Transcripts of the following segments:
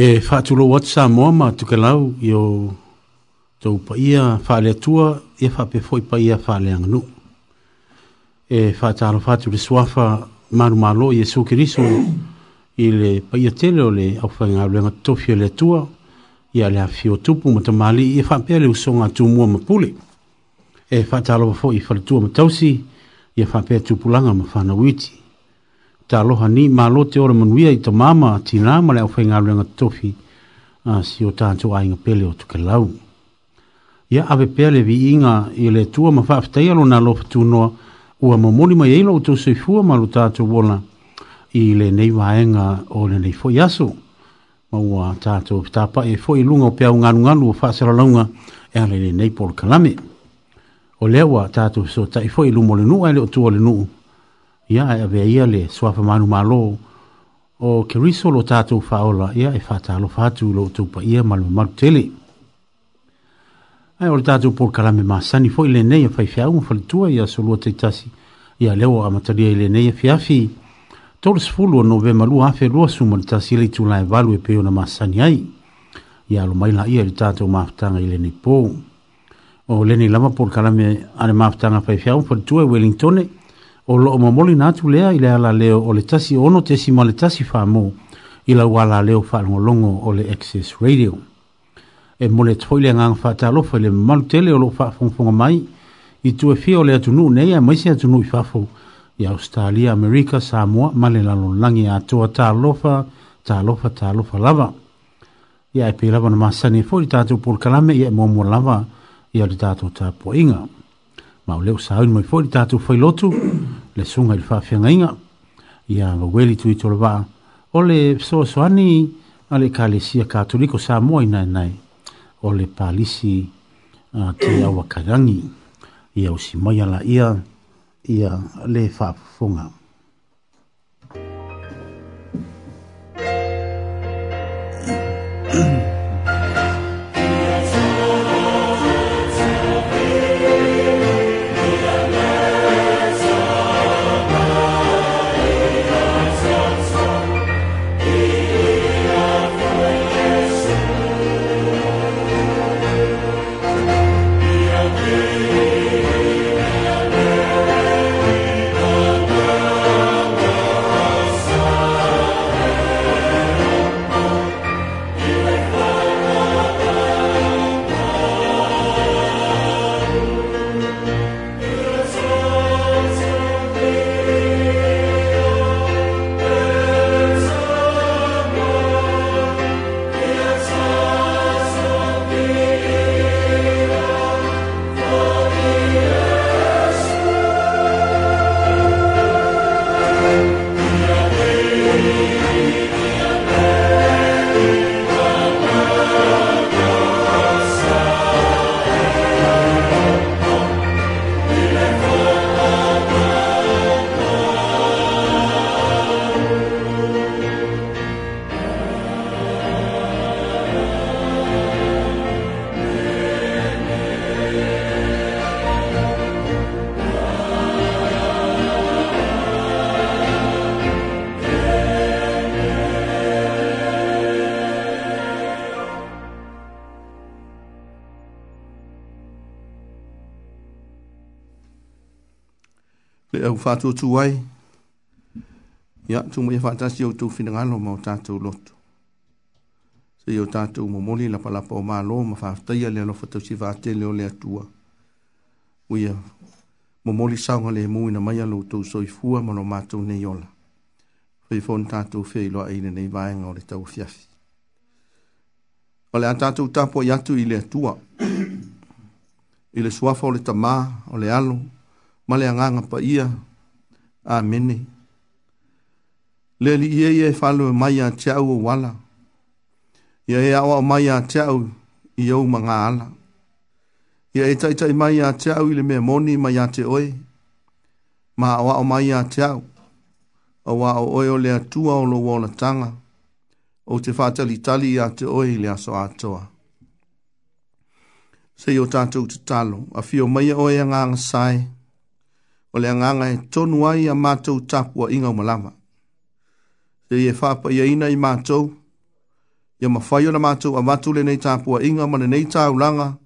e whātulo o atsa moa ma tuke lau i o tau pa ia whāle atua e whāpe fhoi pa ia whāle anganu. E whātalo whātulo suafa maru malo i e sukiriso i le pa ia tele o le au whainga le ngatofi o le atua i a le hawhio tupu ma ta mali i e whāpea le usonga tū mua ma pule. E whātalo fhoi i whāle tua ma tausi i a whāpea tupulanga ma whāna witi taloha ni malo te ora manuia i ta mama ti nā ma le au whainga ruanga tofi a ah, si o tātou a inga pele o tuke lau. Ia ave pēr vi inga i le tua ma whaafitei alo nā lo fatu noa ua mamoni mai eila o tō sui fua ma lo tātou wola i le nei waenga o le nei fōi aso. Ma ua tātou tāpa e fōi lunga o pēau ngānu ngānu o whaasara launga e ale le nei polo kalame. O lewa tātou so i fōi lumo le nuu aile o tua le nuu ia e avea ia le suafa manu malo o ke riso lo tatou faola ia e fatalo fatu lo tou paia ma lume malu tele ae o le tatou polokalame masani le lenei e faifeau ma faletua ia solua taitasi ia lea ua amatalia i lenei afiafi e tolusfulu o novema lua afelua suma le tasi le itulae valu e pei ona masani ai ia alomai laia i le tatou mafataga i lenei pō o lenei lava polokalame a le mafataga faifeau ma faletua e wellingtone o lo ma moli na tu lea ila ala leo o le tasi ono te sima le tasi fa mo ila wala leo fa longo o le access radio e mole tfoile nga fa ta lo fo le tele o lo fa fong mai i tu e fio le tu nu ne mai se tu nu fa fo ya australia america samoa male la lo langi a tu ta lo fa ta lo fa ta lo fa lava ya e pila bona masani fo e i ta tu por kalame ya e mo mo lava ya le ta tu ta poinga ma leo sa un mai fo i ta tu fo lo tu le sunga il fafia ngainga ia ngā weli tui tola wā o le soa soani a le ka le sia katoliko sa moa nai nai o le pālisi uh, ke awa karangi ia usi mai ala ia ia le fafunga fatua tu wai. Ia tu mui fatasi e au tu finangalo ma o tatou lotu. Se o tatou momoli la palapa o malo ma fafataia le alofa tau si fatele o le atua. Uia momoli saunga le mui na maia lo tau soifua ma lo matou ne yola. Fai fon tatou fei loa ina nei vaenga e o le tau fiafi. O le atatou tapo i atu i le atua. I le suafa o le tamaa o le alo ma le anganga pa ia amene le li ye falo mai a chau wala ye ye awa mai a chau yo manga ala ye e tai tai mai a chau le me moni mai a te oi ma awa o mai a chau awa o oi o le tua o lo wala tanga o te fatali tali a te oi le aso atoa se yo tatu te talo a fio mai oi anga sai o le anganga e tonu ai a mātou tapua inga o malama. Se i e whāpa i aina i mātou, i a mawhai o na mātou a matu le nei tapua inga ma le nei tāu langa,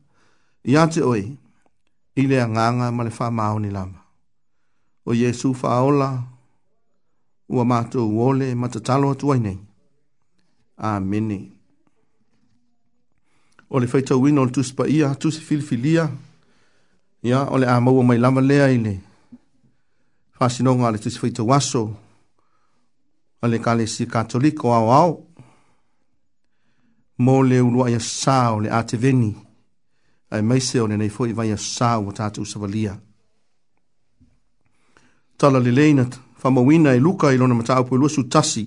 i ate oi, i le anganga ma le wha māo ni lama. O Jesu whaola, ua mātou uole ma te talo atuai nei. Āmeni. O le whaitau wino le tusipa ia, tusi filifilia, ia, o le āmaua mai lama lea i nei pasinonga le tisi fitu waso a le kale si katoliko au au mo le ulua ia sao le ate veni ai maise o le nei fwoi vai ia sao o tata usavalia tala le leina famawina e luka i lona mataa upo iluasu tasi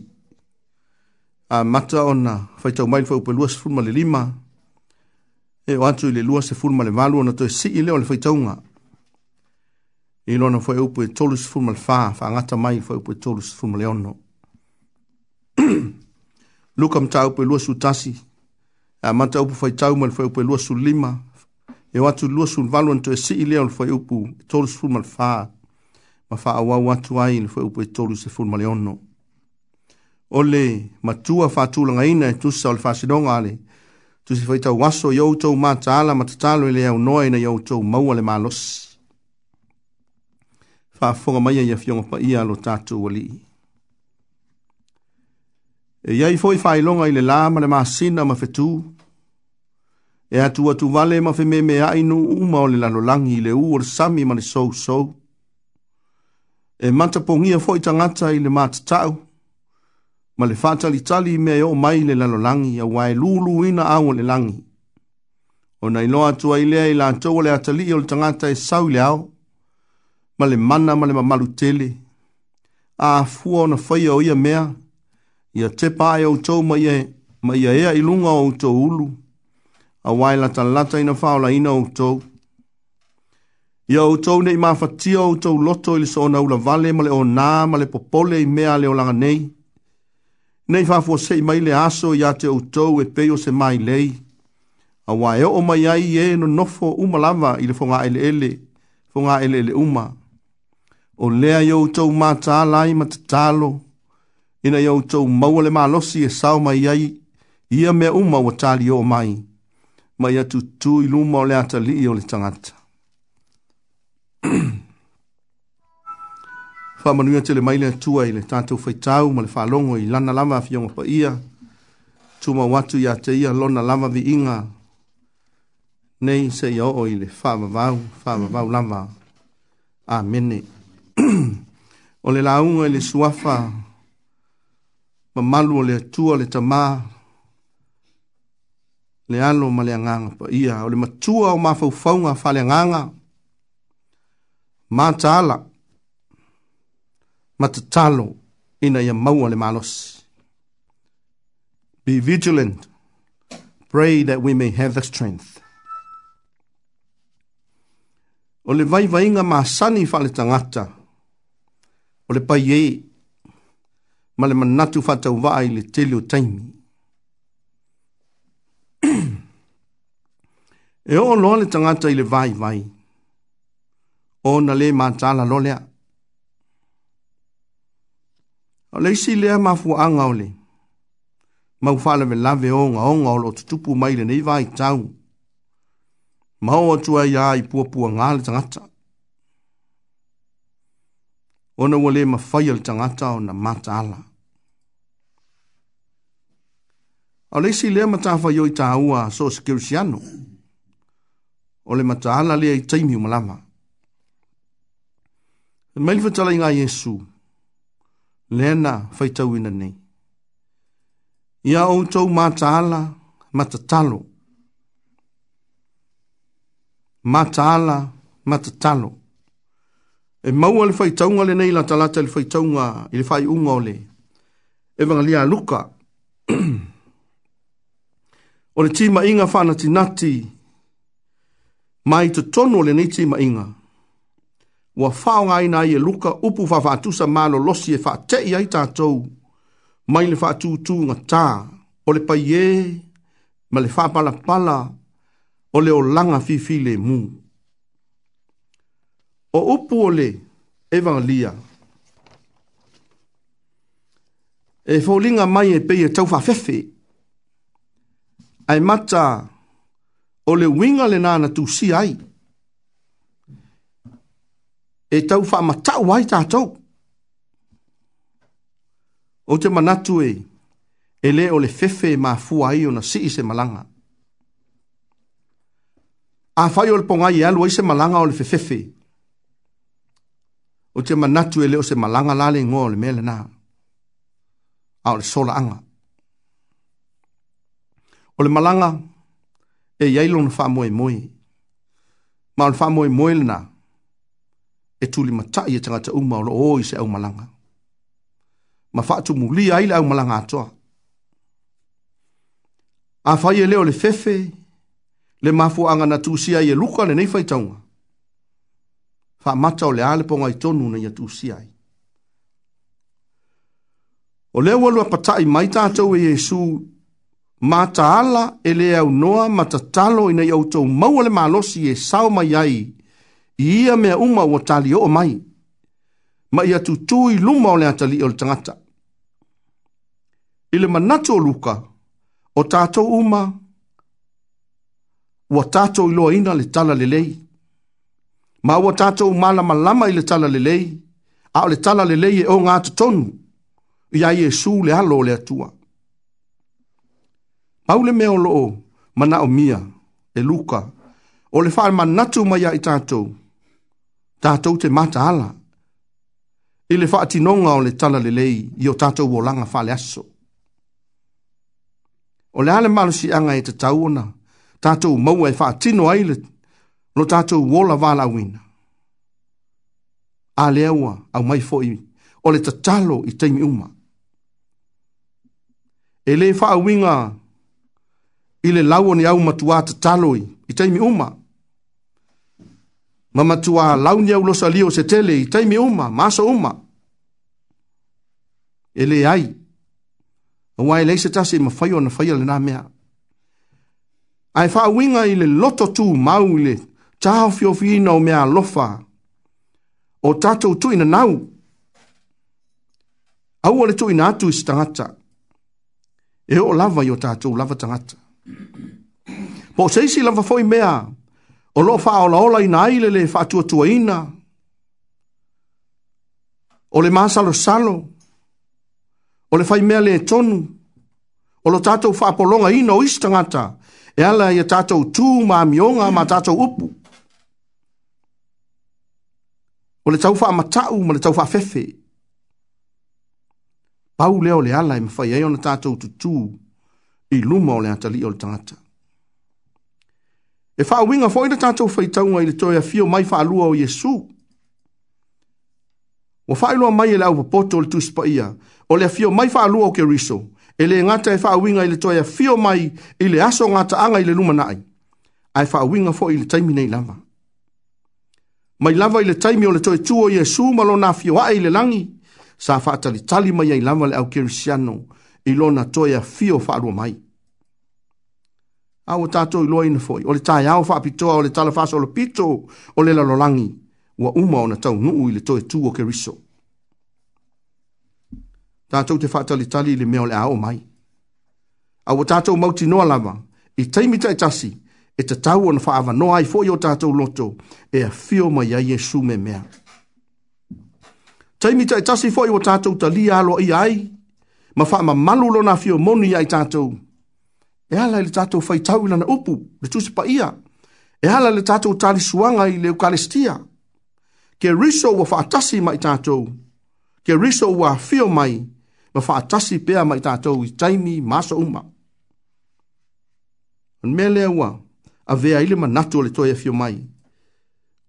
a mata ona faitau mai le fwoi upo iluasu fulma le lima e o atu i le lua se fulma le valu ona to e si i leo le faitaunga i lona foi upu e tolus fuma le fā, fa ngata mai foi upu e tolus fuma le ono. Luka mta upu e lua su tasi, a mata upu foi tauma le foi upu e lua su lima, e watu lua su valu anto e si i leo le foi upu e tolus fuma le fā, ma fa awa watu ai le foi upu e tolus e fuma le ono. Ole matua fa tulanga ina e tusa o le fasidonga ale, tusi foi tau waso yautou mata ala matatalo i e leo noa ina yautou maua le malosi whaafonga mai ia fionga pa ia lo tatu wali. E iai fwoi whailonga i le lā ma le māsina ma whetū. E atu atu vale ma whime me ainu uma o le lalolangi i le uor sami ma le sou sou. E mata pongia fwoi tangata i le mātatau. Ma le whātali tali me o mai le lalolangi a wae lulu ina au le langi. O nei loa atua i lea i lātou le atali o le tangata e sau le au ma le mana ma le mamalu tele. A fua ona whaia o ia mea, ia te pāe o tau ma ia, e, ma e ea i o tau ulu, a wai lata lata ina whaola ina o tau. Ia o tau nei mawhatia o tau loto ili so na ula vale ma le o nā ma le popole i mea le o langa nei. Nei whafua sei mai le aso ia te o tau e peo se mai lei. A wai e o mai ai e no nofo umalava ili fonga ele ele, fonga ele ele umaa o lea yo tau mata lai ma te talo, ina yo tau maua le malosi e sao mai yai ia mea uma wa tali o mai, mai atu tu iluma o lea ta li o le tangata. Wha tele mai le maile atua i le tatou whaitau ma le fa long o i lana lama a fionga pa ia, tuma watu ia te ia lona lama vi inga, nei se ia o i le whaamavau, whaamavau lama. Amen. Amen. o le launga e le suafa, ma malu o le atua le tamā, le alo ma le anganga pa ia, o le matua o mafaufaunga fa le anganga, mātāla, matatalo ina ia maua le malosi. Be vigilant, pray that we may have the strength. O le vaivainga mā sani fa le tangata, o le pai e ma le manatu fatau vaa i le tele o taimi. e o loa le tangata i le vai vai, o na le mātala lolea. O le isi lea mafu anga ole, mau whala ve lave o nga o nga o tutupu mai le nei vai tau, mau atua ia i puapua ngā le tangata ona ua lē mafai o le tagata ona mataala o le isi lea matafai oi tāua so se kerisiano o le mataala lea i taimi uma lava e mai le fatalaiga iesu lea na faitauina nei ia outou mataala matatalo mataala matatalo e maua le faitaunga le nei lata lata le faitaunga i le fai unga o le evangalia luka o le tima inga whana tinati mai te tono le nei tima inga wa whao ngaina i e luka upu whawhatusa malo losi e te i aitatou mai le whatutu nga tā o le paie ma le whapala pala o le o langa fi le muu o upu o le evangelia. E fōlinga mai e pei e tau whawhewhe. Ai mata o le winga le nāna tu si ai. E tau wha matau ai tātou. O te manatu e, e le o le whewhe mā fua ai o na si i se malanga. A whai o le pongai e alu i se malanga o le whewhe. Fe o te manatu e leo se malanga lale ngō le mele nā. A o le sola anga. O le malanga e yailo na wha moe moe. Ma o le wha moe moe le nā. E tuli matai e tangata uma o lo o i se au malanga. Ma wha tu muli a ila au malanga atoa. A whai e leo le fefe, le mafu anga na tūsia e luka le neifai taunga fa mata o le ale ponga i tonu na ia tusi ai. O le walua patai mai tātou e Yesu, mata ala e le au noa matatalo ina i autou maua le malosi e sao mai ai, i ia mea uma o tali o mai, ma ia tutui luma o le atali o le tangata. Ile manato o luka, o tātou uma, o tātou iloa ina le tala le lei, le ma ua tatou malamalama i le tala lelei a o le tala lelei e oga totonu iā iesu le alo o le atua mau le mea o loo manaʻomia e luka o le faamanatu mai a i tatou tatou te mataala i le faatinoga o le tala lelei i o tatou olaga faaleaso o le a le malosiaga e tatau ona tatou maua e faatino ai lo tatou ola valaauina a lea ua aumai foʻi o le tatalo i taimi uma e lē faauiga i le lau oni au matuā tatalo i i taimi uma ma matuā ni au losalia se tele i taimi uma ma aso uma e lē ai auā e leai se tasi i mafai ona faia lenā mea ae faauiga i le loto tu mau i le tāho fio fino o mea lofa. O tātou tui na nau. Aua le tui na atu isi tangata. E o lava i o tātou lava tangata. Po seisi lava foi mea. O lo faa ola ola ina aile le faa tua tua ina. O le maa salo salo. O le fai mea le tonu. O lo tātou faa polonga ina o isi tangata. E ala i tātou tū maa mionga maa tātou upu o le taufa amatau ma le taufa fefe. Pau leo le ala e mawhai e ona tātou tutu i luma o le atali o le tangata. E wha winga fwoi le tātou fai taunga i le toia fio mai wha alua o Yesu. O wha ilua mai e lau papoto o le tuspa ia, o le fio mai wha alua o ke riso, e le ngata e wha winga i le toia fio mai i le aso ngata anga i le luma nai. Ai wha winga fwoi le taimine i lama mai lava i le taimi o le toe tu o iesu ma lona afioaʻi i le lagi sa faatalitali mai ai lava le au kerisiano i lona toe afio faalua mai aua tatou iloa ina foʻi o le taeao faapitoa o le talafaasolopito o le lalolagi ua uma ona taunuu i le toe tu o keriso tatou te faatalitali i le mea o le aoo mai aua tatou mautinoa lava i taimi taʻitasi ta e tatau ona faavanoa ai foʻi o tatou loto e afio mai ai iesu me mea taimi taʻitasi foʻi ua tatou talia i ai ma faamamalu lona afio moni ai tatou e ala i le tatou faitau i lana upu le tusi paia e ala le tatou talisuaga i le eukaristia ke riso ua faatasi ma i tatou ke riso ua afio mai ma faatasi pea ma i tatou i taimi maso uma ona mea ua a vea ile manatu o le toi afio mai.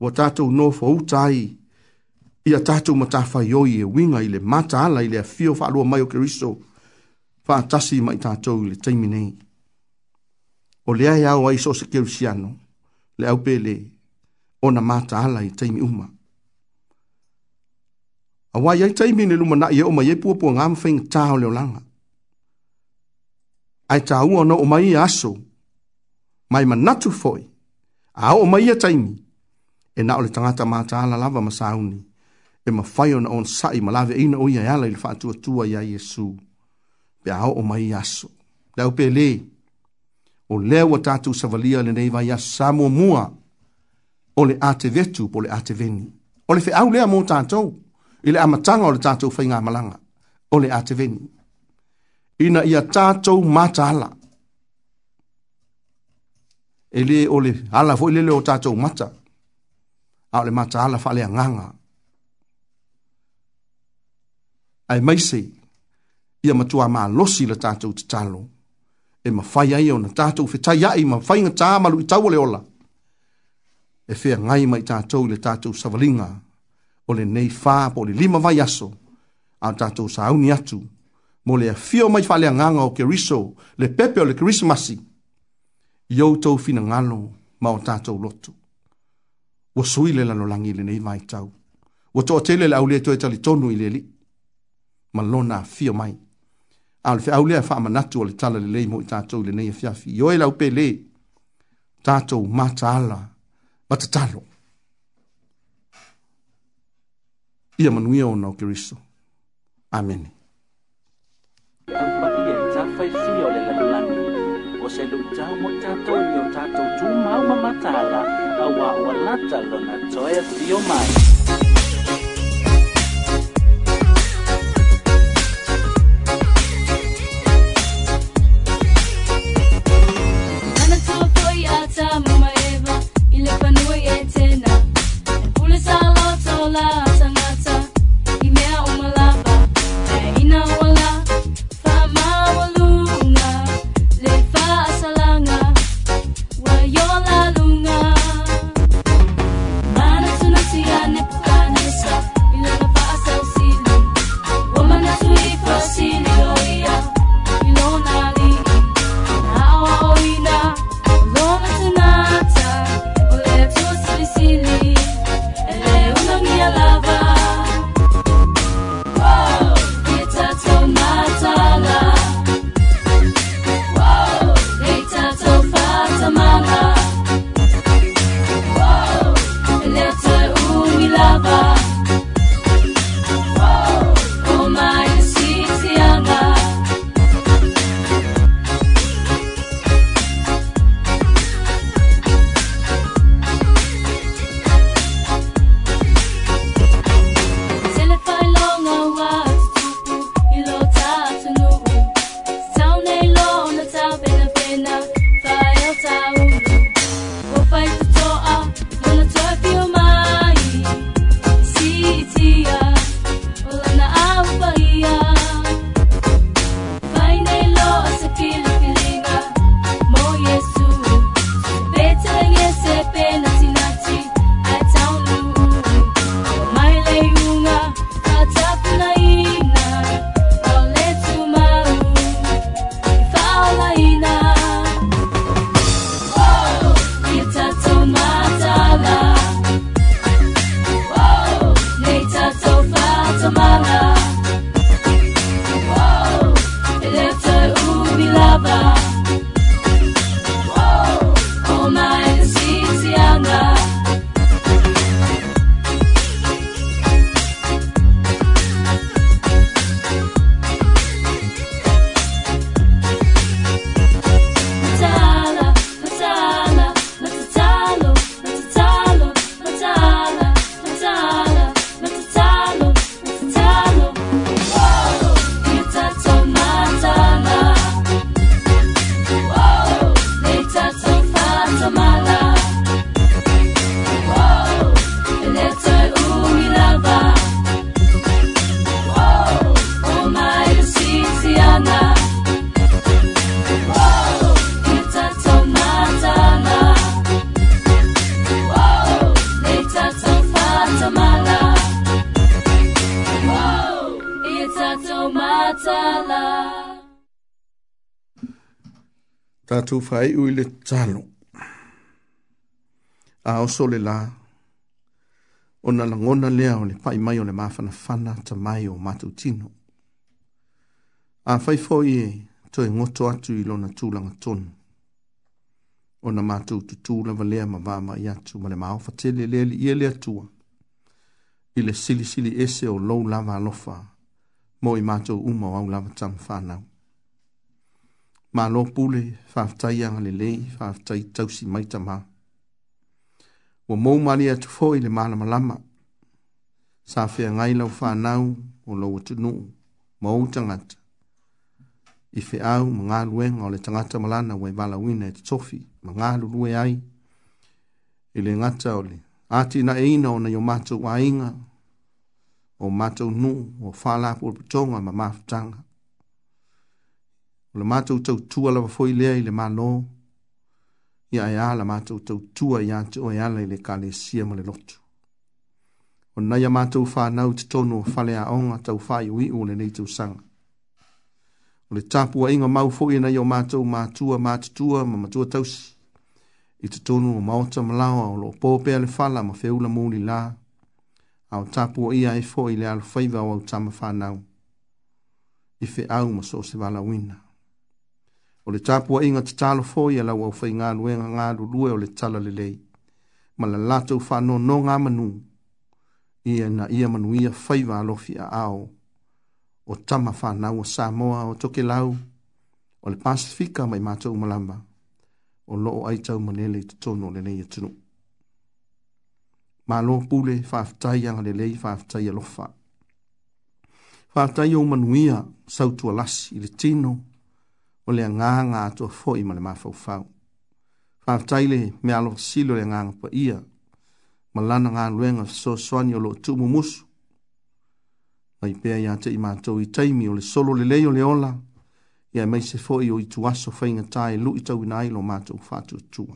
Wa tātou no fa utai, ia tātou matafa yoi e winga ile mata ala ile afio fa alua mai o keriso, fa atasi mai tātou ile taiminei. O lea e au aiso se kerusiano, le au pele, ona mata ala i taimi uma. A wai ai taimi ne luma na i e o mai e pua pua ngam fengi tāo leo langa. Ai tāua no o mai i e aso, mai manatu foi. A o mai ia taimi. E na o le tangata maata ala lava masauni. E ma fai na on sai ma lave ina uia yala ili faa tua tua ya Yesu. Pe a o mai yaso. Le au pe O leo tatu savalia le neiva yaso sa mua mua. O le ate vetu po le ate veni. O le fe au lea mo tatou. Ile amatanga o le tatou fai ngā malanga. O le ate veni. Ina ia tatou mata ala ele ole ala fo ile e le o tatou mata ao le mata ala fa le anganga ai mai se ia matua ma losi le tatou tatalo e ma fai ai ona tatou fe tai ai ma fai nga tama lu i tau le ola e fea ngai mai tatou le tatou savalinga o le nei fa po le lima vai aso ao tatou sauni atu mo le a fio mai fa le anganga o keriso le pepe o le krismasi tau outou finagalo ma o tatou loto ua sui le lalolagi i lenei vaitau ua tele le aulea toe talitonu i le alii ma lona afio mai a o le feʻau lea e faamanatu o le tala lelei mo i tatou i lenei afiafi e i oe lau pelē tatou mataala ma tatalo ia manuia ona o keriso amene selu jau mo tato yo tato tuma ma matala awa wala talo na toya tio mai. Mama Eva, ilepanui etena, pulisa. atu fai ui le talo. A oso le la, o na langona lea o le pai mai o le mafana fana ta mai o matu tino. A fai fo i e, to e ngoto atu i lona tūlanga tonu. O na matu tutu le valea ma vama i atu ma le mao fatele lea li ia lea tua. I le sili sili ese o lou lava alofa, mo i matu uma o au lava tangu whanau ma lo pule fa ta ya le le fa ta tau si mai ta ma wo mo ma ni at fo ile ma la ma sa fe ngai lo fa nau o lo tu nu mo tangat i fe au ma nga lue ngol le tangat e ma la na we bala win at sofi ma nga lu lue ai ile ngata ole ati na eina ona yo mato wainga o mato nu o fa la po tonga ma ma tanga le mātou tau tua lawa foi lea i le mālo, ia ea la mātou tau tua i ante o ea la i le kāle sia ma le lotu. O nai a mātou whānau te tonu o whale a onga tau whai ui o le neitou sanga. O le tāpua inga mau foi nei o mātou mātua mātutua ma mātua tausi. I te tonu o maota malawa o lo pōpea le whala ma feula mūli lā. Ao tāpua ia e foi le alfaiva o au tama whānau. I fe au ma so se wala wina o le tapua inga te talo foi e lau au fai ngā luenga ngā lulue o le tala le lei. Ma la latou whano no ngā manu, ia na ia manu ia fai wā lofi a ao, o tama whanau o Samoa o toke lau, o le Pasifika mai mātou malamba, o loo ai tau manele i te tono le nei atunu. Ma lo pule whaftai anga le lei whaftai a lofa. Whaftai o manuia sautua lasi i le tino, o le agaga atua foʻi ma le mafaufau faafetaile me alofasili o le agaga paia ma lana galuega fesoasoani o loo tuumumusu mai pea iā teʻi matou itaimi o le solo lelei o le ola ia e maise foʻi o itu aso faigatā e luʻi tauina ai lo matou faatuatua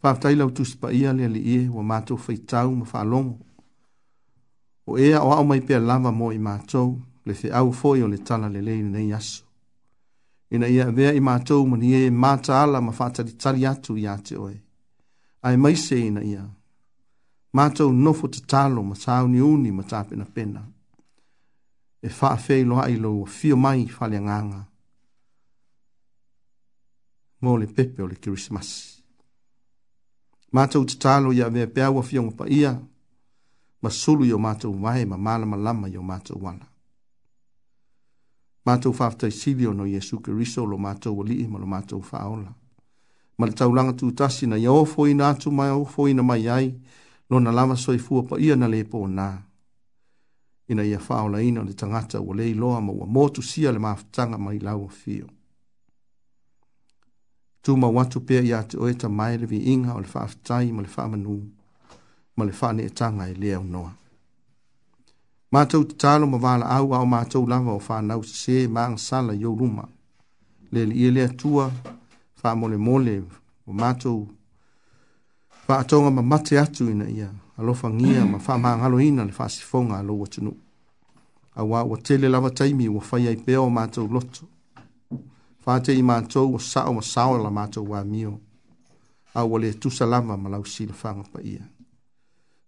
faafetaile au tusi paia le aliie ua matou faitau ma faalogo o ea o aʻo mai pea lava mo i matou le feʻau foʻi o le tala lelei lenei aso ina ia vea i mātou mani e māta ala ma whātari tari atu i ate oe. Ai maise ina ia. Mātou nofo te tālo ma tāu ni uni ma tāpena pena. E wha feilo ai lo fio mai whale nganga. Mōle pepe o le Christmas. Mātou te tālo ia vea peawa fio ngopa ia. Ma sulu yo mātou wae ma malama lama yo mātou wala. Mātou whaftai sirio no Yesu Kiriso lo mātou wali ima lo mātou whaola. Ma le taulanga tū tasi na iau fōi nā tū mai au fōi na mai ai, lo na lama soi fua pa ia na lepo nā. Ina ia whaola ina le tangata wa lei loa ma ua mōtu sia le maafutanga mai lau fio. Tū ma watu pia ia te oeta mai le vi inga o le whaftai ma le whaamanu, ma le whaane e tanga e lea unoa. Mātou te talo ma wāla au au mātou lava o whānau se māng sala yo luma. Le le ielea tua, wha mole mole, o mātou, wha atonga ma mate atu ina ia, alofa ngia ma wha māng alo ina le wha sifonga alo watanu. A wā wa tele lava taimi wa whai ai peo mātou loto. Wha te i mātou o sao ma sao la mātou wā mio. A wale tu lava ma lau sila whanga pa ia.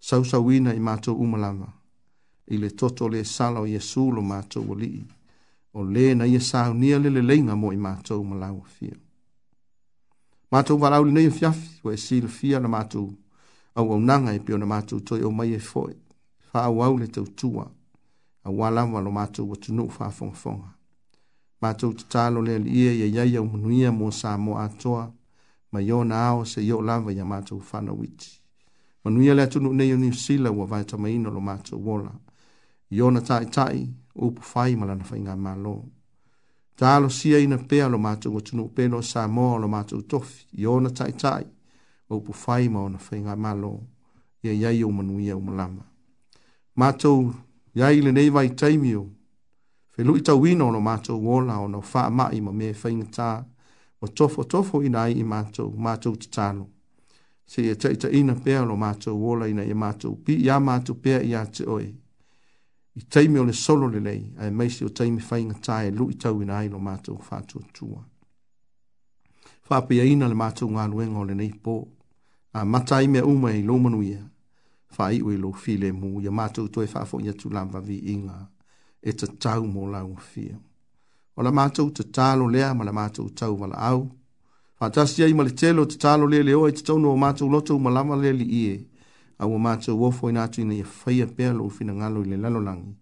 Sausawina i mātou umalama. lava i le toto le sala o Iesu lo mātou o lii. O le na ia sāu nia le le leinga mo i mātou ma lau fia. Mātou wa rau le nei fiafi, wa e sīl fia na mātou au au nanga e pio na mātou toi o mai e foe. Fa au au le tau tua, a walawa lo mātou wa tunu fa fonga fonga. Mātou te tālo le li ia ia ia ia umunuia mo sā mo atoa, ma yo na ao se yo lava ia mātou whanawiti. Manuia le atunu nei o ni sila wa vaita maino e lo mātou wola. Mātou iona taʻitaʻi upu fai ma lana faiga malo talosia ina pea lo matou atunuu pe lo samoa o lo matou tofi iona taʻitaʻi upu fai ma ona faiga malo ia iai ou manuia uma lava matou iai lenei vaitaimi o felui tauina o lo matou ola ona o faamaʻi ma me ta. o tofo tofo ina ai i matou Se tatalo seʻia taʻitaʻina pea lo matou ola ina ia matou pii ia matou pea iā te oe i taimi o le solo le lei, a e meisi o taimi whainga tae lu i tau ina ailo mātou whātua tua. Whāpia ina le mātou ngā luenga o le nei pō, a mata i mea uma i lomanu manuia, wha i ui lo file mu, ia mātou toi whāfo i atu lamba vi inga, e te tau mō lau fia. O la mātou te tālo lea, ma la mātou tau wala au, whātasi ai ma le telo te tālo lea leo, e te tau no mātou loto ma lama lea li ie, aua matou ofo ina atu ina ia faia pea lou finagalo i le lalolagi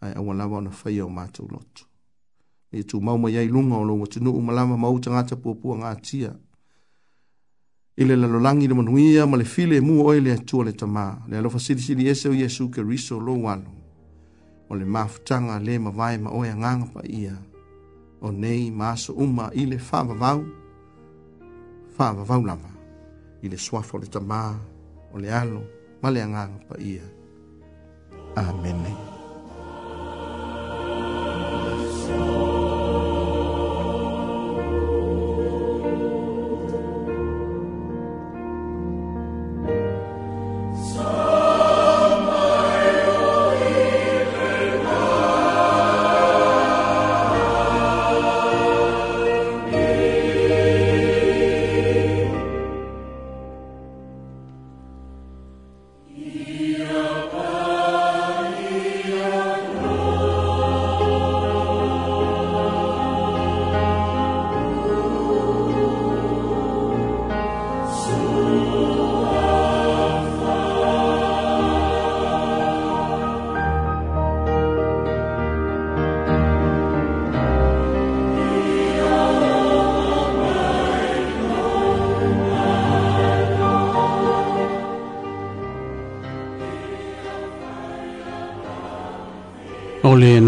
ae aua lava ona faia o matou lotu ia tumau mai ai luga o lou atunuu ma lava ma ou tagata puapua gatia i le lalolagi i le manuia ia ma le file e mua oe le atua le tamā le alofa silisili ese o iesu keriso lou alo o le mafutaga lē mavae ma oe agaga paia o nei ma aso uma i le faavavau faavavau lava i le suafa o le tamā o le alo ma le agaga paia amene oh,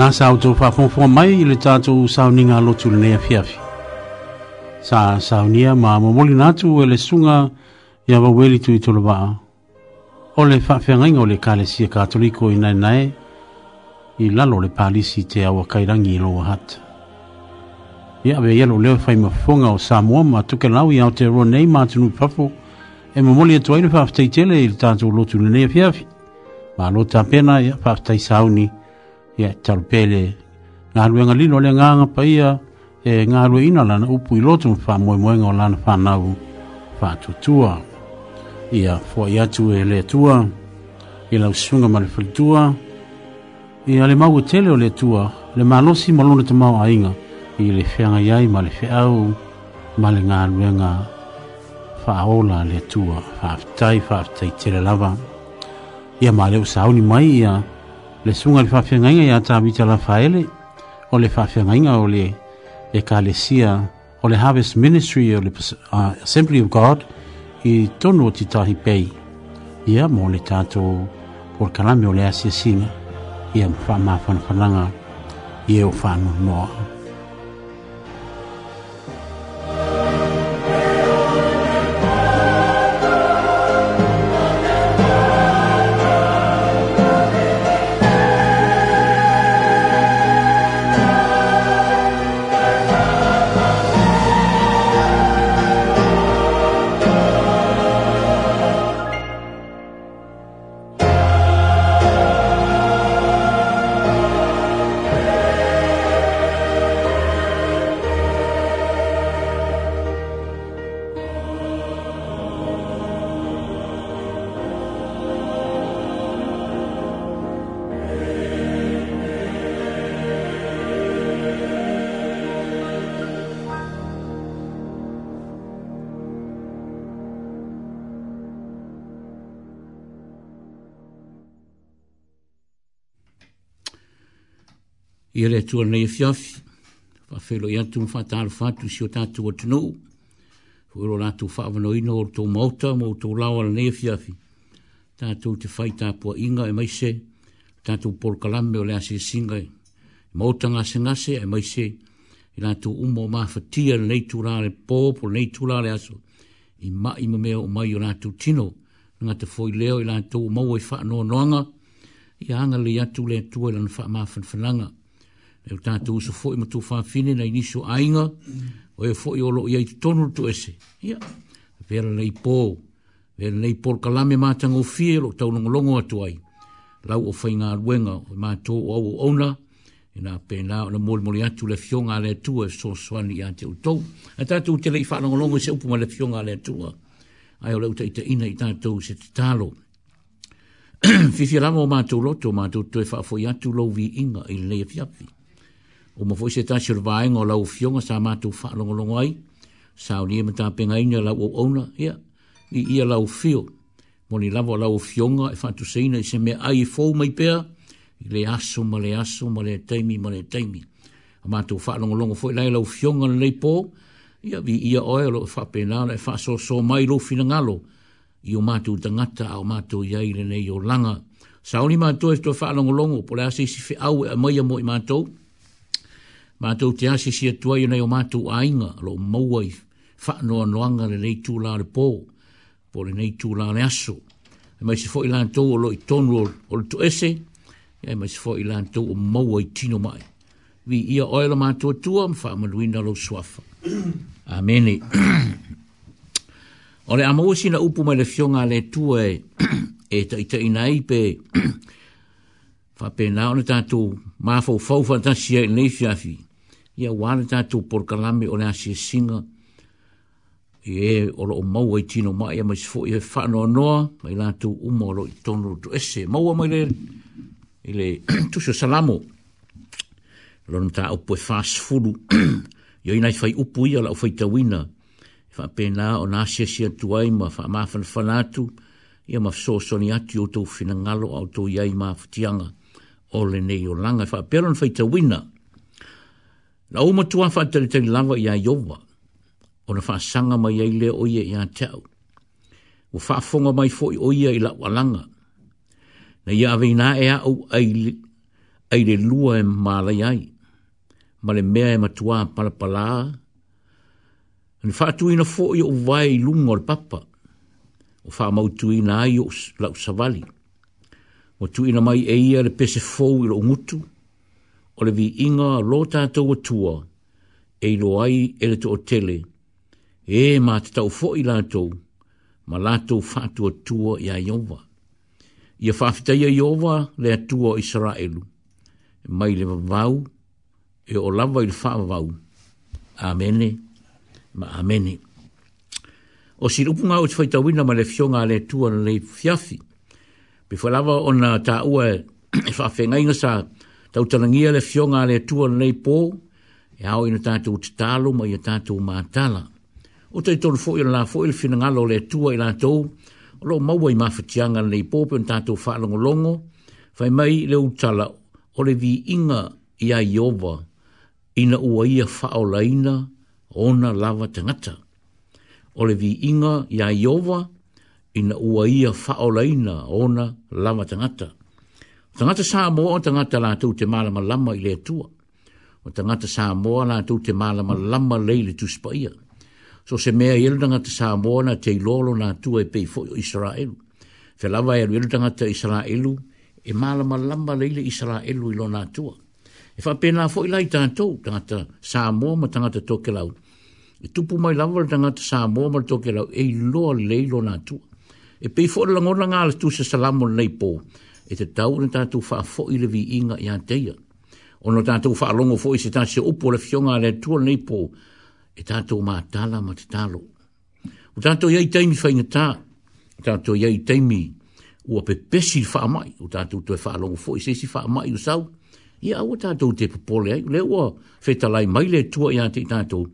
na sa o tau whafonfo mai i le tātou sauninga lotu le nea fiafi. Sa saunia ma mamoli nātu e le sunga i awa weli tu i tolo waa. O le whawhiangainga o le kāle sia kātoliko i nai nai i lalo le pālisi te awa kairangi hat loa hata. Ia ave ielo leo whai mafonga o Samoa ma tuke lau i au te roa nei mātunu papo e mamoli atu aile whaftai tele i le tātou lotu le nea Ma lo tapena i whaftai sauni i ia talupele ngā ruenga lino le ngānga paia e nga rue ina lana upu i lotu mwha moe moenga o lana whanau whātutua ia fua i atu e le tua i lau sunga ma le whalitua ia le mau e tele o le tua le malosi malona te mau ainga i le whianga iai ma le whiau ma le ngā ruenga whaola le tua whaftai whaftai tele lava ia ma le usauni mai ia le sunga le fafiangainga ya ta vita la faele o le fafiangainga o le ekalesia o le Harvest Ministry o le uh, Assembly of God i tonu o titahi pei ia mo le tato por kalame o le asiasina ia mafamafanafananga ia o whanu noa. tua nei fiafi, fa whelo i atu mwhatara fatu si o tatu o tino, whelo rātu whaavano ino o tō mauta mo tō lawa nei fiafi, tātou te whai tāpua inga e maise, tātou porkalame o lea se singa e, mauta ngase ngase e maise, i rātou umo mā whatia nei tūrāre pō, po nei tūrāre aso, i mai ma mea o mai o rātou tino, nga te foi leo i rātou mau e whaanoa noanga, i anga li atu le tua i lana whaamā whanwhananga, e uso foi fo i matu whāwhine na iniso ainga, o e foi i olo i aitu tonu tu ese. Ia, yeah. vera nei pō, vera nei pō kalame mātanga o fie lo tau longolongo atu ai. Lau o whai ngā ruenga o mātō o au o ona, i e nā pēnā o na mōri mōri atu le fionga le tua so swani i ate utou. A tātou te lei whā longolongo se upuma le fionga le tua. Ai o leu ta i ina i tātou se te tālo. Fifi rama o mātou loto, mātou tue whaafo atu lo inga i lea fiapi o mo foi se tan survai ngo la ufio sa ma tu fa lo ngo ngo ai sa o lia mata pe ngai la o ona ia i ia la ufio mo ni la vo la ufio e fa tu se ina se me ai fo mai pe le asu ma le aso ma le taimi ma le taimi a ma tu fa lo ngo ngo la la ufio ngo le po ia vi ia o lo fa pe na le fa so so mai lo fina ngalo i o matu ta o matu iai le nei o langa. Sa oni matu e to fa longolongo, pole asisi fi au e mai amo i matu, Mātou te ase si atua nei o mātou ainga, lo maua i whaanoa noanga le nei tūlā le pō, po le nei tūlā le aso. E mai se fo i lantou o lo i tonu o le tuese, e mai se fo i lantou o maua i tino mai. Vi ia oela mātou atua, mwha amaduina lo suafa. Amene. o le amawasi na upu mai le fionga le tua e, e taita ina ipe, whapena o le tātou mafau fau fantasia i nei fiafi ia wāna tātou por kalame o nā sia singa, i e ora o maua i tino mai, ia maisi fo i e whanoa noa, mai lātou uma o i tono to ese, maua mai lere, i le tusio salamo, lona tā upo e whās furu, Yo inai fai upu ia lau fai tawina. Fa pena o na sia sia tuai ma fa ma fan fanatu. Ia ma so so ati o tau fina ngalo au tau iai ma futianga. O le nei o langa. Fa pera on fai tawina. La uma tua fa tele tele lava ia yova. O na fa sanga mai ai le o ia ia tau. O fa fonga mai fo o i la walanga. Na ia avi e a au ai le lua e mālai ai. Ma le mea e matua palapala. Ni fa tu ina fo o vai lunga le papa. O fa mau tu ina ai o lau savali. O tu ina mai e ia le pese fo ilo ngutu. O o le vi inga lo tātou atua, e lo ai e le tō tele, e mā te tau fō i lātou, ma lātou fātua tua i a Iowa. Ia whaafitai a Iowa le atua o Israelu, mai le vau, e o lava i le whaavau. Amene, ma amene. O si rupu ngā uti whaitawina ma le fionga le atua le fiafi, pe lava o nā tāua e whaafengai ngasā, tau talangia le fionga le tua nei pō, e au ina tātou te tālo mai ia tātou mātala. O tei tonu fōi la fōi le fina ngalo le tua i lātou, o lo maua i mawhatianga nei pō pion tātou whālongo longo, whai mai le utala o le vi inga i a iowa, ina ua ia whao laina, ona lava tangata. O le vi inga i a iowa, ina ua ia whao laina, ona lava tangata tangata sa mo o tangata la te mala ma lama ile tua. O tangata sa mo tu te mala lama leile tu spaia. So se mea ilu tangata sa na te ilolo na tua e pei fo Israelu. Fe lava e ilu tangata Israelu e mala lama leile Israelu lo na tua. E fa pena fo ilai tantou tangata sa mo ma tangata toke lau. E tupu mai lava le tangata sa mo ma toke lau e ilo leilo na tua. E pei fo ilangona ngale tu se salamo nei pou e te tau na tātou wha fo i le vi inga i a teia. O no tātou wha longo fo i se tā se upo le fionga le tua nei po e tātou mā tala ma te tālo. O tātou iai teimi wha inga tā, o tātou iai teimi ua pe pesi wha mai, o tātou tue wha longo fo se si wha mai o sau, ia ua tātou te popole ai, le ua whetalai mai le tua i a te tātou,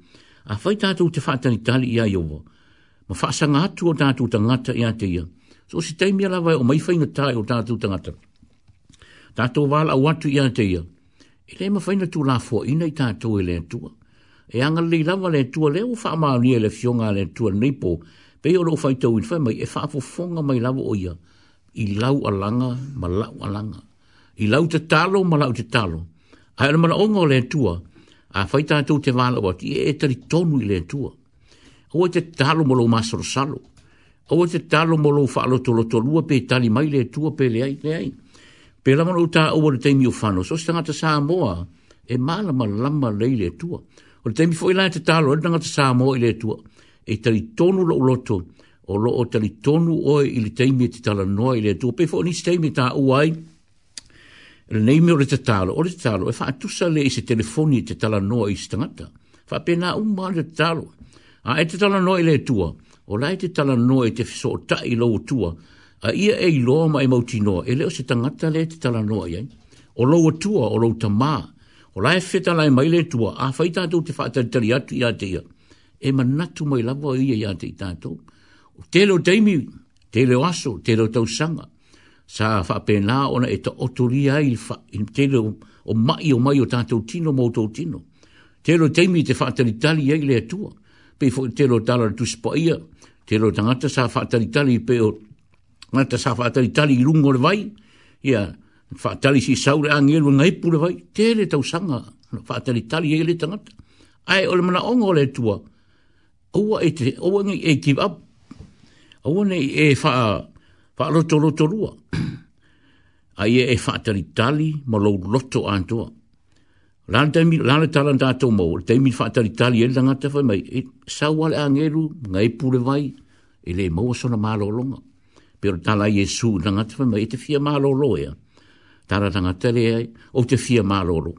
a whai tātou te wha tani tali i a iowa, ma wha sanga atu o tātou tangata i a te so si taimi ala vai o mai whainga tai o tātou tangata. Tātou wāla au atu i ate ia. E le ma whainga tū lafo ina i tātou e le tua. E anga li lava le tua le o whaamaa ni e le fionga le tua nei po. Pei o lo whaitau in whai mai e whaafo fonga mai lava o ia. I lau alanga ma lau alanga. I lau te talo ma lau te talo. Ai ala mana le tua. A whai tātou te wāla wati e e tari tonu i le tua. Hoa e te talo ma lo masoro salo o te talo molo falo tolo tolo lo to pe tali mai le tu pe le ai le ai pe la mo ta o le temi o so sta ngata sa mo e mala ma la le le tu o le temi fo te talo e le ngata sa mo le tu e tali tonu lo lo to o lo o tali tonu o e le temi te tala no le tu pe fo ni stai mi ta o ai le nei mi o le te talo o le te talo e fa tu sa le i se telefoni e te tala no i stangata fa pe na umba le talo a e te tala no i le tu o o lai te tala noa e te fiso o ta i lo tua, a ia e i loa mai mauti noa, e leo se tangata le te tala noa iai, o lo tua, o lo ta maa, o lai feta lai mai tua, a fai tātou te whaatari atu i ate ia, e manatu mai lawa ia i ate i tātou, o te leo teimi, te leo aso, te leo tau sanga, sa whapena ona e ta otoria i te leo o mai o mai o tātou tino mautou tino, te leo teimi te whaatari tali ia i le tua, pe fo te lo tala tu spaia, te lo tangata sa fatali tali pe o ngata sa fatali tali i le vai ia fatali si saure a ngeru ngai pura vai te re tau sanga whaatari tali e le tangata ai ole mana ongo le tua ua e te ua ngai e give up ua ne e wha wha roto roto rua ai e fatali whaatari tali ma lo loto antua Lana te mi, lana tala na tātou mau, te mi whaatari tali e langa te whai mai, e sau ale angeru, ngā e pūre vai, e le mau asona mālōlonga. Pero tala Jesu langa te whai mai, e te fia mālōlō ea. Tala langa tale ea, o te fia mālōlō.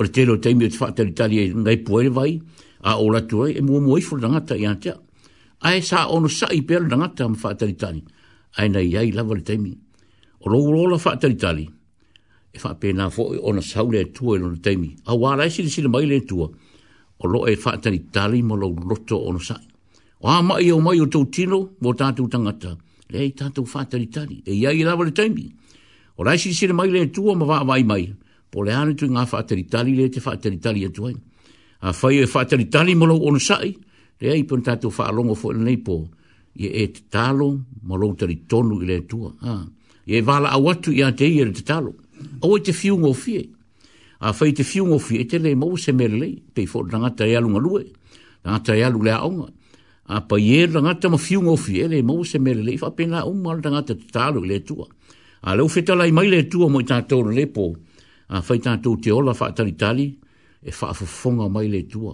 O te tēlo te mi o te whaatari tali e ngā e pūre vai, a o latu ai, e mua muaifu langa ta i antea. Ae sā ono sai pēr langa ta am whaatari tali. Ae nei, ai lava le te mi. O rōrōla whaatari tali. Ae e fa pe na fo o na saule tu e no temi a wa la si si le e mai le tu o lo e fa tani tali mo lo roto o no sa o a mai o mai o tu tino mo ta tu tangata le i ta tu fa tani tali e ia i lava le temi o la si si le mai le tu o ma va mai mai po le ane tu nga fa tani tali le te fa tani tali e tu ai a fa e fa tani tali mo lo o no sa le ai pon ta tu fa longo fo le nei po ye et talo mo lo tari tonu ile tu ha a vala awatu ya te ye te talo o i te fiu ngofie. A whai te fiu ngofie, te le mau se mele lei, pei fo rangata e alu ngalue, rangata e alu le aonga. A pa ye rangata ma fiu ngofie, le mau se mele lei, fa pena o mal rangata te talu le tua. A leo fetala i mai le tua mo i tātou le lepo, a whai tātou te ola wha tali tali, e wha afofonga mai le tua.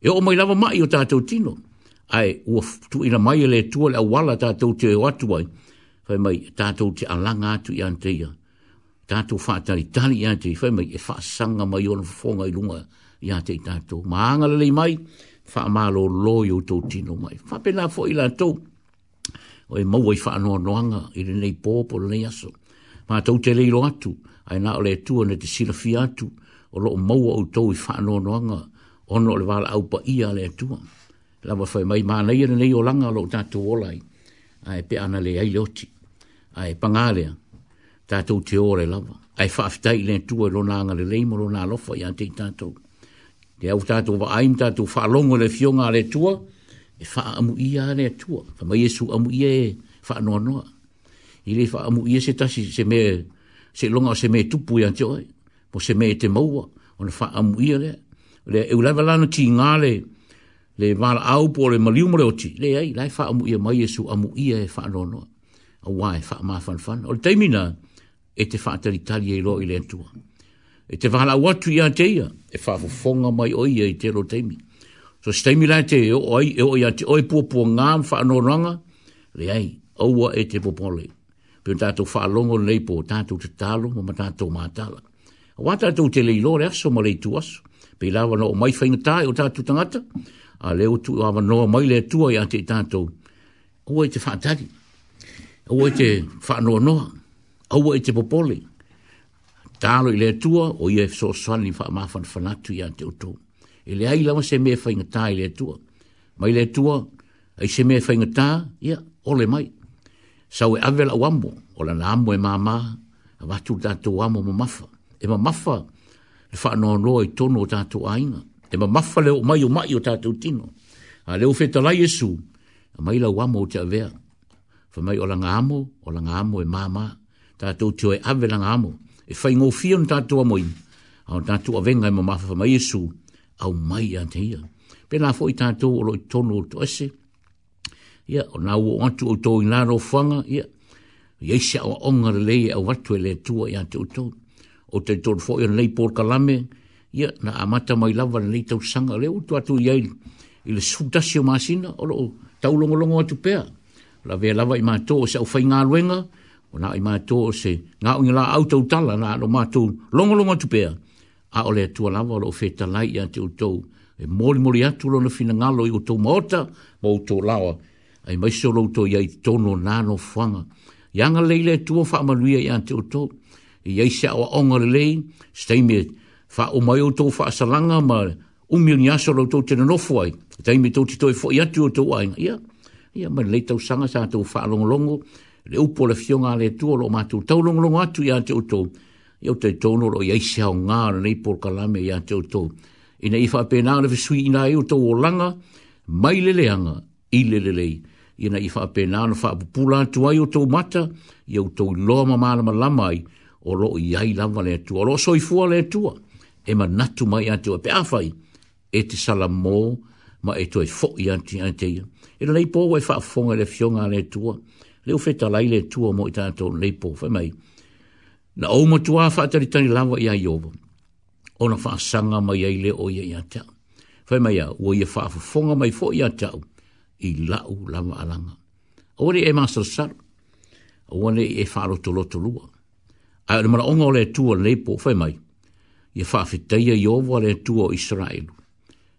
E o mai lava mai o tātou tino, ai ua tu ina mai le tua le awala tātou te o atuai, whai mai tātou te alanga atu i anteia tātou whātari tali ia te whai mai e whaasanga mai ono whonga i runga ia te tātou. Ma angalele mai, wha amalo loio tō tino mai. Whapena fo i lato, o e maua i wha anoa noanga i re nei pōpo le nei aso. Ma tau te leilo atu, ai nā ole atua ne te sirafi atu, o loo maua au tau i wha anoa noanga, ono le wala aupa ia le atua. Lama whai mai, ma nei re nei o langa lo tātou olai, ai pe ana le aile oti, ai pangalea, tātou te ore lava. Ai whaafitai le tua lo nā ngare lei moro nā lofa i ante i tātou. Te au tātou wa aim tātou whaalongo le fionga le tua, e wha amu ia le tua. Whama Iesu amu ia e wha noa noa. I le wha amu ia se tasi se me, se longa se me tupu i ante oi, mo se me te maua, o na wha amu ia le. Le e ulewa lana ti ngā le, le wala au po le maliu mo le oti. Le ai, lai wha amu ia mai Iesu amu ia e wha noa noa. A wai, e wha maa fan fan. O le teimina, le teimina, e te whaatari e roi le atua. E te whahala watu i te ia, e whaafofonga mai oi e i te ro teimi. So steimi la te e oi, e oi ate oi pōpua ngām whaanoranga, le ai, aua e te popole. Pio tātou whaalongo nei pō tātou te tālo, ma tātou mātala. A wā tātou te leilo re aso ma leitu aso, pe lawa no o mai whaingatā e o tātou tangata, a leo tu awa noa mai le atua i ate i tātou, aua e te whaatari, aua e te whaanoranga aua i e te popole. Tālo i lea tua, o ia e so swani wha mawhan whanatu ia te utou. E lea i lawa se mea wha tā i lea tua. Mai lea tua, ai se mea wha tā, ia, ole mai. Sau e avela o amo, o lana amo e mā a watu tātou amo ma mawha. E ma mawha, le wha anō anō i tono o tātou ainga. E ma mawha leo mai o mai o tātou tino. A leo whetalai esu, a mai lau amo o te avea. Fa mai o langa amo, o langa amo e mā maa tātou te oe avelanga amo, e whai ngō fia un tātou a moi, au tātou a venga ima e mawha mai esu, au mai a te ia. Pena fo i tātou o loi tono o toese, ia, o nā ua atu o tō i nā rō whanga, ia, ia isi au onga re lei e au watu e le tua i ate o tō. O te tōru fo i an lei pōr ka lame, ia, na amata mai lava na lei tau sanga, le utu atu i ai, i le sūtasi o māsina, o lo, tau longolongo atu pēa, la vea lava i mātō, o se au whai ngā luenga, ia, o na i mato o se nga o ngila auto tala na no mato longo longo tu pea a ole tu ala vol o feta lai ya te uto e moli moli atu lo na fina ngalo i uto mota mo uto lawa ai mai so lo uto ya i tono na no fanga ya nga leile tu o fa maluia ya te uto i ya isa o onga le stay me fa o mai uto fa salanga ma umi ni aso lo uto te no fuai te mi to ti to i fo ya tu uto ai ya ya ma leito sanga sa tu fa longo le upo le fionga le tuo lo matu tau longo longo atu ia te uto ia te tono lo ia isi hao ngā le nei por kalame ia te uto ina i whapena le visui ina e uto o langa mai le leanga i le le lei ina i whapena le whapupula atu ai uto mata ia uto loa ma maalama lamai o lo i ai lama le tuo lo soifua le tuo e ma natu mai ia te uto pe awhai e te salamo ma e toi fo i ante ante ia ina nei po wai whapfonga le fionga le tuo leo ufeta la ile tua mo i tato leipo whamai. Na o mo matua whaatari tani lawa i a iobo. O na whaasanga mai eile o ia i a tau. Whamai a ua ia whaafafonga mai fo i a tau i lau lawa alanga. O wane e masal saru. O wane e wharo to loto lua. A o na mara onga o le tua leipo whamai. Ia whaafetaya iobo a le tua o Israelu.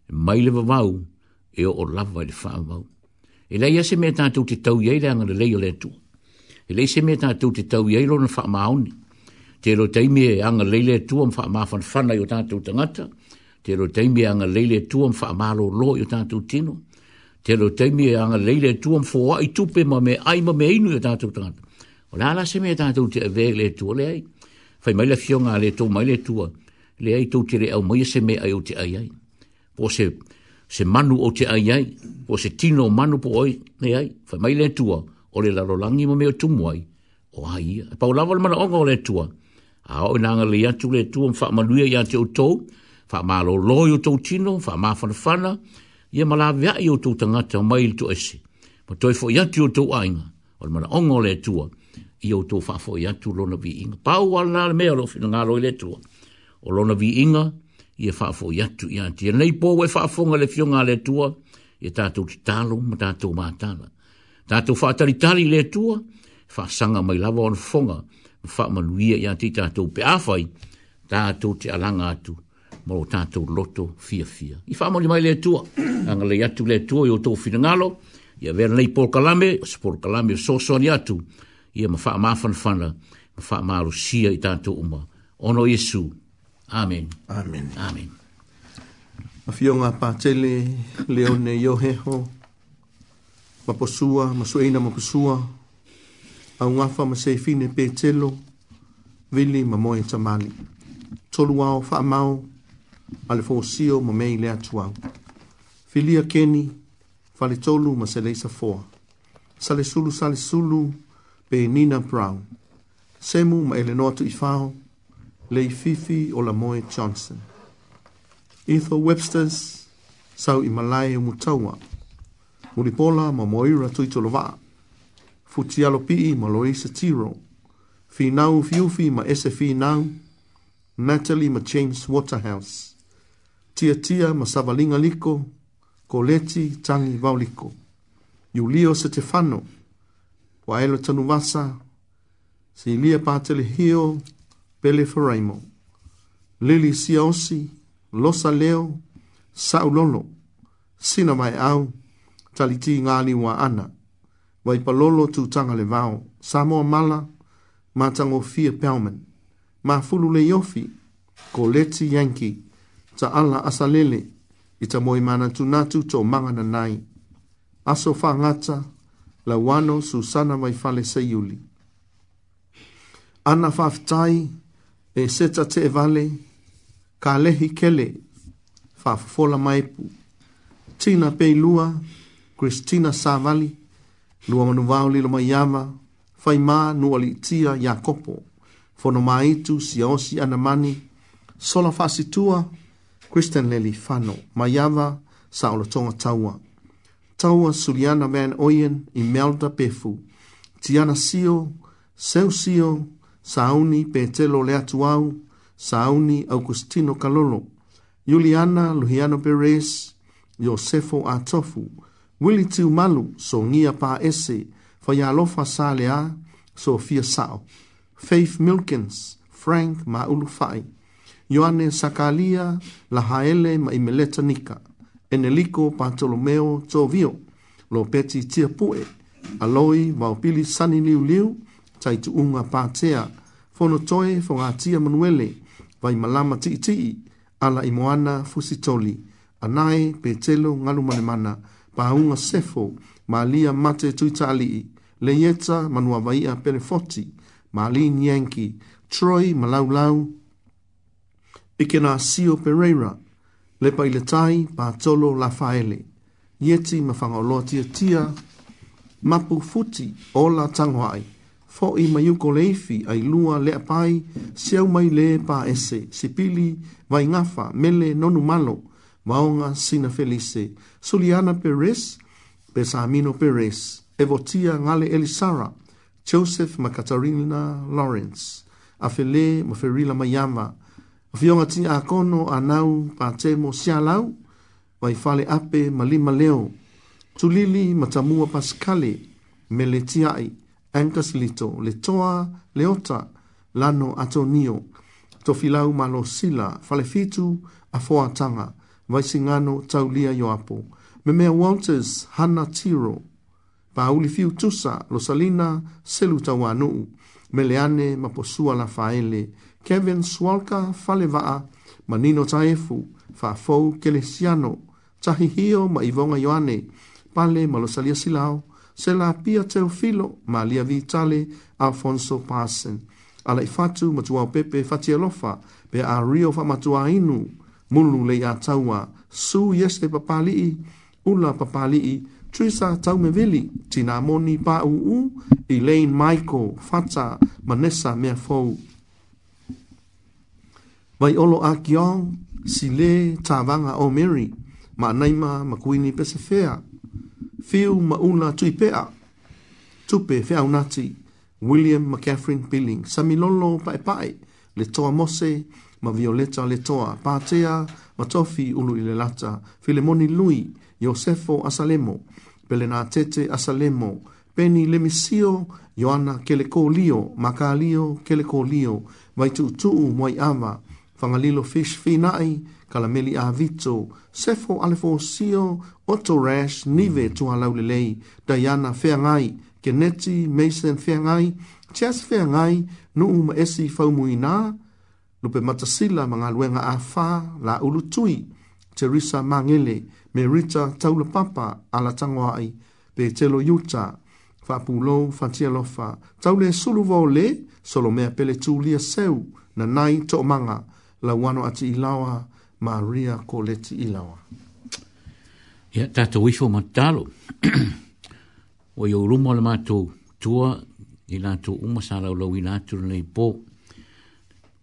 Mai le vavau e o lawa i le whaavau. E lei se me ta tu te tau ye le ana le le le tu. E lei se me ta tu te tau ye lo na fa Te lo te me anga le le tu am fa ma fan fan na yo ta tu te ngata. Te lo te me anga le le tu am fa ma lo lo yo ta tu tino. Te lo te me anga le le tu am fo ai tu pe ma me ai ma me inu yo ta tu te ngata. O la la se me ta tu te ve le tu le ai. Fai mai fionga le tu mai le Le ai tu te re au mai se me ai o te ai ai. Po se se manu o te ai ai, o se tino manu po oi, ne ai, fa mai le tua, o le laro langi mo meo tumu ai, o ai ia. E pa o lawa le mana onga o le tua, a o inanga le yatu le tua, mfa manuia ia te o tou, fa ma lo loi o tou tino, fa ma fanafana, ia ma la vea i o tou tangata o mai tu esi, ma toi fo yatu o tou ainga, o le mana onga o le tua, i o tou fa fo yatu lona vi inga. Pa o ala le mea lo fina ngalo i le tua, o lona vi inga, ia fa fo yatu ia ti nei po we fa ngale fio ngale tua ia ta tu talo ma ta tu ma ta la fa le tua fa sanga mai la von fonga fa ma luia ia ti ta tu pe afai ta tu alanga tu mo ta tu loto fia fia i fa mo li mai le tua ngale yatu le tua yo tu fina ngalo ia ver nei po kalame se sport kalame so so ni atu ia ma fa ma fa fa ma fa ma i ta uma ono yesu Amen. Amen. Amen. Ma fio ngā pātele, leo ne ioheho, ma posua, ma sueina ma posua, au ngāwha ma seifine pētelo, vili ma moe tamali. Tolu au wha mau, ale fō sio ma mei lea tuau. Filia keni, fale tolu ma seleisa fōa. Sale sulu, sale sulu, pe nina brown. Semu ma ele noatu i whao, le fifi o la moe Johnson. Ito Webster's sau i malai o mutaua. Muripola ma moira tui tolo waa. Futi alopi i ma loisa tiro. Finau fiufi ma ese finau. Natalie ma James Waterhouse. Tia tia ma savalinga liko. Koleti tangi vauliko. Julio Stefano. Wa elo tanuvasa. Si lia patele hio. Si lia patele hio pele foraimo. Lili siosi, losa leo, sau lolo, sina mai au, taliti ngāli wa ana, wai palolo tu tanga le vao, samoa mala, ma tango fia pelman, ma fulu le yofi, ko leti yanki, ta ala asalele, i ta moi mana tunatu tō mangana nai. Aso wha ngata, la wano su sana mai fale se yuli. Ana whaftai, e seta te vale, ka lehi kele, fa maipu. Tina pei lua, Christina Savali, lua manu vau lilo mai ama, fai mā nua li tia ya kopo, fono maitu si osi anamani, sola fasitua, Christian Lely Fano, Mayava, Saolo Tonga Taua. Taua Suliana Van Oyen, Imelda Pefu. Tiana Sio, Seu Sio, Sauni Petelo le atu au, Sauni Augustino Kalolo, Juliana Luhiano Perez, Yosefo Atofu, Willi Tiu Malu, Songia Pa Ese, Fayalofa Salea, Sofia Sao, Faith Milkins, Frank Maulu Fai, Ioane Sakalia, Lahaele Maimeleta Nika, Eneliko Bartolomeo Tovio, Lopeti Tiapue, Aloi Maupili Sani Liu Liu, tai tu unga pātea, fono toe fo ngā tia manuele, vai malama ti ti ala i moana fusi toli, anae pe telo ngalu mana, pa unga sefo, ma lia mate tu itali i, le ieta manua vaia pere ma li nienki, troi malau lau, ike nā sio pereira, le pa ile tai pa tolo la faele, ieti mafanga tia tia, mapu futi ola tangwai, fo i mai uko leifi ai lua le apai seau mai le pa ese sipili vai ngafa mele nonu malo maonga sina felise Suliana Perez Besamino Perez Evotia Ngale Elisara Joseph Makatarina Lawrence Afele Maferila Mayama Fionga ti akono anau patemo sialau vai fale ape malima leo Tulili Matamua Pascale Meletiai Ankasilito, le toa, le ota, lano atonio, tofilau malo sila, fale falefitu, afoatanga, vaisingano taulia yoapo, memea Walters, Hanna Tiro, pauli fiu tusa, Rosalina, selu tawanu, meleane maposua la faele, Kevin Swalka falevaa, manino taefu, faafou kelesiano, tahihio ma ivonga yoane, pale malosalia silao, se la pia teo filo ma lia vitale Alfonso Parson. Ala i fatu matua o pepe fati alofa pe a rio fa matua inu mulu le ia taua su yeste papali'i, ula papali'i, trisa taume vili tina moni pa u u i lein maiko fata manesa mea fou. Vai olo a kiong si le ta vanga o meri ma naima makuini pese fiu mauna tui pea. Tupe whiau nati, William McCaffrin Billing, samilolo pae pae, le toa mose, ma violeta le toa, pātea, ma tofi ulu i le lata, filemoni lui, Iosefo Asalemo, Belena Tete Asalemo, Peni le Lemisio, Ioana Keleko Lio, Makalio Keleko Lio, tu Tuu Moi Ama, Fangalilo Fish Finai, kalameli a vito, sefo ale fo sio, oto rash, nive tu a laulelei, Diana Feangai, Keneti, Mason Feangai, Chas Feangai, nu uma esi faumuina, lupe matasila mga luenga a fa, la ulutui, Teresa Mangele, Merita Taula Papa, ala tangwai, pe telo yuta, fapulo, fatialofa, taule sulu vole, solo mea pele tulia seu, na nai to manga, la wano ati ilawa, Maria Coletti Ilawa. Ia, yeah, tātou ifo ma tālo. o iau rumo ala mātou tua, i lātou umasara o lau i lātou nei po.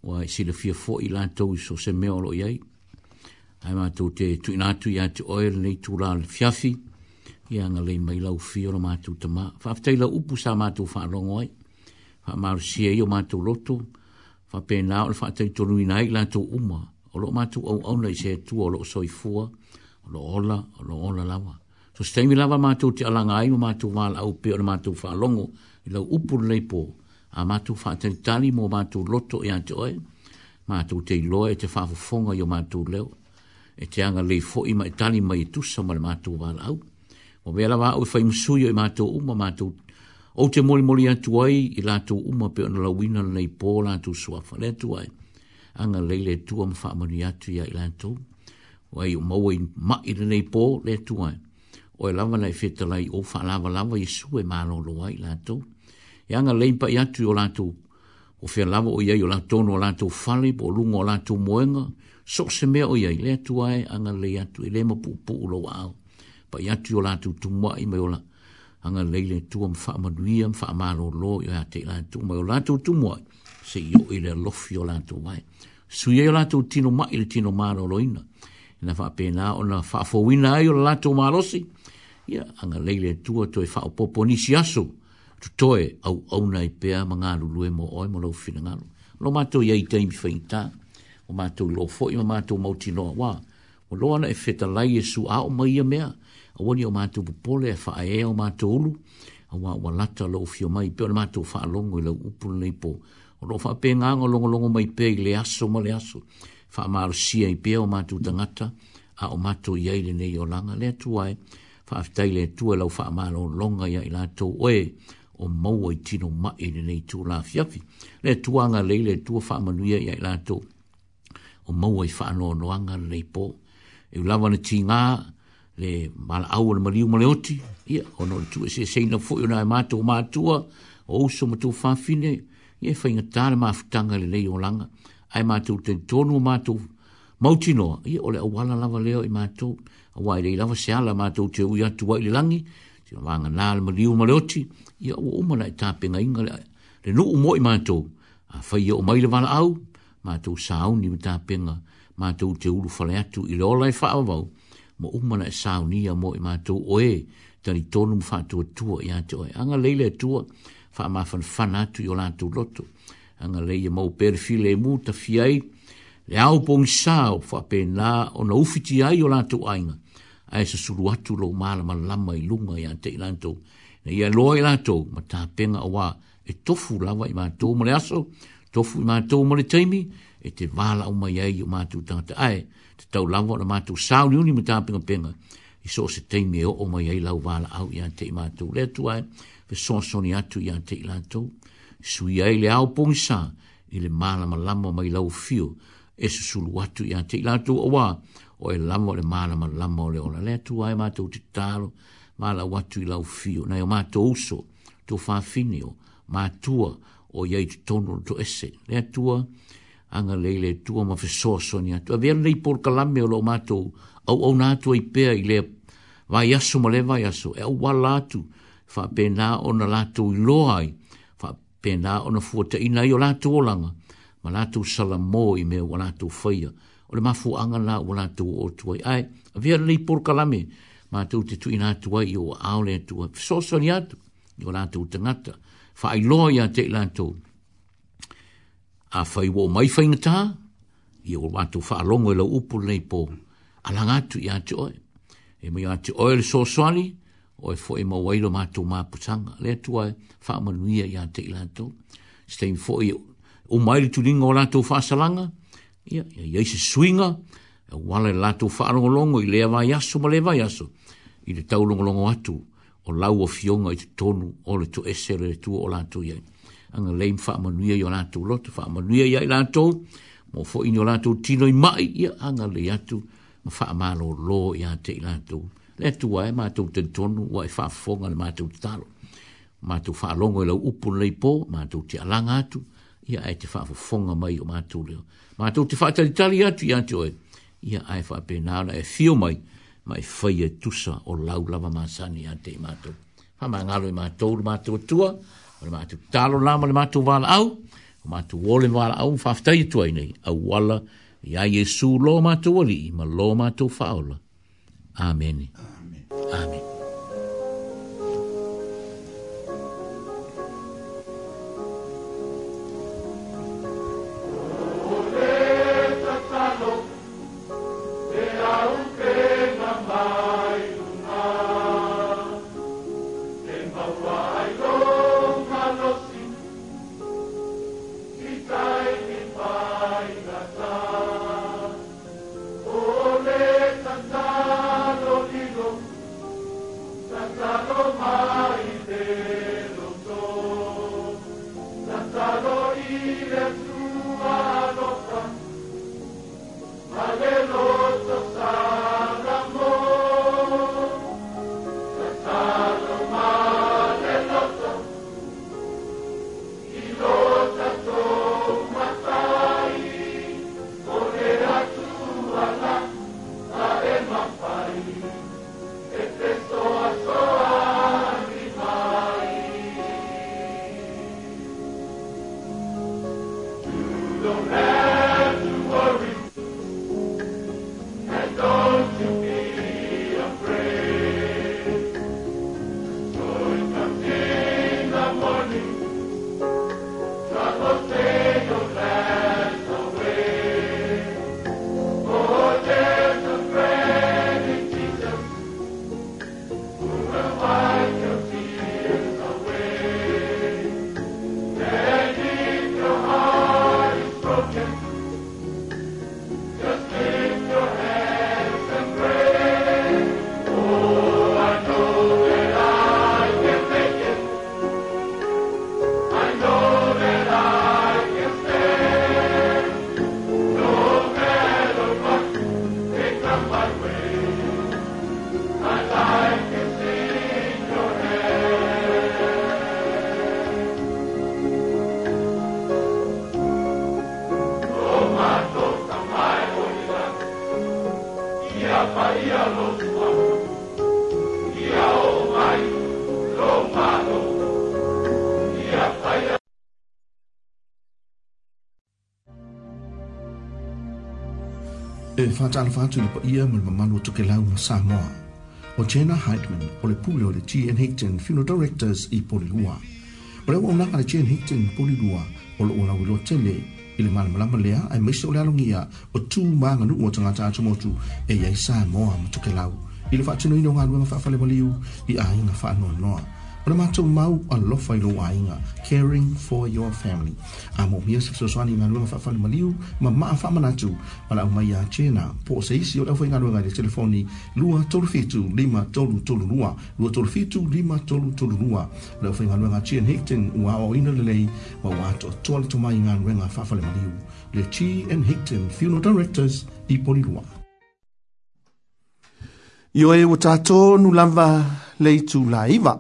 o ai sila fia fō i lātou so se mea olo iai. Ai mātou te tu inātou ia te oil nei tū rā le fiafi, i anga lei mai lau fio la mātou ta mā. Whaftai la upu sā mātou whaarongo ai, whaamaru sia i o mātou roto, whapena o le whaatai tonu i nai lātou umasara o lo matu au au nei se tu o lo soi fua o lo ola o lo ola lava so stai mi lava matu te alanga ai matu mal au pe o matu fa longo i lo upu lei po a matu fa te tali mo matu loto e ante oe matu te lo e te fa fonga yo matu leo e te anga lei fo i mai tali mai tu sa mal matu mal au o vela va au fa imsu yo matu uma matu o te moli moli atu ai i latu uma pe o na la wina nei po latu suafa le atu ai anga leile tua ma wha amani atu ia ilantou. Wa i o maua i ma i rene i pō le tua. O e lawa nei feta lai o wha lawa lawa i su e mālo loa i lantou. E anga leimpa i atu o lantou. O fia lawa o iei o lantou no lantou fali, po lungo o lantou moenga. So se mea o iei le tua e anga lei atu i e lema pu pu ulo au. Pa i atu o lantou tumua i mai o la. Anga leile tua ma wha amani ia ma wha amalo loa i o hate i lantou. Mai o lantou tumua se i o i le lofi o lantou mai. Mai su ye la tu tino ma il tino ma lo ina na fa pena o na fa fo wina yo la ma lo si ya anga lele tu to e fa o poponi si aso tu to au au e na i pe ma nga lu lu mo o mo lo fina nga lo lo ma to ye i tei fa ita o ma to lo fo i ma to mo ti no wa o lo ana e feta la ye su a ma ye mea o woni o ma to popole fa e o ma to o wa wa lo fio mai pe o ma to fa longo lo upu le po o lo fa pe nga ngolo ngolo mai pe le aso mo le aso fa mar si ai pe o ma tu a o ma to ye le nei o langa le tu ai fa fa le tu lo fa ma lo longa ya ila to we o mo o tino ma i le nei tu la fiafi le tu anga le le tu fa ma nuia ya ila to o mo o fa no noanga anga le po e lava na tinga le mal awol mari mo le oti ia e o no tu se se na fo yo na ma to o so mo tu fa fine ye fainga tāra mafutanga le leo langa, ai mātou te tonu mātou mautino, ye ole awala lava leo i mātou, a wai lei lava se ala mātou te ui atu wai le langi, te wanga nāle ma liu maleoti, ye o umana i tāpenga inga le, le nuu mo i mātou, a fai ye o maile wala au, mātou sāu ni ma tāpenga, mātou te ulu fale atu i le olai e whaavau, mo umana i sāu ni ya mo i mātou oe, tani tonu mfātua tua i ate oe, anga leile tua, fa ma fan fana tu yo lan tu lotu anga e e le ye mo per file mu ta fiai le au pong sa fa pe na o no fiti ai yo lan tu ainga ai se su watu lo mala ma lama i lunga ya te lan tu ne ye lo i lan tu ma ta penga wa e tofu lava i ma tu mo le aso tofu i ma tu mo le taimi e te wala o mai ai o ma tu ta ta ai te tau lava o ma tu sa ni ni ma ta penga penga i so se taimi e o mai ai lau wala au ya te ma tu le tu ai fe sonsoni atu ia te ilato, sui ai le au pongisa, i le mālama lamo mai lau fio, e susulu atu ia te ilato o wā, o e lamo le mālama lamo le ola le atu ai mātou te talo, mālā watu i lau fio, nei o mātou uso, tō whāwhini o, mātua o iei tu tonu to ese, le atua, anga leile tua ma fesosoni atua, vea nei pol kalame o lo mātou, au au nātua i pēa i lea, vai aso ma le vai aso, e au wala atu, fa pena ona latu i loai, fa pena ona fuata ina i latu olanga ma latu salamo i me o latu whaia, o le mafu anga na o latu o tuai. Ai, a vea nei por kalame, ma tu te tu ina tuai i o aole atua, so soni atu, latu tangata, fa i loai a te i latu. A i wo mai whai ngata, i o latu fa alongo i upu nei po, alangatu i atu oi, e mi atu oi le so soni, o e fo e mawairo mātou māputanga. Lea tua e wha manuia i ante i lātou. Stain fo e o maile tu ringa o lātou whāsalanga. Ia, ia, ia, ia, swinga. E wale lātou whaarongolongo i lea vai aso ma lea vai aso. I le taurongolongo atu o lau o fionga i te tonu o le tu esere le tua o lātou iai. Anga leim wha manuia i o lātou lota, wha manuia i ai lātou. Mo fo ini o lātou tino i mai, ia, anga le atu. Ma wha amalo lo i ante i lātou. E e le tua ai ma tu te tonu wa fa fonga ma tu talo ma tu fa longo le upu le po ma tu ti alanga tu ia ai te fa fonga mai o ma tu le ma tu te fa te tali atu ia tu e ia ai fa pe na e fio mai mai e fa ia tu o lau lava ma sani te ma tu fa ma ngalo ma tu ma tu tu o ma tu talo la ma ma tu va au ma tu wole va au fa fa tu ai nei a wala ia Jesu lo ma tu ali ma lo ma tu faula Amen. Amen. Amen. whātala atu le paia ma le mamalu o tokelau ma Samoa. O Jenna Heidman o le pule o le G.N. Hickton Funeral Directors i Polilua. O leo unaka le G.N. Hickton Polilua o lo unau ilo tele i le malamalama lea ai maise o le alongia o tū maa nganuu o tangata atumotu e iai Samoa ma tokelau. I le whaatinoino ngā luenga whaafale maliu i ainga whaanoa noa. Ona mātou mau an lofa i loa inga, caring for your family. A mō mia sa fsoswani ngā lua whaafani maliu, ma maa whaaman atu, pala au mai a tēnā. Pō sa isi o lewha i ngā lua ngā telefoni, lua tolu fitu lima tolu tolu lua, lua tolu fitu lima tolu tolu lua. Lewha i ngā lua ngā tēn hekten ua o ina lelei, ma wato toa le tumai ngā lua ngā whaafani maliu. Le T and Hickton Funeral Directors i poni lua. Yo e wata tonu lava leitu laiva. Yo e wata tonu lava leitu laiva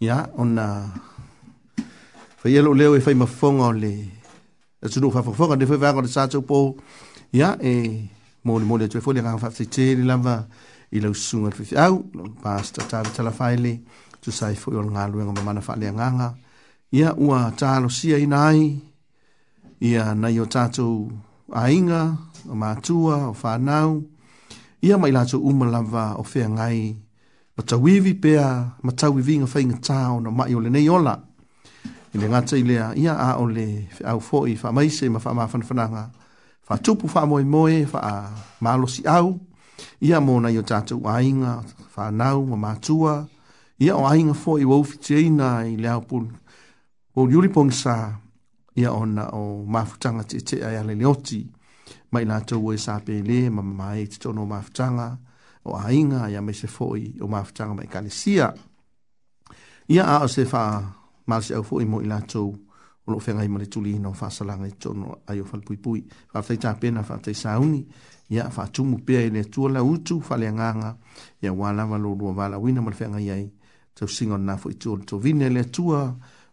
ya ona fa yelo leo e fa ma fonga le e tsu fa fonga de fa va ko sa tsu po ya e mo le mo le tsu fo le ranga fa tsi tsi le lava i lo sunga fi au lo pasta ta ta la faile tsu sai fo yo nga lu nga mana fa le nga ya ua ta lo sia i nai ia na yo ta tsu ainga o ma tua o fa nau ia mai la tsu umalava o fe ngai matawivi pea matawi vinga fai nga tāo na mai ole nei ola. Ile ngata i lea ia a ole au fōi wha maise ma wha maa whanwhananga. Wha tupu wha moe moe wha malo si au. Ia mōna i o tātou ainga wha nau ma mātua. Ia o ainga fōi wau fiti eina i le au pun. O yuri pōngi sā ia o na o mafutanga te te ai ale leoti. Mai nātou oe sāpe le ma mai te tono mafutanga. Mafutanga o ainga ya me se foi o mafutanga mai kalesia. Ia a se fa mal se au foi mo ila tou o lo fenga i mo le tuli no fa salanga i tono a yo fal pui pui. Fa fai ta pena fa tei sauni ia fa tumu pia i le tua la utu fa le anganga ia wala valo lua wala wina mo le fenga iai tau singa na fo i tono tau vine le tua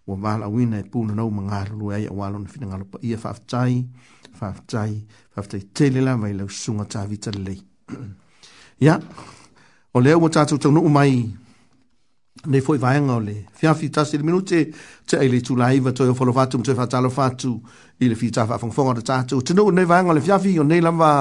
wa wala wina e puna nau mga lua ia wala na fina ngalopa ia fa fai fa fai fa fai tele la vai lau sunga ta vita lei. Ia, o leo mo tātou tau nuu mai, nei fwoi vaenga o le, fiafi tasi le minute, te aile tu laiva, toi o folo fatu, mtoi fatalo fatu, i le fi tafa fongfonga o le tātou, te nuu nei vaenga o le fiafi, o nei lamba,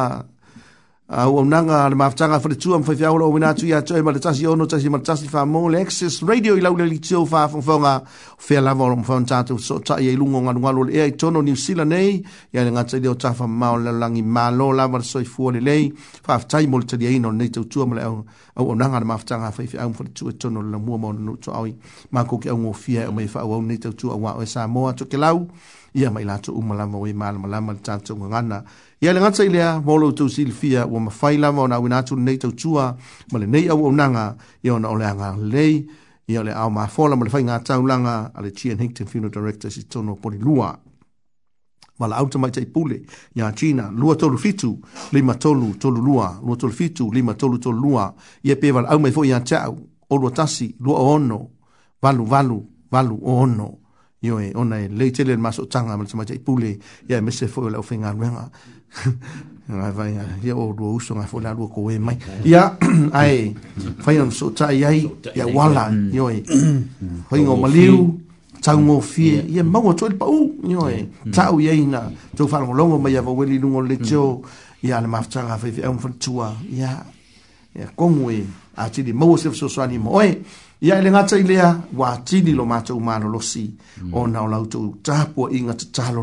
au ah, au nanga le mafutanga fa le tua mfai fia ola wina tu ya tue ma le tasi ono tasi ma le tasi fa mo le exis radio ilau le li tio fa fong fonga fia lava ola mfai on tatu so ta ye ilungo ngan ngalo le ea itono ni usila nei ya le ngatai leo ta fa mao le langi malo lava le soi fua le lei fa aftai mo le tadi aino nei tau tua ma le au au au nanga le mafutanga fai fia au mfai tua itono e le mua mo le no tu aui ma koke au ngofia o mei fa au e au nei tau tua wa oe sa moa tuke lau ia mai lato umalama oe malama lama le tatu ngangana ia le gata i lea ma o loutou silifia ua mafai lava ona auina atu lenei tautua ma lenei auaunaga ia ona o le agalelei ia o le aomafola ma le faiga taulaga a le chian hington funeral director si tono poli lua ma la auta mai tai pule ya china lua tolu fitu lima tolu tolu lua lua tolu fitu lima tolu tolu lua ia pe wala au mai fwoi ya chao o lua tasi lua o ono valu valu valu o ono yo e ona e leitele maso tanga ma la tamai tai pule ya e mese fwoi e la ufenga nwenga vai ia o do uso na folha do ai fai so tai ai ia wala yo mm. maliu tau fie mm. ia mau to pa tau ia to falo longo mai avo weli lungo le cho mm. ia le mafta um fun tua ia ia como e a ti di mau se ilea wa di lo mato umano ona o lauto tapo inga tatalo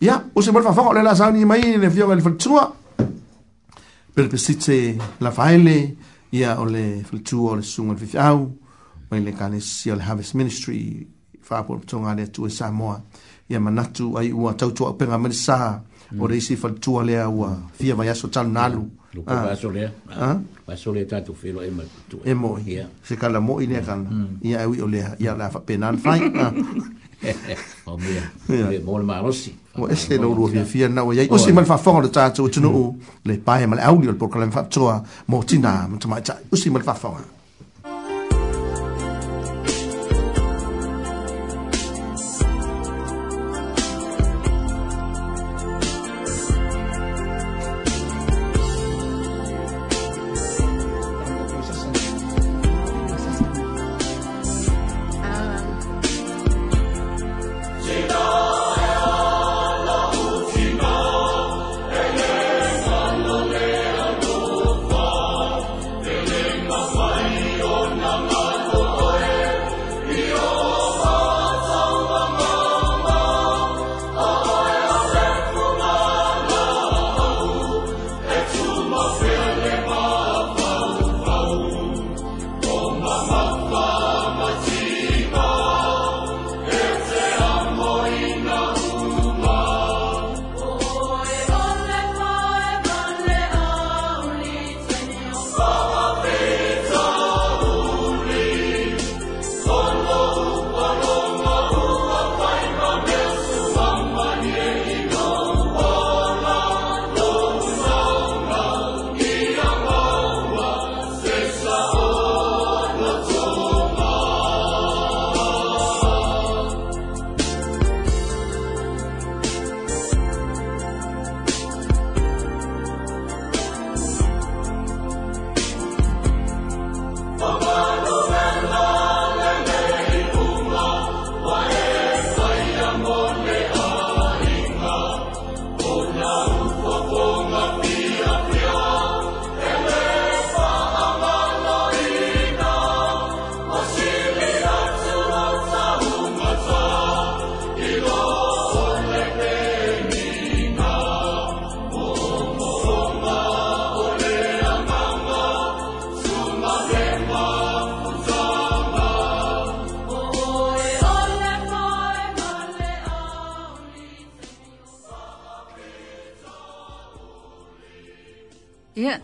ya o se fa fa le la sauni mai ne fio le fultua per pesitse la faile ya o le fultua le sungo le fiau mai le kane si le harvest ministry fa po tonga le tu e sa moa ya manatu ai ua tau tu pe ngamani sa o le si fultua le ua fia vai so tal nalu Lupa ah. basole, ah. basole ah, tatu filo ema tu. Emo, e yeah. se kala mo ine kala, hmm. ia ewi ole, ia la fa penan fai. o mea le mo le malosi o ese lo ro fia fia na o ia o se mal fa fonga le tatu tunu le pae mal au le proclaim fa toa mo tina mo tama ta o se mal fa fonga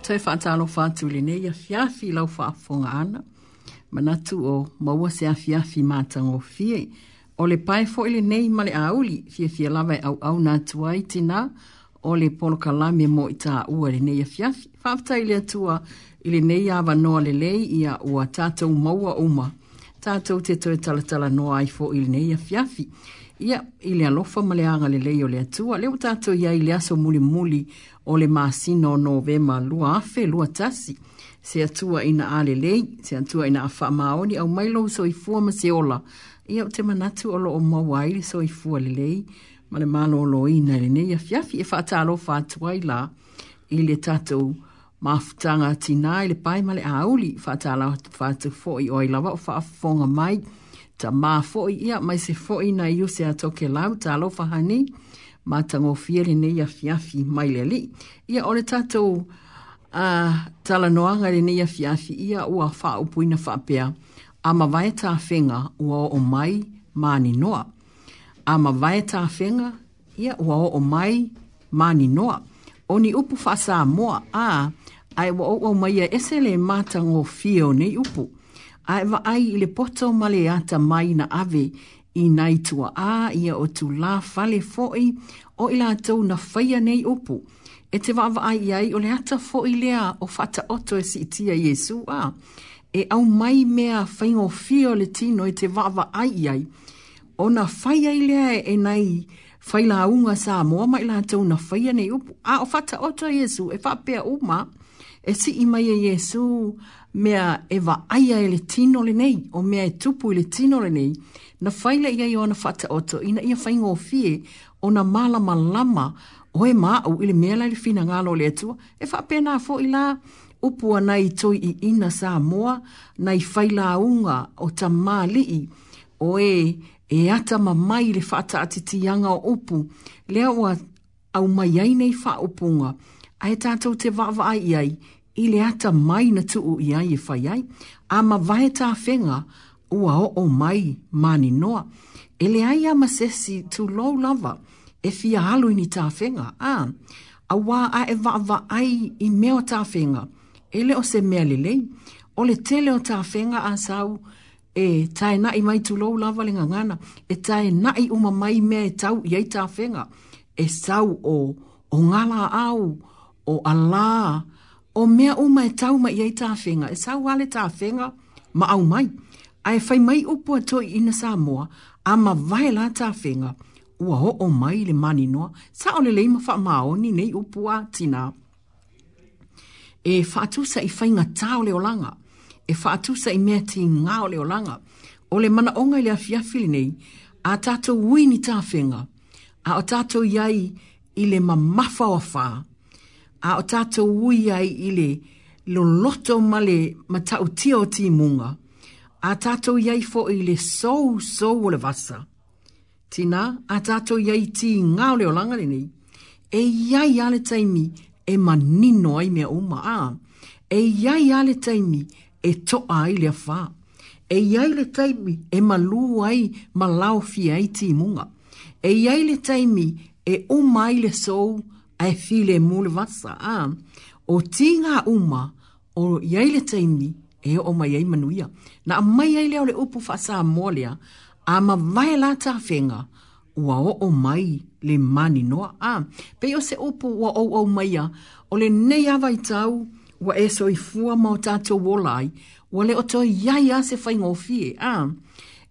tai whaatalo whātu le nei, a whiawhi lau whaafonga ana, manatu o maua se a whiawhi mātang o fie. O le pae fo ele nei male a fie fie lawe au au nā tuai tina, o le polo ka lame mo i tā ua le nei a whiawhi. Whaafta ele atua, ele nei a wanoa le lei i a ua tātou maua uma, tātou te toe talatala noa ai fo ele nei a whiawhi ia i le alofa ma le aga lelei o le atua le ua tatou iai le aso mulimuli o le masino novema lua afe lua tasi se atua ina alelei se atua ina a faamaoni au mai lou soifua ma se ola ia u te manatu o loo maua ai le soifua ma le malōlōina lenei afiafi e faatalofa atu ai la i le tatou mafutaga tinā i le pae ma le auli faatalofa atu foʻi o ai lava o faafofoga mai ta mā fōi ia mai se fōi na iu se atoke lau ta alofaha ni mā tango fiere ne ia fiafi mai le li. Ia ore tātou uh, tala noanga re ne ia fiafi ia ua wha upuina wha pia a ma vai tā whenga ua o mai mā ni noa. A ma vai tā whenga ia ua o mai mā ni noa. O ni upu fasa sā moa a ai wa o mai ia esele mā tango fio nei Upu a e ai i le poto male ata mai na ave i naitua a ia o tu la fale foi o ila tau na whaia nei upu e te wawa ai ai o le ata foi lea o fata oto e si itia Jesu a e au mai mea whaingo fio le tino e te wawa ai ai o na whaia i lea e nei whaila unga sa moa mai la tau na whaia nei upu a o fata oto Jesu e whapea uma e e si ima ye Yesu mea e wa aia ele tino le nei, o mea e tupu ele tino le nei, na faila ia i ona fata oto, ina ia fai ngofie o na malama lama o e mau ili mea le fina ngalo le atua, e wha pena a fo ila upua na i toi i ina sa moa, na i faila unga o ta malii, o e e ata mamai le fata atitianga o upu, lea ua au mai ai nei wha upunga, ai tātou te wawa ai iai, i le ata mai na tuu iai e fai ai, a ma vahe tā whenga ua o o mai mani noa. E le ai ama sesi tu low lava e fia halu ni tā whenga, a, a wā a e wawa ai i meo tā whenga, e le o se mea le lei, o le tele o tā whenga a sau, e tae nai mai tu low lava le ngangana, e tae nai uma mai mea e tau iai tā whenga, e sau o, au, o ngala au, o Allah o mea o mai tau mai ai tāwhenga. E sau wale tāwhenga ma au mai. Ai whai mai upo atoi ina Samoa a ma vai la tāwhenga ua ho o mai le mani noa. Sa ole le leima wha maoni nei upo a tina. E whaatu sa i whainga tau le olanga. E whaatu sa i mea ti ngā le olanga. O le mana onga le awhiawhili nei a tātou wini tāwhenga. A o tātou iai i le mamafa o whaa a o tātou wui ai i lo loto male ma tau tia o ti munga, a tātou iai fo i so so sou o le vasa. Tina, a tātou iai ti ngā o leo langa le nei, e iai ale taimi e manino ai mea uma a, e iai ale taimi e toa ai le fa. e iai le taimi e malu ai malau fi ai ti munga, e iai le taimi e umai le sou, so ai file mul vasa a o tinga uma o yaile taimi e o mai ai manuia na mai ai le ole opu fasa molia ama ma vai la ta fenga ua o o mai le mani noa a pe o se opu ua o o mai a o le nei avai tau ua e so i fua mao tato wolai ua le oto iai a se fai ngofie a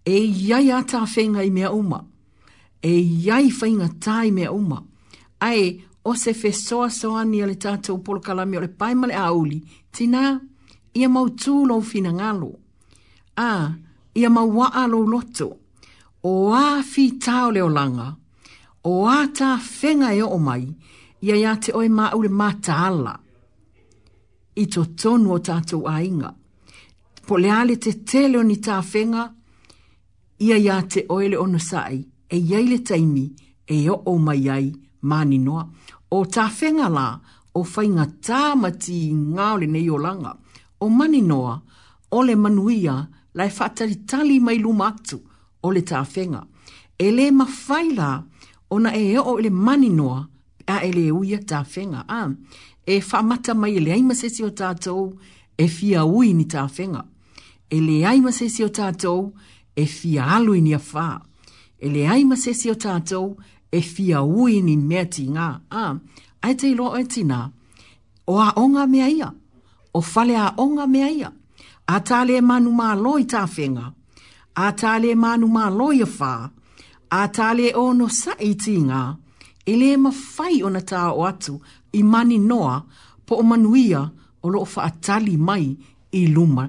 e iai a ta fenga i mea uma e iai fai ngatai mea uma ai o se fesoa soa ni ale tātou polo kalami o le paimale a Tina, ia mau tū lo fina ngalo. A, ia mau waa lo loto. O a fi tau leo langa. O a ta fenga e o mai. Ia ia te oe maa ule mata ala. I to tonu o tātou a inga. Po le ale te teleo ni ta fenga. Ia ia te oe le nosai, E iai le taimi. E o o mai ai mani noa, o ta whenga la, o whainga tāmati ngāole nei o langa, o mani noa, o le manuia, lai whatari tali mai lumatu, o le ta whenga. E le mawhai o na e o le mani noa, a e le uia ta whenga, a, e whamata mai e le sesi o tātou, e fia ui ni ta whenga. E le sesi o tātou, e fia alu ni a whaa. E le sesi o tātou, e e fia ui ni mea ti ngā. A, ai te ilo oi tina, o a onga mea ia, o fale a onga mea ia, a tale manu mā loi tā whenga, a tale manu mā loi a whā, a tale o sa i ti ngā, e le ma whai o na tā o atu i mani noa po o manuia o lo o atali mai i luma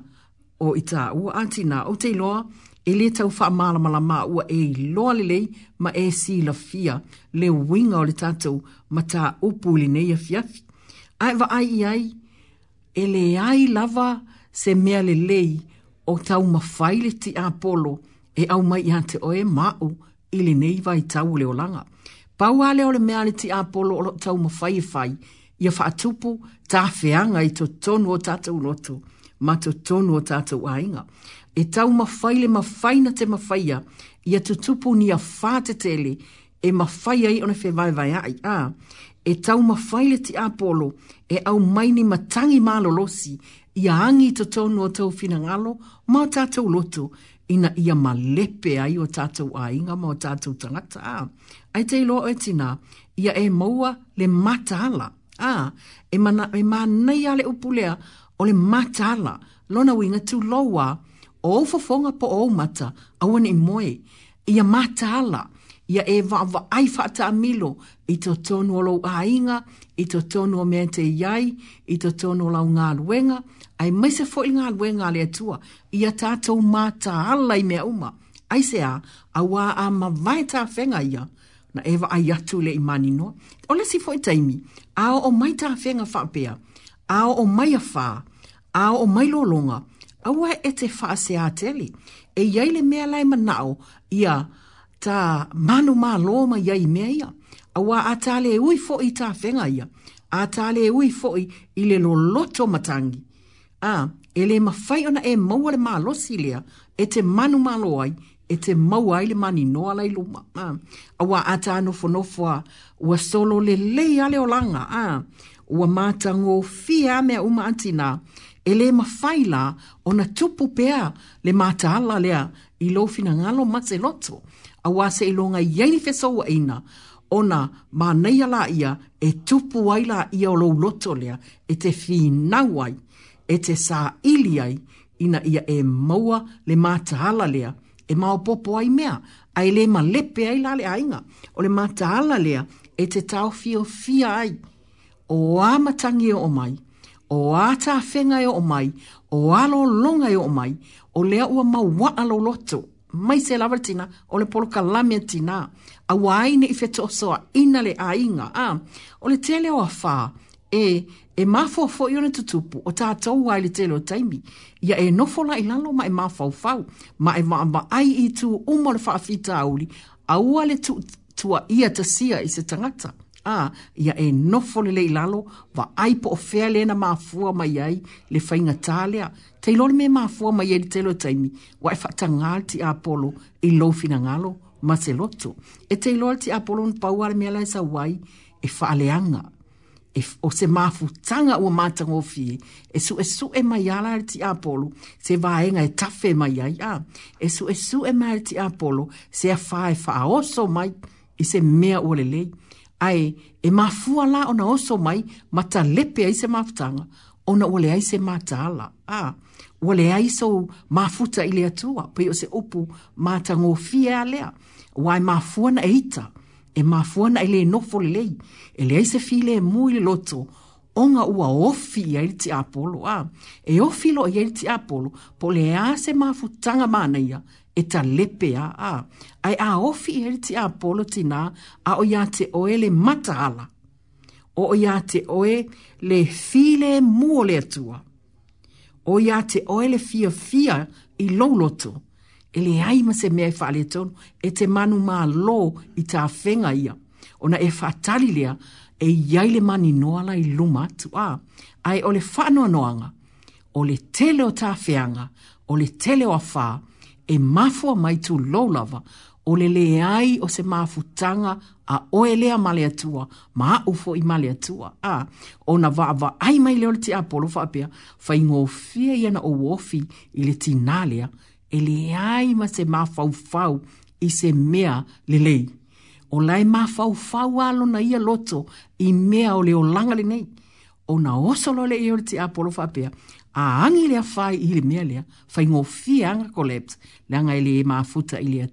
o i tā ua antina o te loa e le tau wha maalamala mā ua e i loa lelei ma e si la fia le winga o le tatou ma tā upu le nei a fiafi. Ai wa ai i ai, e le ai lava se mea lelei o tau mawhaile ti a polo e au mai i hante oe mao i le nei vai tau le olanga. Pau ale o le mea le ti a polo o tau mawhai e fai, ia wha atupu tā whianga i to tonu o tatou loto, ma to tonu o tātou ainga e tau mawhai le mawhai na te mawhai i atu tupu ni a whāte tele, e mawhai ai ona whi vai vai ai a, e tau mawhai le ti apolo, e au mai ni matangi malolosi, i a angi to tonu o tau whina ngalo, mā tātou loto, ina ia malepe ai o tātou ainga mā tātou tangata a. Ai te iloa o tina, ia e maua le matala, a, e mana e mā nei ale upulea o le matala, lona winga tu loa, o fofonga po o mata awan i moe ia mataala ia e vaava ai faata amilo i to tonu o lou āiga i to tonu o mea te iai i to tonu o lau galuega ae mai se foʻi galuega a le atua ia tatou mataala i mea uma ai se a auā a mavae tafega ia na e vaai atu lei maninoa o lesi foʻi taimi a oo mai tafega faapea a oo mai afā a oo mai lologa lo Awa e te whaase a tele, e iei le mea lai manao ia ta manu mā loma iei mea ia. Awa a tale e ui fo'i ta whenga ia, a tale e ui fo'i i le lo loto matangi. A, e le mawhai ona e maua le mā losi lea, e te manu mā ai, e te maua i le mani noa lai luma. A, awa a ta anu fonofoa, ua solo le lei ale o langa, a, ua mātango fia mea uma antinaa, e le mawhai la o na tupu pea le mātahala lea i lo fina ngalo mase loto. A wase i longa yei fesau aina o na mānei ala ia e tupu ai ia o lo loto lea e te whinauai, e te sā iliai ina ia e maua le mātahala lea e maopopo ai mea ai le ma lepe ai la le ainga o le mātahala lea e te tau fio fia ai o amatangi o mai o ata fenga e o mai, o alo longa e o mai, o lea ua maua alo loto, mai se lava tina, o le poloka lame tina, a waine i feto soa ina le a inga, a, o le tele o afa, e, e mafo fo yone tutupu, o tātou wai le tele o taimi, ia e nofola i lalo ma e mafau fau, ma e ma, ma ai i tu umo le faafita auli, a ua le tu, tua ia tasia i se tangata, a ia e nofo le lei lalo va ai po o fea le maafua mai ai le whainga tālea. Teilo me maafua mai ai teilo e taimi wa e whata ngāti a Apolo i lo fina ngalo ma se loto. E teilo ti a polo na mea sa wai e whaaleanga. E, o se maafu tanga ua mātango fie e su e su e mai ala ari ti Apolo, polo se vaenga e tafe mai ai a. E su e su e mai ari ti Apolo, se a wha e wha mai i se mea ua le ai e mafua la ona oso mai mata lepe ai se mafutanga ona ole ai se mataala a ah, ole ai so mafuta ile atua pe o se opu mata ngofia e alea wai e mafua na eita e mafua na ile no folei ele ai se file e muile loto onga ua ofi ia ili ti apolo. A, e ofi lo ia ili ti apolo, po le se mafutanga mana ia, Eta ta lepe a, a, ai a ofi e ti a polo tina a o ia te oe le matahala. O o ia te oe le file muo le atua. O ia te oe le fia fia i louloto. E le ai ma se mea e whaale tonu e te manu ma lo i ta whenga ia. Ona e whatali lea e iai le mani noala i luma tu a. Ai o le whanua noanga, o le tele o ta whianga, o le tele o a whaa, e mafua mai tu low o le le ai o se mafutanga a o a male atua, ma a ufo i male atua. A, ona na va va ai mai leo le ti apolo fa apia, fa ingo fia iana o wofi i le ti e le ai ma se mafaufau i se mea le lei. O lai mafaufau alo na ia loto i mea o le o langa le nei. O na le eo le ti apolo fa apia, a angi lea whai i le mea lea, whai ngō anga ko lept, le anga ele e maafuta i lea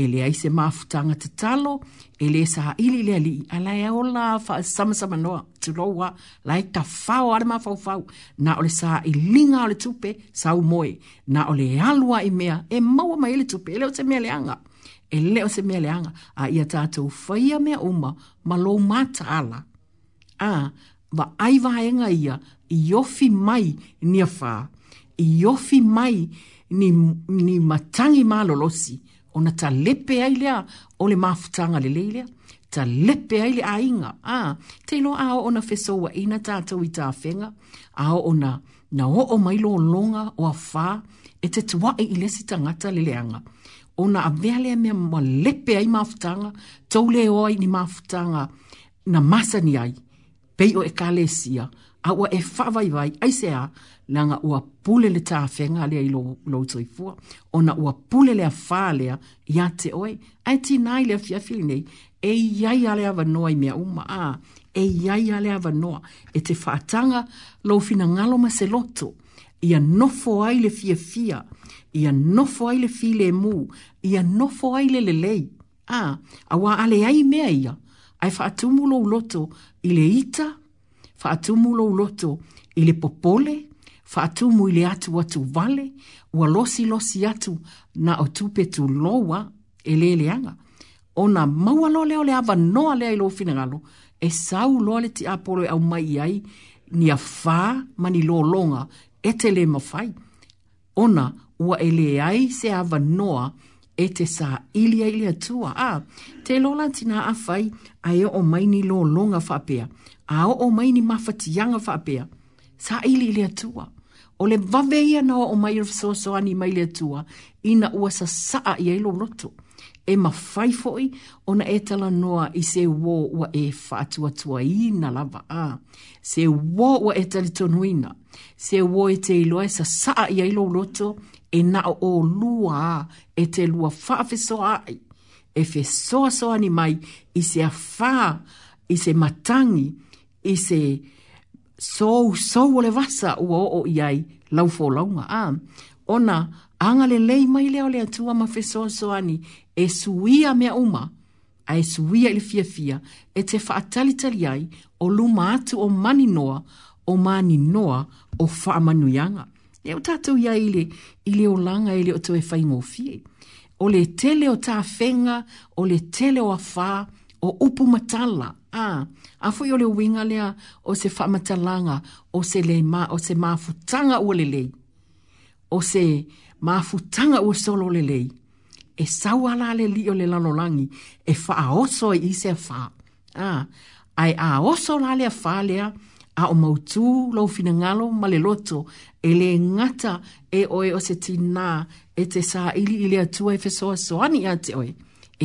ele a ise maafuta anga te talo, ele saha ili lea li, a lai e ola fa sama sama noa, tu roa, lai ka whao are ma whau whau, na ole saha ilinga linga ole tupe, sa moe, na ole e alua i mea, e maua mai ele tupe, ele o te mea le ele o te mea le a ia tata whaia mea uma, ma lo mata ala, a, va aiva enga ia, iofi mai ni afā iofi mai ni, ni matagi malolosi ona talepe ai lea o le mafutaga lelei lea talepe ai le aiga a teiloa ao ona fesouaʻina tatou i tafega a ona na oo mai lologa o afā e tetuaʻi i lesi tagata leleaga ona avea lea mea malepe ai mafutaga tou lē oa ni mafutaga na masani ai pei o e kalesia a awa e fawai vai, ai se a, nga ua pule le ta fenga lea i lo, lo fua, o na ua pule lea fā lea i a te oe, ai ti nai lea fia nei, e iai alea vanoa i mea uma a, e iai alea vanoa, e te whātanga lo fina ngalo ma se loto, ia nofo ai le fiafia fia, ia nofo ai le file mu, ia nofo ai le lei a, a wā ale ai mea ia, ai whātumulo loto i le ita, faatumu lou loto i le popole fa i le atu atu vale ua losilosi atu na o tupe tuloa e leleaga ona maua loa lea o le avanoa lea i lou finagalo e sau loa le tiapolo e au mai ai nia fā ma ni lōlonga e te le mawhai. Ona, ua e le ai se awa noa e te sā ilia ilia tua. A, te lola tina a whai a e o mai ni lōlonga whapea a o o mai ni mafati yanga fa apea sa ili le atua o le vave na o mai rof so so ani mai le atua ina ua sa sa a ia roto e mafai foi ona e tala noa i se wo ua e fa atua tua i na lava a se wo ua e tali tonu se wo e te iloa e sa sa a ia roto e na o o lua e te lua fa soa ai e fe so so ani mai i se a fa i se matangi i se sou sou le vasa ua o i ai laufolauga a ona agalelei mai lea o le atua ma fesoasoani e suia mea uma a e suia i le fiafia e te faatalitali ai o luma atu o mani noa, o mani noa, o faamanuiaga e o tatou iai i le i o langa e le otou e faigofie o le tele o tafega o le tele o afā o upu matala Ah, a fo yo le winga le o se fa matalanga o se le ma o se ma futanga o le le o se ma futanga o solo le le e sa wala le li o le lalo langi e fa a oso i se fa Ah, ai a oso la le fa le a o mautu lo fina ngalo ma le loto e le ngata e oe o se tina e te sa ili ili a tu e fesoa soani te oe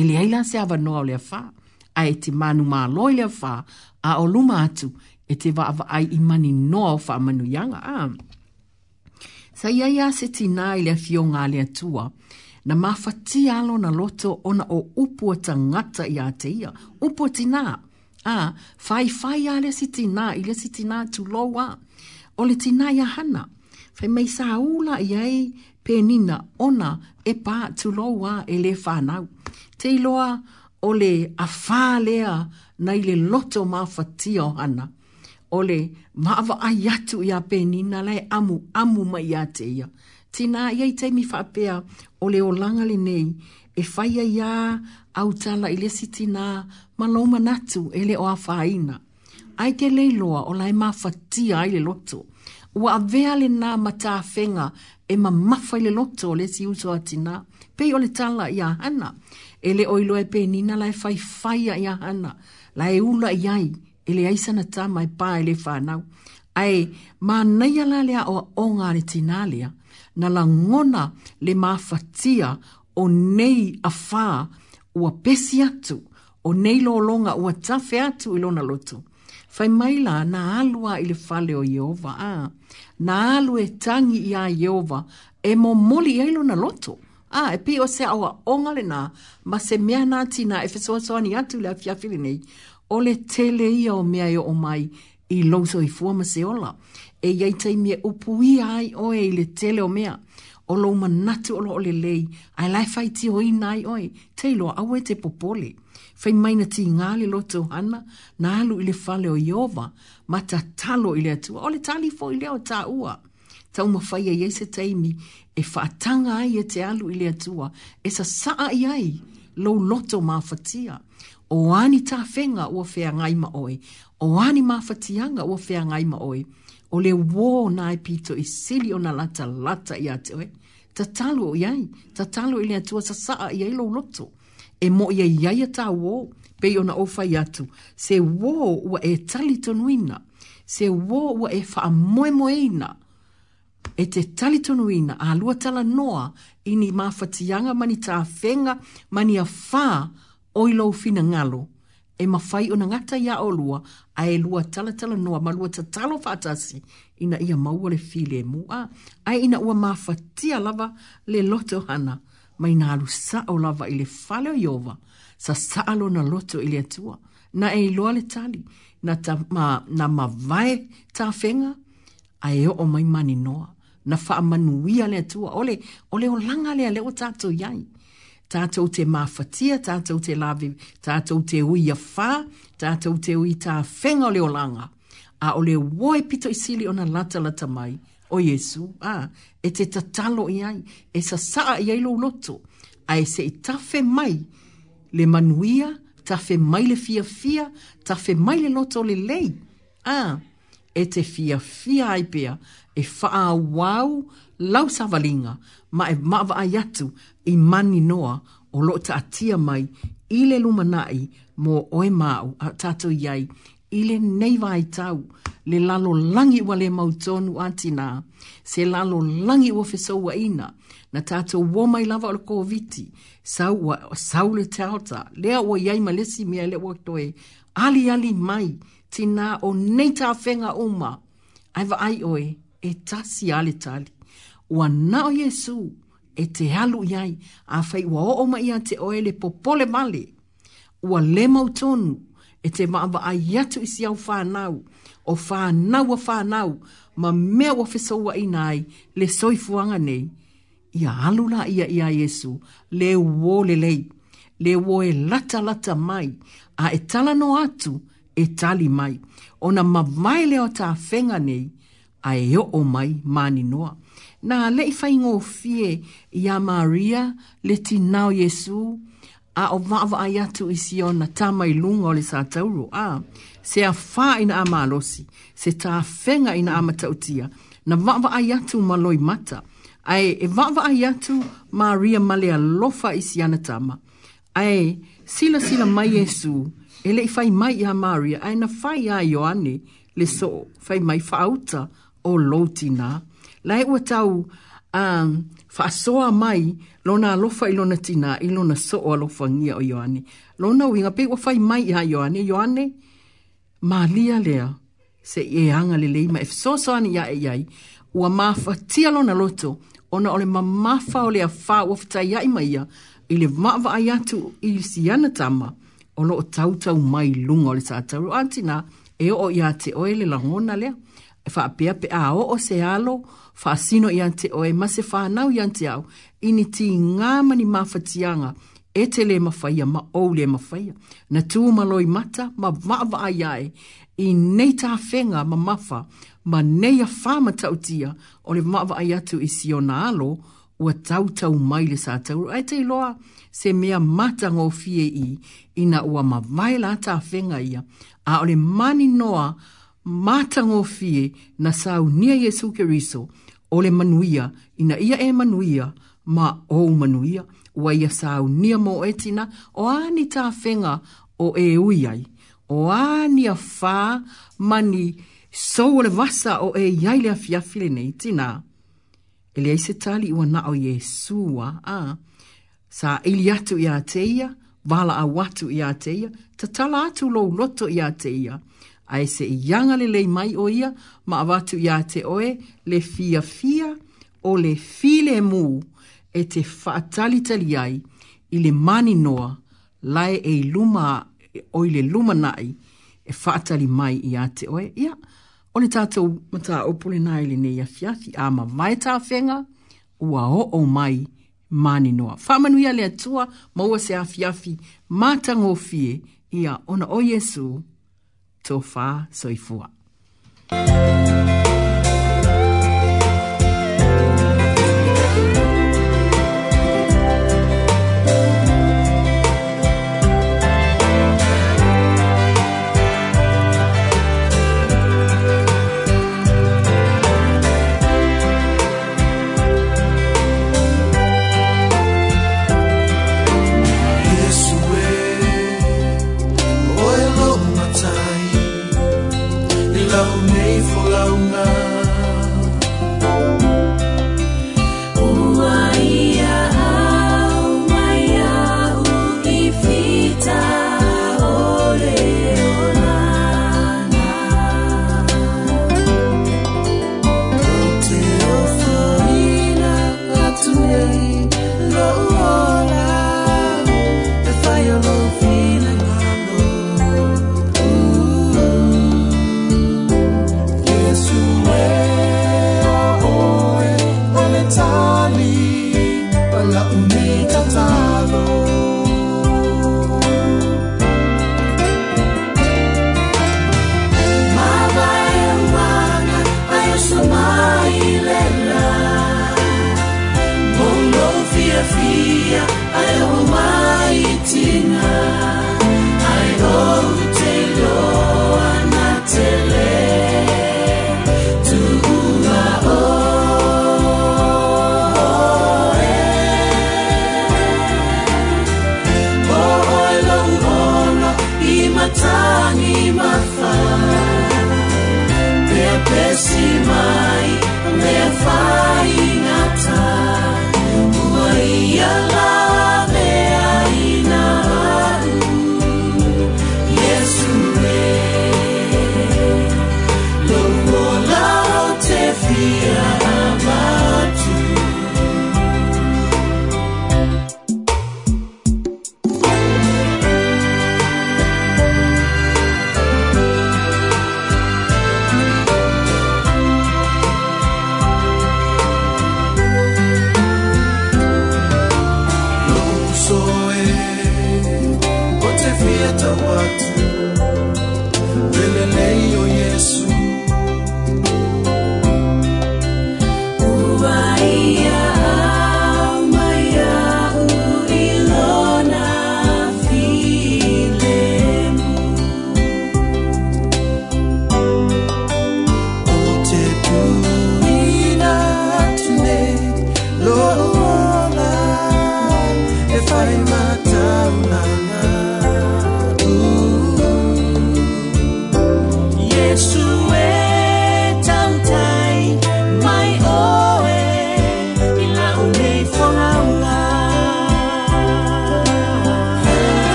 e le aila se avanoa o le a faa a e te manu mā loile wha a o luma atu e te wa awa ai i mani noa o wha manu yanga a. Sa ia ia se ti nā i lea fio ngā lea tua, na mawhati alo na loto ona o upua ta ngata i a te ia. Upua ti nā, a, fai fai a lea si ti nā, i lea si ti nā tu loa, o le ti nā ia hana. Fai mei sa ula i ai penina ona e pā tu loa e le whanau. Te iloa, o le afālea nai le loto mafatia o hana o le maavaai atu ia penina lai amu amu ma iā te ia tinā iai taimi faapea o le olaga e faia iā au tala i lesi tinā ma lou manatu ele lē o afāina Ai kelei loa o lai mafatia ai le loto ua avea lenā matafega e mamafa i le loto o lesi uso tina. pei ole tala iā hana ele o ilo e pe nina la e fai fai a ia hana, la e ula i ai, ele aisana ta mai pā e le whanau. Ai, mā nei alalea o onga ngā re tinalea, na la ngona le mafatia o nei a whā ua pesi atu, o nei lo longa ua tawhi atu i lona lotu. Fai maila na alua i le fale o Yehova, a, na alu e tangi i a Yehova, e mo moli i lona lotu ah, e pio se awa onga le nā, ma se mea nā tina e whesua soa ni atu lea fia fili nei, o le tele ia o mea o mai i loso i fua se ola. E iei tei mea upu i ai oe i le tele o mea, o lo manatu o lo o le lei, ai lai fai ti hoi nai oe, tei loa au e te popole. Fai mai ti ngā lo tau hana, nā alu i le fale o Iova, ma ta talo i le atua, o le tali fo i o ta ua tau mawhai a iei se teimi, e whaatanga ai e te alu i lea tua, e sa saa i ai, lo loto mā whatia. O ani tā whenga ua whea ngai ma o ani mā whatianga ua whea ngai ma oi, o le wō nā e pito i sili o na lata lata i a te oi, ta talo i ai, ta talo i lea tua, sa saa i ai lo loto. E mo i ai ai a tā wō, pei o na ofa atu, se wō ua e tali tonuina, se wō ua e wha moe moeina, e te talitonuina a lua tala noa i ni mawhatianga mani tā whenga mani a whā o i lau fina ngalo. E mawhai o ngata ia o lua a e lua tala noa ma lua tatalo whātasi ina ia maua le whi le mua a e ina ua mawhatia lava le loto hana mai nga alu sa o lava i le whale o iowa sa sa alo na loto i le atua na e loa le tali na, ta, ma, na mawae tā whenga a e o mai mani noa na whaamanuia lea tua. Ole, ole o langa lea leo tātou iai. Tātou te mafatia, tātou te lavi, tātou te ui a whā, tātou te ui tā whenga leo langa. A ole woe pito i sili lata lata mai. O Yesu, a, e te tatalo iai, e sa saa iai lo loto. A e se i mai le manuia, tawhe mai le fia fia, tawhe mai le loto le lei. A, ah, e te fia fia ai pia e faa wau lau savalinga ma e mawa ai atu i mani noa o lo ta atia mai i le lumanai mo oe mau a tato iai i le neiva ai tau le lalo langi wa le mautonu atina se lalo langi wa fesau ina na tato wo mai lava o le koviti sau, sau le tauta lea wa iai malesi mea le wa toe ali ali mai tina o nei tā whenga uma, ai wa ai oe e tasi ale tali. Ua nao Yesu e te halu iai a whai ua o oma ia te oe le popole male. Ua le mautonu e te maawa ai atu isi au whanau, o whanau a whanau, ma mea wa whesaua inai le soifuanga nei. Ia alula ia ia Yesu, le wo le lei, le wo e lata lata mai, a e talano atu, e tali mai ona mavae lea o tafega nei ae oo mai maninoa na leʻi faigofie iā maria le tinao iesu a o vaavaai atu isi ona tamailuga o le sa a se afā ina a malosi se tafega ina a matautia na vaavaai atu ma loi mata ae e vaavaai atu maria ma le alofa isi ana tama ae silasila mai iesu ele i fai mai a Maria, ai na fai a Ioane, le so, fai mai fauta o loti nā. Lai ua tau, fa whaasoa mai, lona alofa i lona tina, i lona so o alofa ngia o Ioane. Lona winga, pe ua fai mai a Ioane, Ioane, maalia lea, se e anga le leima, e fsosoani ia e iai, ua mafatia lona loto, ona ole mamafa ole a faa uafitai ia ima ia, ile maava ayatu ili siyana tamaa, o lo tau tau mai lunga o le tātaru. Anti nā, e o i a te oe le langona lea, e wha apea pe a o o se alo, wha sino i a te oe, ma se wha nau i a te au, ini ti ngā mani mawhatianga, e te le mawhaia, ma ou le mawhaia, na tū maloi mata, ma wawa ai ai, i nei tā whenga ma mawha, ma nei a whāma tautia, o le mawa ai atu i siona alo, ua tautau mai le sa tauru. Ai tei loa se mea mata ngō fie i ina ua mawai la ta whenga ia. A ole mani noa mata ngō fie na sa unia Jesu Keriso ole manuia ina ia e manuia ma o manuia ua ia sau nia mo etina o ani ta whenga o e uiai. O ani a whā mani sou ole vasa o e iai le afiafile nei tinaa ele ai se tali ua na o Yesua a sa ili atu i ateia, vala a watu i ateia, ta tala atu lo loto i ateia, a se i le lei mai o ia, ma a watu i ate oe, le fia fia o le file mu e te whaatali tali ai i le mani noa lae e luma o i le luma nai e whaatali mai i te oe. Ia, yeah o le tātou mata opole nai le nei afiati a ma mai tā whenga, ua o o mai mani noa. Whamanu ia le atua maua se afiafi mātango fie ia ona o Yesu tō whā soifua. Thank you.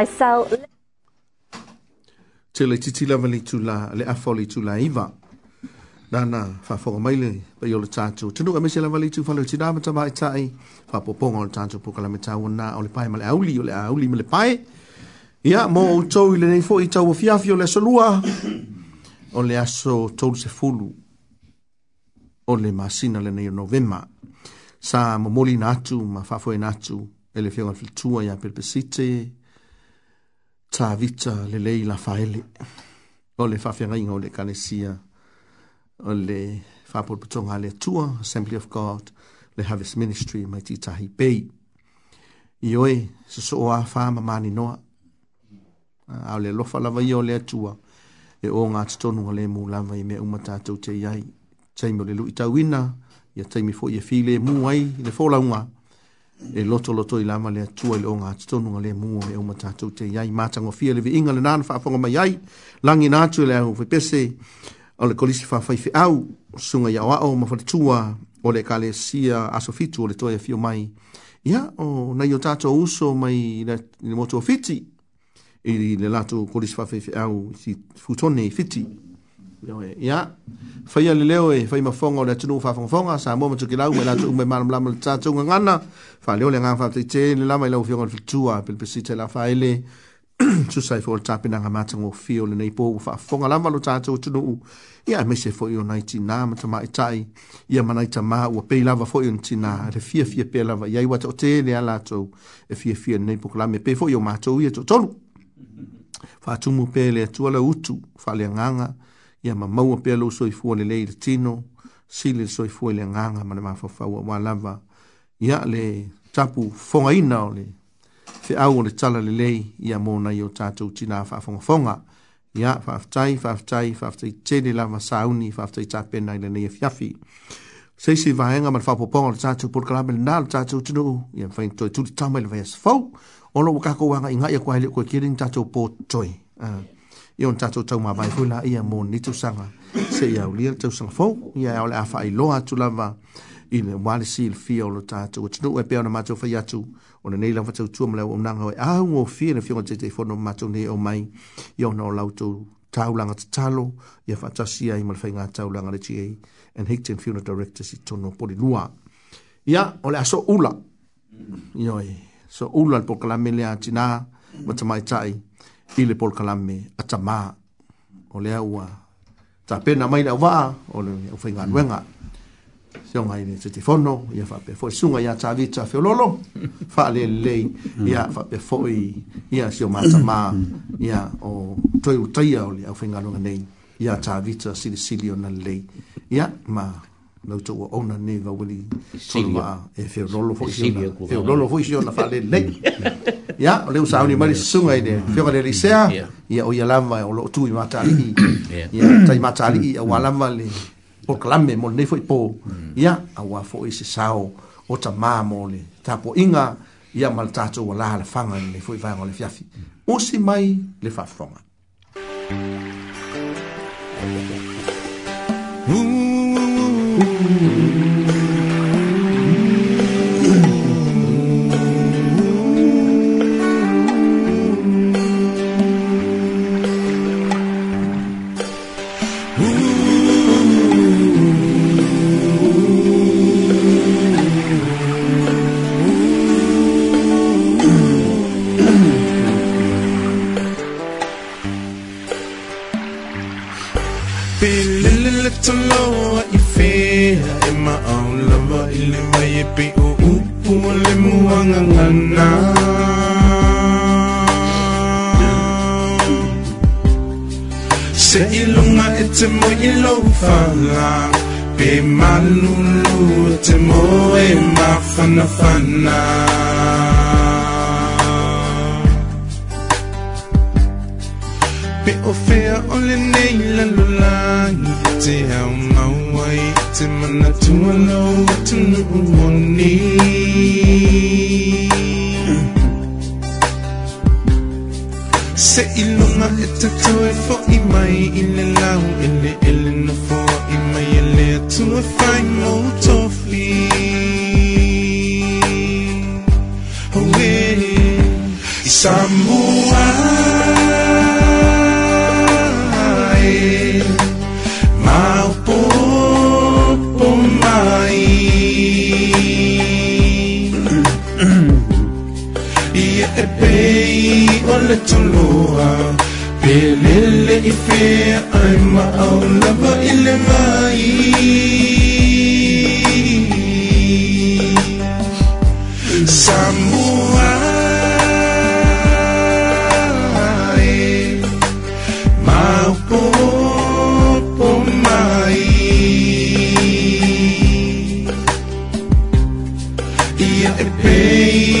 I sell Te titi lava le tula, le afo le tula iwa. Nana, whafonga maile, pa i o le tātou. Tanu e mese lava li tu whalo tina ma tama i Fa Whapoponga o le pukala puka lame tāu na o le pae ma auli, o le auli ma le pae. Ia, mō o tau i le neifo fo i tau fiafi o le solua. O le aso tau se fulu. O le masina le neyo novema. Sa momoli na atu, ma whafoe na atu. Ele whionga fitua ia pelpesite. Ia, tavita le lei la faele o le fafiringa o le kanesia o le fapolputonga le tua Assembly of God le Harvest Ministry mai ti tahi pei i oe se so a fama mani noa a le lofa lava i o le tua e o ngā tatonu le mu lava i me umatātou te iai teimi o le lu i tauina ia teimi fo i e fi le mu ai le fola unga e loto loto i lama le atua i le onga atitonunga le mua me oma tatou te iai matango fia le vi inga le nana whaafonga mai iai langi nātua e le au whepese o le kolisi whaafai fi au sunga ia o ma whaletua o le kale sia aso fitu o le toia fio mai ia o nei o tatou uso mai le motu o fiti i le lato kolisi whaafai fi au si futone i fiti ya faya le leo e fai ma fonga le tunu fa fonga fonga sa mo mo kilau me la tu me mal mal cha tu ngana fa leo le nga fa te che le la mai lau fiong fil tua pel pesi te la faile tu sai fo tapi na ma tu fio le nei po fa fonga la malu cha tu tunu ya me se fo yo nai tina ma tu mai tai ya ma nai ta ma u pe la va fo yo tina le fia fia pe la va ya i wa te le ala tu e fia fia nei po la me pe fo yo ma tu ye tu tolu fa tu mu pe le tu ala utu fa le nganga ia ma maua pe lo so i fu le leir tino sile so i fu le nganga ma ma fa fa wa lava ia le tapu fonga ina ole fe au le tala le lei ia mo na yo tato tina fa fonga fonga ia fa tai fa tai fa tai te le lava sauni fa tai tape na le nei fiafi Sei si vaenga mal fa popong al tatu por kalamel nal tatu tino ia fa into tu tamel vesfo ono wakako wanga inga ia kwa hele ko kirin tatu po toy ah i on tatou taumavae foi laia mo nitausaga seia aulia le tausaga fou i o le a faailoa atu lava i le walesilefia o lo tatou atunuu e pea ona matou fai atu ona nei lava tautua ma le auaunaga oe augofie na fioga teiteifono ma matou nei o mai ia ona o lautou taulaga tatalo ia faatasi ai ma le faiga taulaga le ga and hicton funeral directors i tono polilua ia o le a soʻula ioe soʻula le pokalame lea tinā ma tamaitaʻi mm -hmm i le polkalame a tamā o lea ua tapena mai le auvaa mm. o le aufaigaluega seoga i le tetefono ia faapea foi suga ia tavita feololo faalelelei ia faapea foi ia sio matamā ia o toe utaia o le aufaigaluega nei ia tavita silisili ona lelei ia ma nau tau e ona ne va wili tonga e fe rolo fo si fe rolo fo si ona fale le ya le usa ni mari sunga ide fe ga le risea ya o ya lama o lo tu mata ali ya tai mata ali ya wala mali por clame mo ne fo po ya a wa fo isi sao o ta ma mo le ta po inga ya mal ta tu wala la fanga ne fo va ngole fiafi o si mai le fa fonga Ooh. lo fana Pe malulu te moe ma fana fana Pe o fea o le nei la lulangi Te au mauai te mana tualau tunu uoni Sa ilong nga itatuwid po eh, imay inalaw Iniilin na po imay alit to a eh, fine motor fleet Oh, yeah eh, Isang buwan لطلوعه بليل إفي Ia epei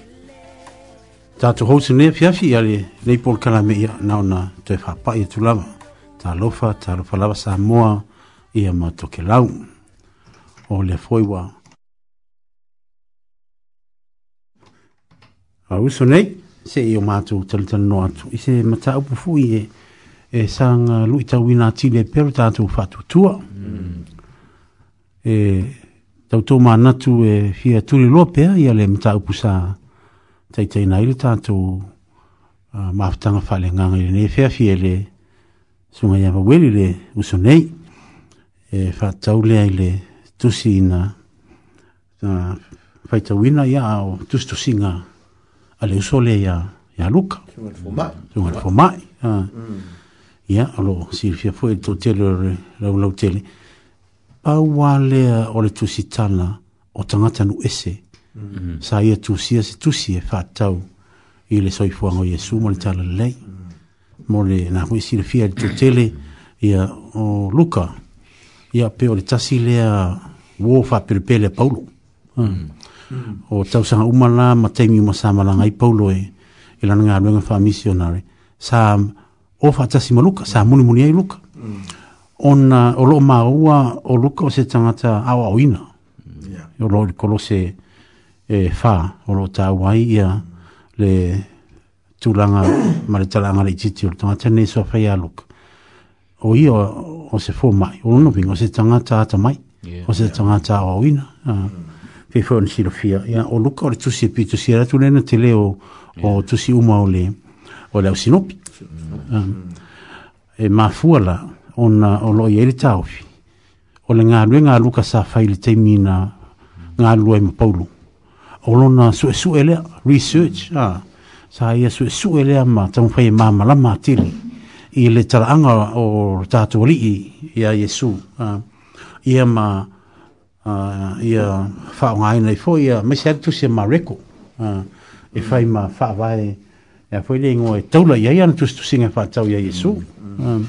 tatou hosi nei fiafi ia le nei polokalame ia na ona toe faapaʻi atu lava talofa talofa lava sa moa ia ma tokelau o lea foi ua auso nei seʻi o matou talitalanoa atu i se mataupu fuʻi e e saga lui tauina atile pelo tatou faatuatua mm. e tautou manatu e fia tuliloa pea ia le mataupu sa taitaina ai le tatou mafutaga faaleagaga i lenei feafia le sugai avaueli le uso nei e faatau lea i le tusi ina faitauina ia ao tusitusiga a le uso lea ia ia luka sugale fomaʻi mm. ia o loo silifia foʻi le toutele ole laulau tele pauā lea o le tusi tala o tagata nuu ese Mm-hmm. sa ia tusia se tusi e fatau i le soifuaga o iesu mo le talalelei mo le na hui silafia le totele ia o Luca ia pe o le tasi lea uō faapelepele a paulo mm. mm-hmm. o tausaga uma la ma taimi uma sa malaga ai paulo e i lana fa faamisionare sa o faatasi ma luka sa munimuni ai luka mm. ona o loo maua o luka o se tagata aoaoina o loo le kolose e fa o lo ta wai ia le tulanga ma le talanga le titi o le tangata nei so fai o io o, se fo mai o no o se tangata ata mai o se tanga tangata o wina uh, mm. fai fōn si lo fia ia, o luka o le tusi e pi tusi e ratu lena te leo o o si uma o le o le ausinopi mm. e ma fuala o on o lo i eri taofi o le ngā lue ngā luka sa fai le teimina ngā lue ma paulu mm o lona sue sue research, ah, sa ia sue sue lea ma tamu fai ma malama atiri, i le taraanga o tātu ali i a Yesu. Ah, ia ma, ah, ia fa nga ina i fō, ia mese atu se ma reko, ah, e fai ma fa vai, ia fō le ingo e taula, ia ia natu stu singa whao tau i Yesu. Ah,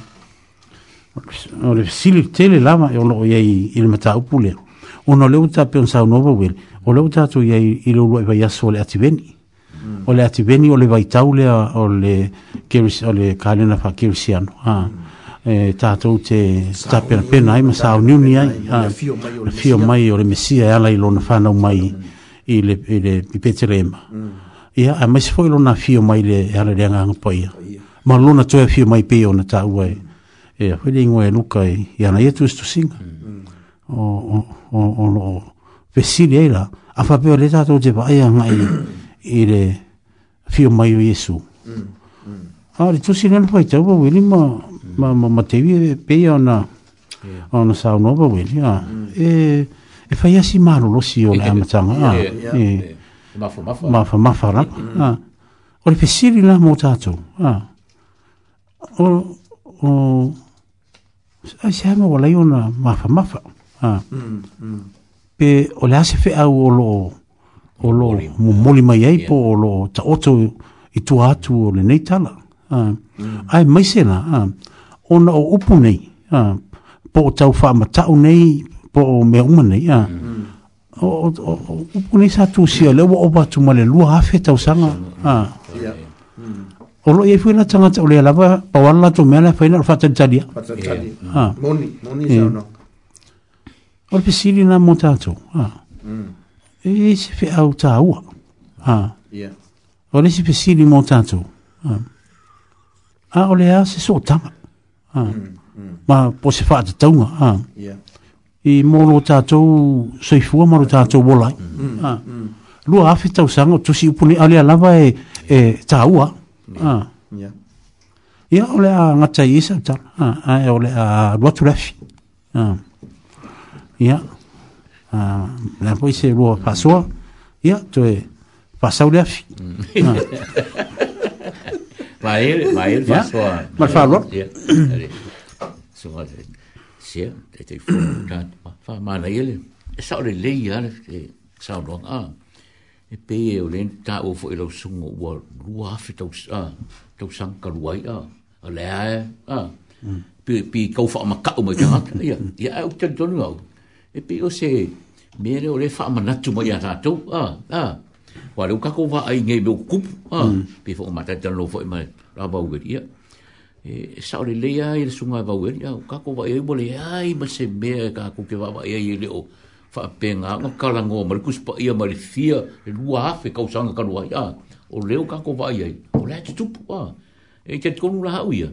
o le sili tele lama, e ono o ia i, le mata upu lea o no le uta pe sa no ba wel o le uta tu ye i lo lo ba yaso le ativeni mm. o le ativeni o le vai taule o le kiris o le kalena fa kirisian ha mm. e eh, tato te sta per pena ma sa un unia ha fio mai o le mesia ala i lo na fa mai e mm. i le i le pipetrema ia a mai foi lo na fio mai le e ala le nga poia ma lo na tue fio mai pe ona ta ue e foi e, le ngue luka e ia na yetu stu singa o o o lo vesilela a fa pe le tato je ba ia ngai ile fio mai yesu mm, mm. ah tu si nan foi tau wili ma ma ma, ma te vie pe ona yeah. ona sa no ba wili ah. Mm. e e fa yesi lo si ona e ma tanga ah. yeah, e yeah. E mafa, mafa. Mafa, mafa, rap. Mm. Ah. O le pesiri la mō tātou. O, o, ai se hama wala iona mafa, mafa. Mm. Mm, mm. pe o le ase feʻau o loo o loo momoli mai ai po o loo taoto i tua atu o lenei tala ae mm. maise la ona o upu nei po o tau faamataʻu nei po o mea uma nei o upu nei sa tusia le ua ova atu ma le lua afe tausaga o lo iai e fui la tagata o lea lava pauala latou mea la faina o le faatalitaliaa o le pesili na mo tatou mm. e se feʻau tāua o le se pesili mo tatou a o lea se soʻotaga ma po se faatatauga i mo lo tatou soifua ma lo tatou olai mm, mm, lua afe tausaga o tusi upuni a lea lava e e tāua Ya. Ya le a gata i esa tala ae o le a e luatu lafi ia a la poi se lo fa so ia cioè passau de afi ma il ma il fa so ma fa lo so ma se te te fa ma na il sa le le ia sa lo a e pe o le ta o fo lo sungo wa lua fi tau sa tau sang ka ruai a le a pe pe kau fa ma ka o ma ka ia ia o te tonu au e pe o se mere o le fa manatu mai a tātou a a wa le kako wa ai ngai beu kup a pe fo ta tan lo fo mai ra ba ugeri a e sa o le le ai le sunga ba ugeri a kako wa ai bole ai ma se me ka ku ke wa ai le o fa penga nga kalango mal kus pa ia mal fia le lua fe ka usanga ka lua ya o leo ka ko vai ai o le tup a e te konu la hau ia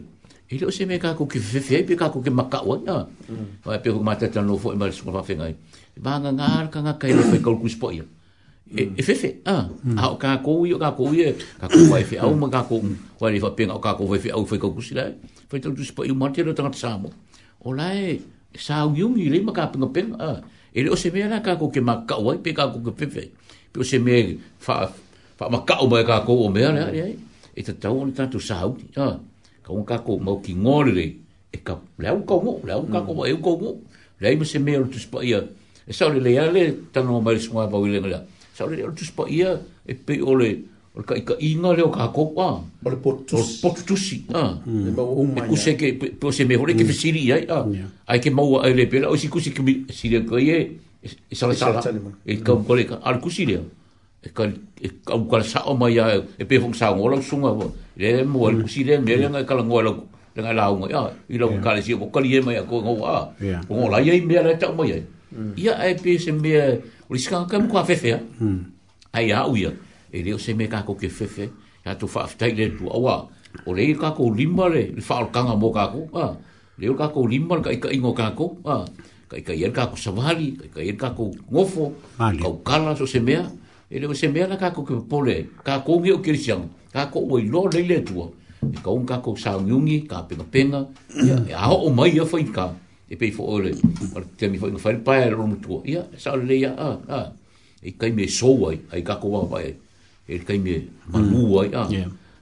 i lo se me ka ko ki fefe pe ka ko ki maka o ya o pe ko mata tan lo fo mal so fa fenga ba nga ngar ka nga kai pe ko ku spo ya e fefe a a ka ko yo ka ko ye ka ko wa fe au ma ka ko wa ik fa pe ka ko fe au fe ko ku sila fe tan tu spo yo lo tan samo o la e sa u yung i le ma ka pe pe a e lo se me la ka ko ki maka o pe ka ko ki fefe pe o se me fa fa maka o ka ko o me e tau on tu sa ka un kako mau ki ngore re, e ka leo ka ngu, leo ka ngu, mm. e ka ngu, leo ima se mea rutu spa ia, e sa ole lea le, tano o maile sunga pao ilenga lea, sa ole lea rutu spa ia, e pe ole, ole ka ika inga leo ka hako pa, ole potu tusi, mm. e kuse ke, pe o se mea hore ke mm. fesiri iai, ai ke maua ai le pela, o si kuse ke siri a kai e, e sa le sala, e ka ukole ka, ale kusi lea, e ka e ukole sa o mai ai, e pe fong sa o ngolang sunga pao, 你外事咧，你咧個外陸，你係老外呀？你陸卡嚟試，我嗰啲嘢咪又過我啊？我嚟依咩咧執乜嘢？依下誒皮斯咩？我哋香港咁快飛飛啊！哎呀，好嘢！而家皮斯咩？卡酷嘅飛飛，佢都發太熱，唔好啊！我哋卡酷林巴咧，發落康噶摩卡酷啊！我哋卡酷林巴嘅依個依個卡酷啊，依個嘢卡酷塞巴利，依個嘢卡酷我服。阿廖卡啦，我皮斯咩？而家皮斯咩？啊卡酷嘅波咧，卡酷嘅有幾長？ka ko o lo le le tu e ka un ka ko sa ngi ka pe no pena e a o mai e ia foi ka e pe fo ole par te mi foi no fai pa ro mu tu ia sa le ia a a e ka me so ai ai ka ko wa ba e e ka me ma lu mm. ai a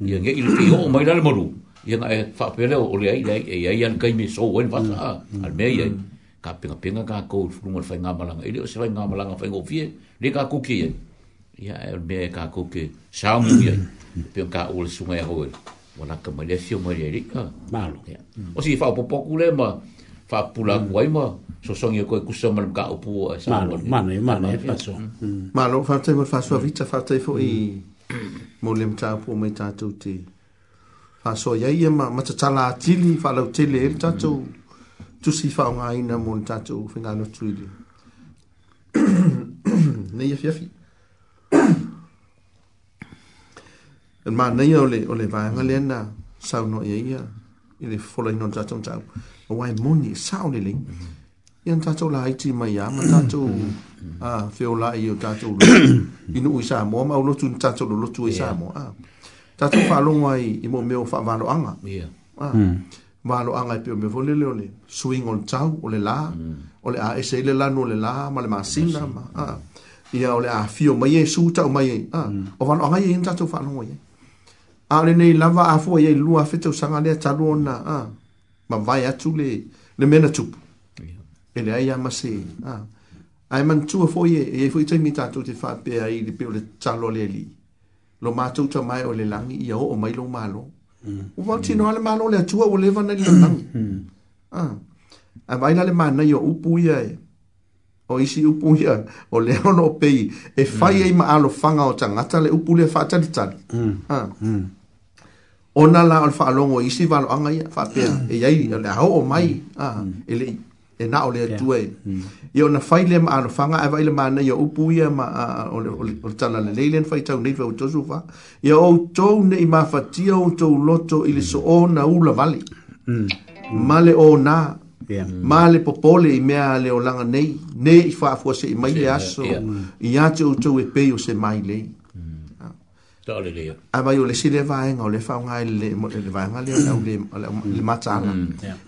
ia nge il fi o mai le ma lu ia na e fa pe le o le ai ai e ai an mm. mm. ka me so wa ba a al me ia ka pe pena ka ko fu mo fai nga malanga ile e se fai nga malanga fai ngo fie le ka ku ki ia e me e ka ku ki sa mu ia pe ka ul sunga e ho wala ka ma le fio ma le rika malo o si fa po po ku le ma fa pula mm. ku ai ma so song ye ko ku sa ma ka opu e sa malo ma ne ma ne fa e so mm. mm. malo fa te ma fa so vita fa te fo i mo le mta po me ta tu ti fa so ye ye ma ma ta ta la ti li fa lo ti le ta tu tu si fa nga ina mo ta tu fa nga no tu li ne ye fi e manai o le o le vaega lea na saunoaia ia i le folaina o le tatou tau auae moni e sa o lelei ia na tatou lahaiti mai ā ma tatou feolaʻi o tatou lotu i nuu i samoa ma cha lotu na tatou lolotu ai samoa a tatou faalogo ai i mo mea o faavaloaga valoaga e peo mea foi lele o le suiga o le tau o le lā o le a ese i le lanu o le lā ma le masina ma ia o le afio mai e su taʻu mai ai o valoaga ai ai cha tatou faalogo ai ai ale nei lava a fo ye lua fetu sanga le tsalona a ma vai a tule le mena tup ele ai ama se a ai man tu fo ye ye fo tsai mi tatu te fa pe ai le pe le tsalo li lo ma tu tsa o le langi ya o mai lo malo o mm. va tsi no malo mm. le tu o le vana le langi Ah. Mm. Ai vai le na yo upu ye o isi upu ye o le ono pei e fai ai ma alo fanga o tsangata le upu le fa tsa tsa a ona la al falongo isi va lo anga fa pe mm. e yai e le ho o mai mm. a ah, mm. ele e na ole tu e e ona faile ma al fanga e vaile ma na yo upu ia ma ole ole tala le leilen fa tau nei vo tozu va e o tou nei ma fa tio o tou loto ile so ona u la vale male o na male popole i mea le o langa nei nei fa fo se mai le aso ia tio tou e pe o se mai lei Ta le le. A vai o le sile vai nga le fau ngai le mo le vai nga le au le le matala.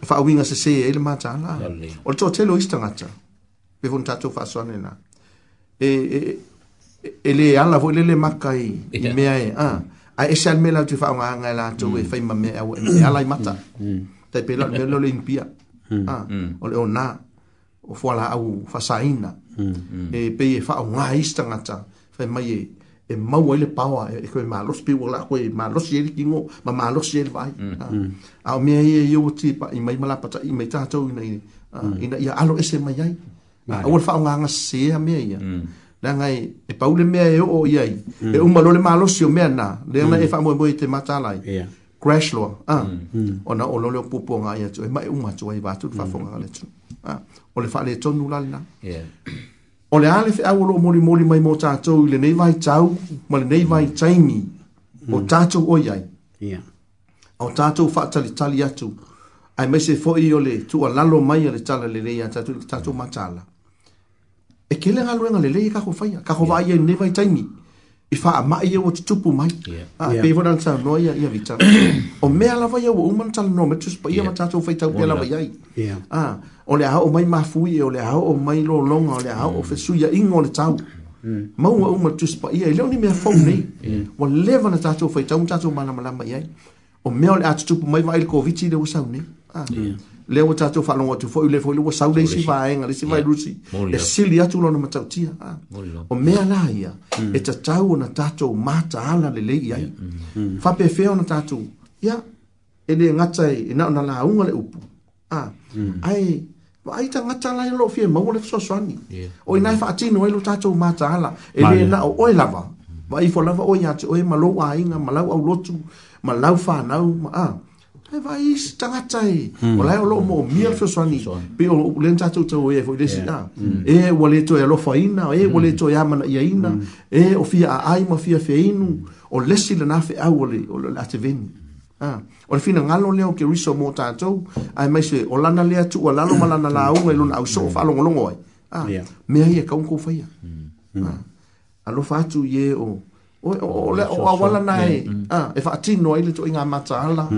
Fa winga se se ele matala. O to te lo istanga cha. Pe fun tato fa sone na. E e ele ala vo le le makai me ai a. A e sal mela tu fa nga nga la to e fa ma me au e ala mata. Te pe lo lo le impia. Ah. O le ona. O fo la au fa saina. E pe fa nga istanga cha. Fa mai e mau ele paua e koe malosi pe wala koe malosi ele kingo ma malosi ele vai mm, ah. mm. a e o mea ia iu ti pa i mai malapata i mai tātou ina i ina ah, mm. ia alo ese mai ai a ah, ua fa'a unga anga sea mea ya na ngai, e paule mea e o i ai, e umalole malosi yo mea nā, lea nga e wha mwe mwe te matalai, crash loa, o nā olole o pupua ngā ia tu, e mai e umatua i vātu, fafonga ngā le tu, o le fa le tonu lalina. Yeah o le ale fe awolo mori mori mai mo tato i le nei vai tau ma le nei vai taimi o hmm. tato o iai yeah. o tato fa tali tali atu ai me se fo i o le tua lalo mai a le tala le lei a tato e le tato ma tala e ke le ngalo le lei kako faya kako vai i e nei vai taimi i fa a mai o te tupu mai yeah. a yeah. pevo nan tala no ia ia vita o mea lava ia o uman tala no me tuspa ia ma tato fai tau pia vai ai. yeah. ah o le aho o mai mafui e o le aho o mai lo longa o le aho o mm. fesuia ingo le tau mm. maua uma tuspa ia i leo ni mea fau nei wa leva na tatou fai tau tatou mana malama iai o mea o le atutupu mai vaile koviti le wasau nei ah. leo o tatou whalongo atu fau le fau le wasau nei si vaenga le si vai rusi e sili atu lona matau tia ah. o mea la ia mm. e tatau o na tatou mata ala le lei iai fapefea mm-hmm. o na tatou ia e le ngatai e na o na la unga le upu Ah, mm. ai Wa ai tanga tala lo fie mau le so soani. O ina fa ati no ilo tato mata ala. E le na o e lava. Wa i fo lava o ia te o e malo wa inga malau au lotu malau fa nau ma a. E vai isi tanga tai. O hmm. lai o lo mo mia fio soani. Pe o len tato tau e fo desi na. Hmm. E o le to e lo fa ina. E o le hmm. to e amana ia ina. E o fia a ai ma fia fe inu. O lesi le na fe au o le ate veni. Mm. Ah, o le fina ngalo leo ke riso mo tātou, ai mai se o lana lea tu, o lana malana la unga ilona e au so, mm. whalo ngolongo ai. Ah, mea hia ka unko whaia. Mm. Ah, alo whātu ye o, o le o awala nai, mm. ah, e whaati noa ile to inga mata ala,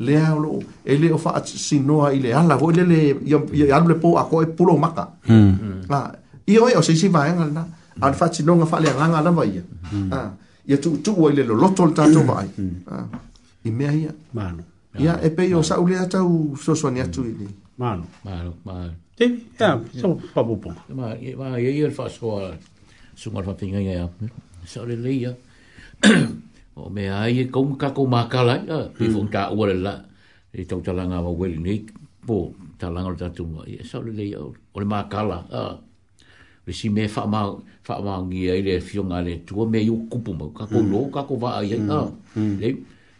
lea o lo, e le o whaati si noa ile ala, ho ile le, i alu le po a koe pulo maka. Ah, i oi o seisi vaenga lana, a le whaati noa nga whaalea nganga na ia. Ah, ia tu tu o ile lo loto le tātou vai. Ah, i mea ia. Mano. Ia, e pei o sa'u lea tau soswani atu i li. Mano. Mano, mano. Tevi, ia, sa'u papupunga. Ma, ia ia rfa soa sungar fa pinga ia. Sa'u le leia. O mea ai e kong kako makala ia, pifung hmm. ta ua le la. E tau talanga wa weli ni, po, talanga le tatu mua. Ia, sa'u le leia, o le makala, ia. Le si me fa ma fa ma ngi ai le fiong ale tu me yu kupu ma ka ko hmm. lo ka ko va ai ai. Mm.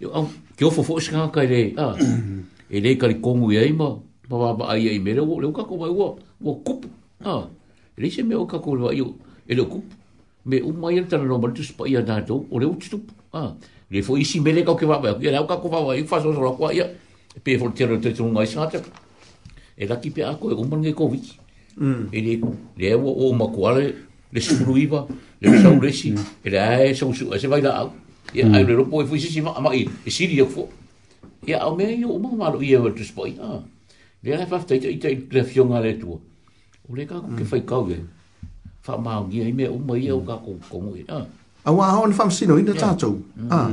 Yo au ke ofo fo shika ka ile. Ah. Mm-hmm. Ele ka ri kongu ye ima. Ba ba ai ai mere wo le ka ko ba wo. Wo kup. Ah. Ele se me o ka ko ba yo. Ele kup. Me o mai ta no ba tus pa ya na to. O le utu. Ah. Le fo isi mele ka ke ba ba. Ye la ka ko ba wa ifa so ro kwa ya. Pe e fo tiro te tu ngai sa te. E la ki pe a ko e umon ge ko vi. Mm. Ele le wo o ma ko le le suru iba le sa uresi. Ele ai so su e se vai la. Ah ya ai hmm. le ropo e fu si si ma ma i si di fu ya o me yo o ma ma lo ia tu spoi ah le ra fa tai tai le fiona le tu o le ka ke fai ka ve fa ma o ia me o ma ia o ka ko ko mo ia hmm. a wa ha on fa sino ina ta tu ah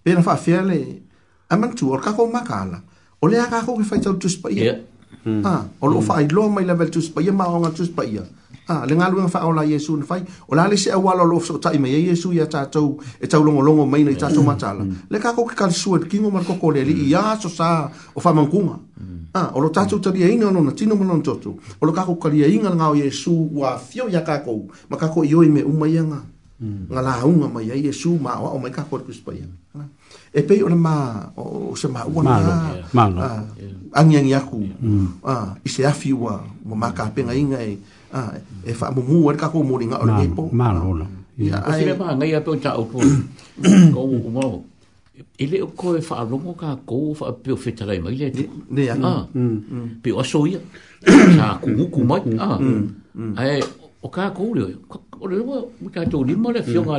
pe na fa fiele a man tu o ka ko ma ka la o le ka ko ke fai tu spoi ya yeah. Mm. Ah, o lo mm-hmm. fai lo mai level tus pa yema nga tus pa ia. Ah, le ngalu nga fai ola Yesu ne fai. O le se e a wala lo so ta i Yesu ya ta tau e tau longo longo mai nei ta tau mm-hmm. matala. Le ka ko ka su e kingo mar ko le li ya so sa o fa mankunga. Mm. Ah, o lo ta tau ta dia ina no na tino mo no tu. O lo ka ko ka dia inga nga o Yesu wa fio ya ka ko. Ma ka ko i me uma ia nga. Mm. Nga mai Yesu ma o mai ka ko tus pa ia. Mm e pei ona ma o se ma ona ma ma angi angi aku mm. a ah, i se mo ma ka pe ngai ngai a e fa mo mu ka ko mo ringa o le po ma no no ya ai ma ngai a to cha o po ko u mo e le ko e fa longo ka ko fa pe o fetra ma ile ne ya a ah. mm. mm. pe o so ia sa ku ku ma a ah. ai o ka ko le o le mo ka to le mo le fiona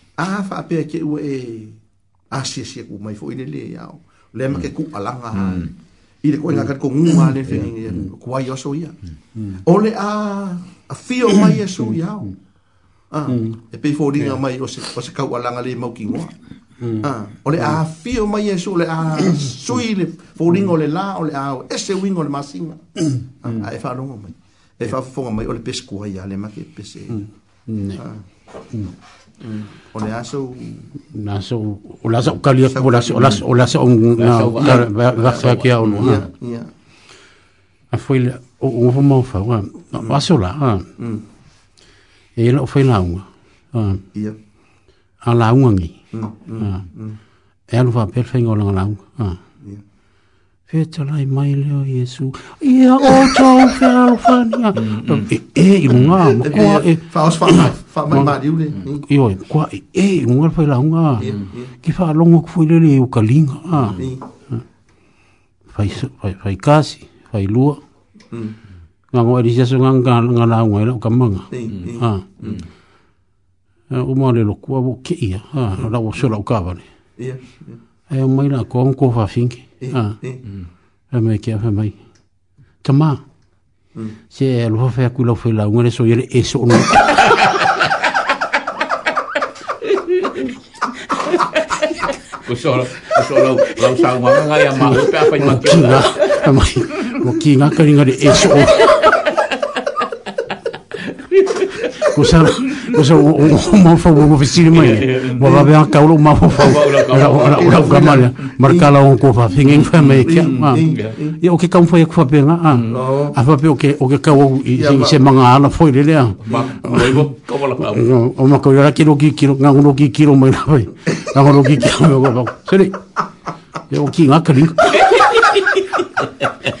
a fa pe ke u e a si si ku mai fo ile le ya le ma ke mm. ku ala nga mm. i le ko nga ka ko ngu ma le fe ni ku ai o so ya mm. o le a a fio mai ah, e so ya a e pe fo dinga mai o se o se ka ala nga le mau ki mo a ah, o le a fio mai e so le a so i le fo dinga le la o le a e se wing o le masinga a ah, e fa lo mo mai e fa fo mai o le pesku ai ya le ma ke pese ne o le aso na so o la so kalia o la so o la so na va fa kia o no a foi o o fo mo fa wa va so la mm. e lo foi la un ia a la un ngi mm, mm. e alu fa perfengo la la un i mai leo iesu ia o tau fealofania e i lunga mm, makoa mm. e faosfaamaimaliule ioe makoa e e i lunga e- mm. e, e, Ki failauga ke faalogo kufoi lele e ukaliga faikasi failua gagoe lisiasoga galauga i laukamaga uma le lo lokua ua keia lau osolaukavale e umai lakoa finke. Ah. Mm. Ha mai ke ha mai. Ka ma. Mm. Se lo fa fa ku lo fa la ngore so yele eso no. Ko so lo, ko so lo, lo sa ngwa ngai ma pe apa ni ma ki na. Ma ki na ka ni ngore eso. ko sa ko sa mo fa mo fa sire mai mo ba ba ka lo mo fa ora ora ora ka mal mar ka lo ko fa fin en fa me ya ya o ke ka fo ya ko pe nga a fa pe o ke o ke ka o i se manga ala fo le le o ma ko ya ki lo ki ki lo nga lo ki ki lo mai na bai nga lo ki ki lo go ba se le ya o ki nga ka ri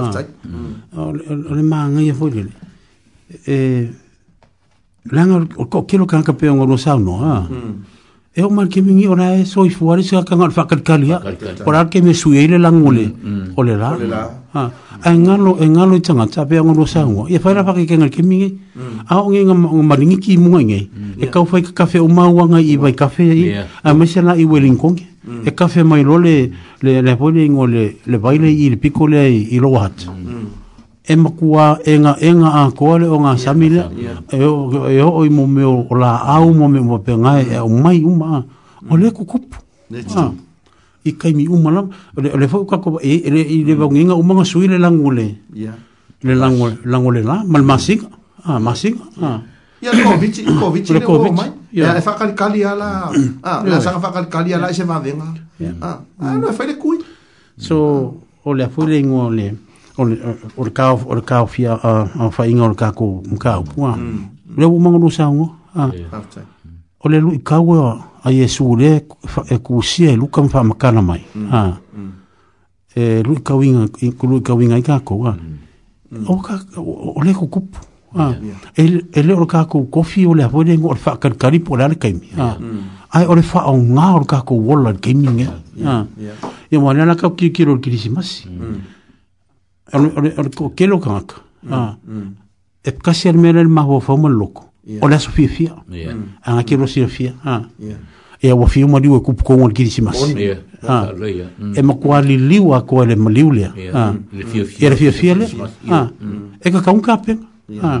o ah. mm. ah, le māngai a le e langa ko kilo kan ka pe ngor no ha e o mar kemi ngi ora e so ka ngor fakat kali ha por ar kemi su e le la ha a ngalo e ngalo tanga ta pe ngor sa ngo e fa ra a o ngi ngor mar ngi ki mm. e ka fa o ma wa ngai i ba kafe i a me i welin kong e kafe mai lole le le pole ngo le le baile i le piko le i lo hat e makua e nga e nga a ko le o nga samile e o e o i mo me o la au mo me mo pe nga e o mai uma o le kukup i kai mi uma la le le fo ka ko e le i le bang nga uma nga sui le langule le langule langule la mal masik ah masik ah ya ko vichi ko vichi le ko mai ya e fakalekali ala la saga fakalekali ala i se vavega ana fai le kui so o le so le igua o le o le kao ah. mm. ah. ah, o le kao fia a faiga o le kako kaupua le ua magolu sauga o le kaua a iesu le e kusia e luka makana mai e lui kauiga lui kauiga i kakou a o le Ah. e leo le e kākou kofi o le hapoe le ngō le wha karikaripo le ala kaimi ah. mm. ai o le wha au ngā o le kākou wola le kaimi nge e eh? mo ane ah. anaka ki kiro le kirisi masi mm. o le kelo kāngaka mm. e kasi ane mele le mahoa fau ma loko o le aso fia fia anga kiro si fia e awa fia ma liwa kupu kongo le kirisi masi e ma kua li liwa kua le ma liu lea e le fia fia le e ka kaunga apenga Ah,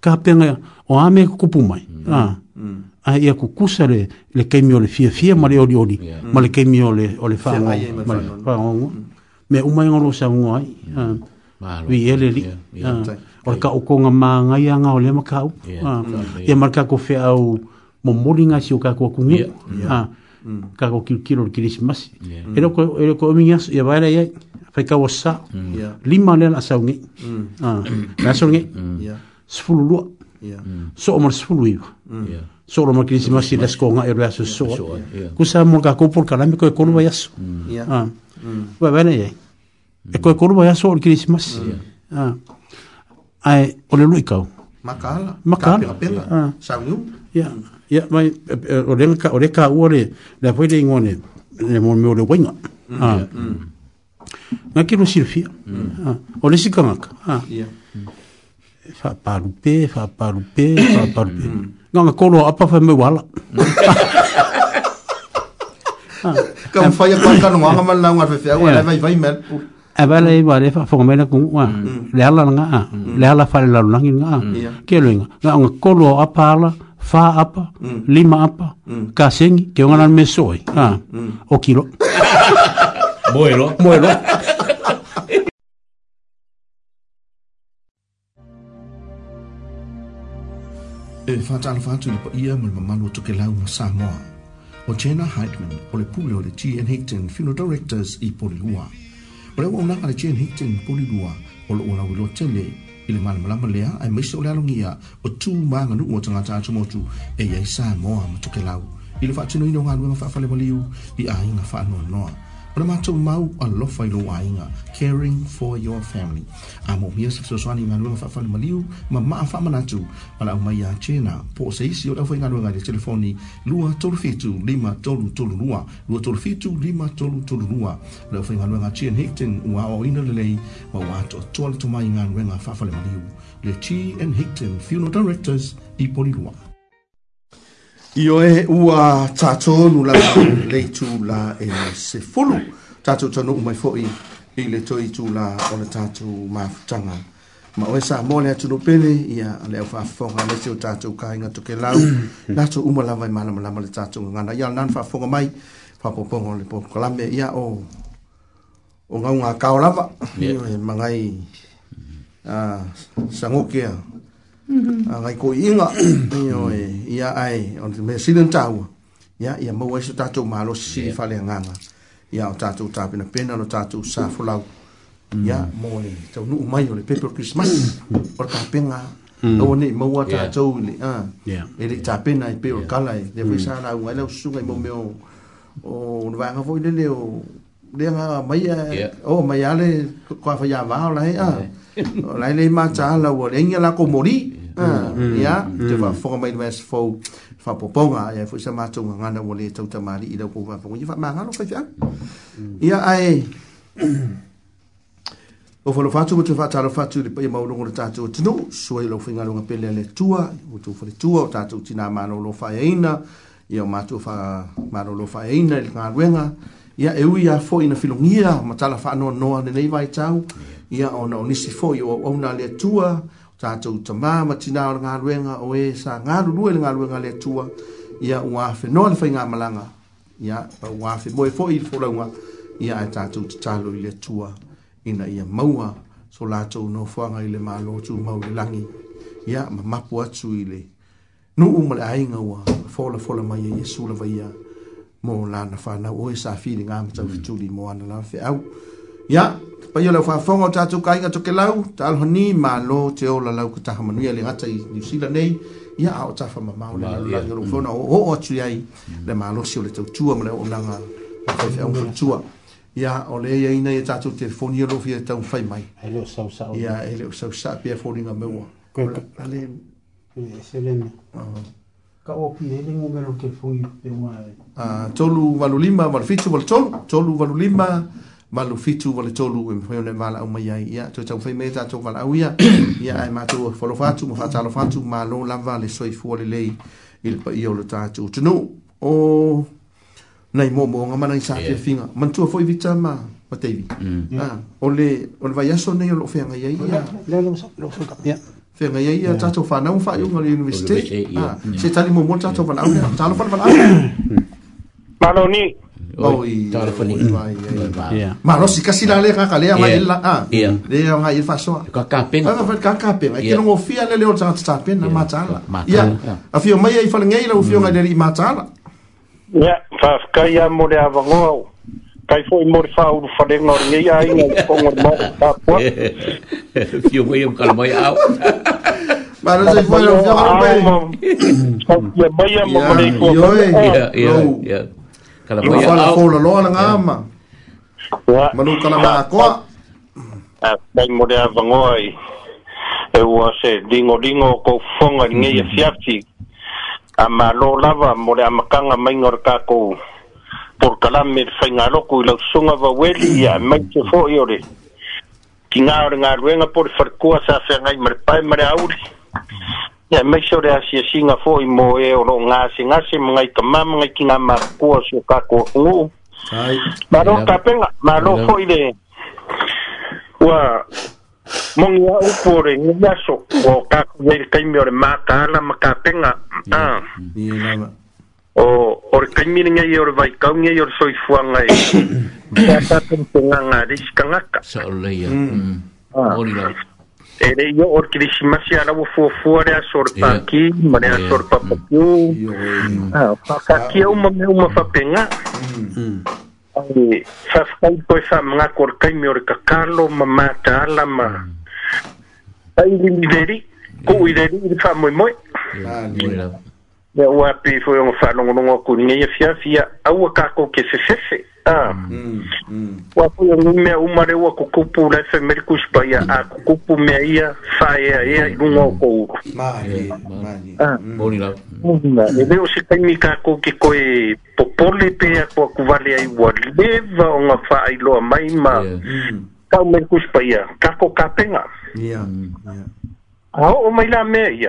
ka penga o ame kupu mai ha mm. a ah. mm. ah, ia ku kusa le le kemi o le fia fia ma le olioli ma le kemi o le o mm. me umai ngo lo sa ai ha wi ele li o ka o konga ma nga ia nga o le ma ka o ia marka ko fe au mo moringa si o ka ko kunu ha ka ya. ko kilo kilo kiri e ro ko e ro ko minya ya ba ya fa ka wasa hmm. ya. lima nel asaungi hmm. ah ha, asaungi hmm. ya sfulu ya so mo sfulu ya so mo Christmas des ko nga ero so so ku sa mo ka ko por kala mi ko ya so ah ba ba ya e ko ko no ya, ya. so ha. Christmas ah ai o le lui ka makala makala ya sa ngi ya ya mai eh, o le ka o le ka o le la foi de ngone le mo me o le wenga ha na kilo sirfi ah o le sikanga ah. ha ya fa parupe fa parupe fa parupe nga mm. nga kolo apa fa me wala mm. ah. kam fa ah. ya pa ka no nga mal na nga fa fa wa la vai vai mel mm. a vale i vale fa fo mena ku wa le ala nga le ala fa le la nga ke lo nga nga kolo apa la fa apa mm. lima apa mm. kasengi ke ngana me soi ha mm. mm. o kilo moelo moelo e fata alfa tu ni po ia mo mama no to ke lau ma sa mo o chena hightman o le pulo le ti en hickton fino directors i poli lua pre wo na ka le chen hickton poli lua o lo ona wi lo chen le i le malamalama lea ae maise o le alogia o tumaga nuu o tagata atumotu e iai sa moa ma tokelau i le faatinoina o galue ma faafale maliu i aiga faanoanoa O le mātou mau alofa i loa inga, caring for your family. A mō mia sa fiso swani ngā nuenga whaafani maliu, ma maa whaama natu, ma la umai a tēnā. Po o seisi o le awhai ngā nuenga le telefoni, lua tolu fitu lima tolu tolu lua, lua tolu fitu lima tolu tolu lua. Le awhai ngā nuenga tēn hekten ua o ina le lei, ma ua ato atua le tomai ngā nuenga whaafani maliu. Le tī and hekten funeral directors i poli lua. Io e ua tato nu la le tu la e se fulu. Tato tano u mai foi i le to i tu la o le tato mafutanga. Ma oe sa mole atu no pene i a le au fafonga le seo tato ka inga toke lau. Nato uma lava i malama lama le tato ngana. Ia nan fafonga mai fapopongo le po kalame i a o o ngau ngā kao lava. Yeah. Mangai sangokea. ngai ko inga rồi, ia ai on me silen tau ia ia mo wai ta tu malo si fa le nganga ia o ta tu ta pina pena no ta tu sa phu lau ia mo le tau nu mai rồi, le paper christmas mm-hmm. o ta penga mm-hmm. o ni mo wa ta tu ni a e le ta pena này, e pe o kala e le fisa la wa le su ngai mo me o o va nga foi le le o le nga mai o mai ale kwa fa ya va la o lai nei ma cha la wo le ngala ko mori mm, ah, mm, mm, ya te va fo mai mes fo fa poponga ya fo sa ma tu nga na wo le tau ta mari i lo ko va fo ni va ma nga lo fa ya ya ai o fo lo fa tu mo te fa ta lo fa tu le pa ma lo ngor ta tu tu no so i lo finga lo nga pele le tua o tu fo le tua ta tu tina ma lo lo fa ina ya ma tu fa ma no lo fa ina le nga wenga ya e ui fo ina filongia ma tala fa no noa ne nei vai tau ia o na onisi fo i o au na le tua tātou tamā ma tina o ngā ruenga o e sa ngā ruruwe le ruenga le tua ia ua fe noa le fai nga malanga ya pa ua fe moe fo i fulaunga ia e tātou tatalo i le tua ina ia maua so lātou no fuanga i le mālo tu mau le langi ya ma mapu atu i le nu umale ainga ua fola ma ye e sula vai ia mo la na fa na o sa fili nga mo tsu tuli mo ana la fe au ya pa yo la fa fa ngo tatu kai nga toke lau tal honi ma lo te o la lau ku ta ha manu ya le ngata i new zealand nei ya au ta fa ma ma o la la yo fo na o o tsu ai le ma lo si o le tsu tu am le o la nga fa fe au tsu ya o le ya ina ya tatu te fo ni lo fi ta un fai mai ele sa sa ya ele sa sa pe fo ni nga me wa ko la le ele se le ka opi e le ngunga lo te fongi pe wā e. Uh, tolu walu lima wale fitu wale tolu, tolu walu lima walu fitu wale tolu e mwheo le wala au mai ai ia, tō tau whai meta tō wala au ia, ia ai mātou whalo fatu, ma whatalo fatu, ma lo lava le soi fua le lei il pa i o le tātou. Tunu, o nei mō mō ngā manai sā te finga, mantua fōi vita mā, ma teivi. Mm. Ah, o le, o le vai aso nei o lo whenga ia ia. Leo lo sa, lo sa, ia. fenga ia ia tatou whanau whaiunga le universite. Se tali mō mō tatou whanau, talo whanau. Mano ni. Oh, talo whanau. Mano si kasi la le kaka lea mai la. Lea ngai il fasoa. Ka kapenga. Ka kapenga. Ke nongo fia le leo tanga tatapena matala. Ia. A fio mai ai whalengai lau fio ngai le i matala. Ia, whafkai a mo le avangoa. kai foi mor fau do fazer no rei ai no como mo tá pô fio meio calma ao Mas não sei foi o que agora bem. Ya baya mo mali ko. Ya ya ya. Kala mo ya. Fala fola lo na ngama. Manu kala ba ko. Ah, bem mo de vangoi. Eu ase dingo dingo ko fonga ngi fiafti. Ama lo lava mo de amakanga mai ngor ka ko. porkala me whaingaroko i lau sunga waweli ia mai te fo i ore. Ki ngā ore ngā ruenga por wharkua sa whengai mare pai mare aure. Ia mai se ore asia singa fo i mo e oro ngāse ngāse mga i kamama ngai ki ngā markua so kako ngu. penga, ma maro fo i le ua mongi a upore ngi aso o kako ngai kaimi ore ma makapenga. Ia, ah. ia, ia. o or orikaimini ngai o le vaikau ngai o le soifuaga e tatapegaga leisi kagaka saʻoleleia olila e le io o le kilisimasi alaua fuafua le aso le paki ma le aso le mm. papakiu fakakia mm. ah, uma me uma faapega ae mm. faafai poe faamagako o le kaimi o le kakalo ma mataala ma ai faililiveli ko'u ko i fa moi le faamoemoe le ua pe foi un e fa longo longo con ni fia fia au ka ko ke se se se ah ua foi e un me a mare ua ko ku pu la fe mer kus pa ia a ku pu me ia fa ia ia un o ko mari mari ah boni la e deu se tem ka ko ke ko e popole pe a ko ku vale ai ua leva un fa ai lo mai ma mm. ka mer kus ia ka ko ia ia Ah, o mai la me ia.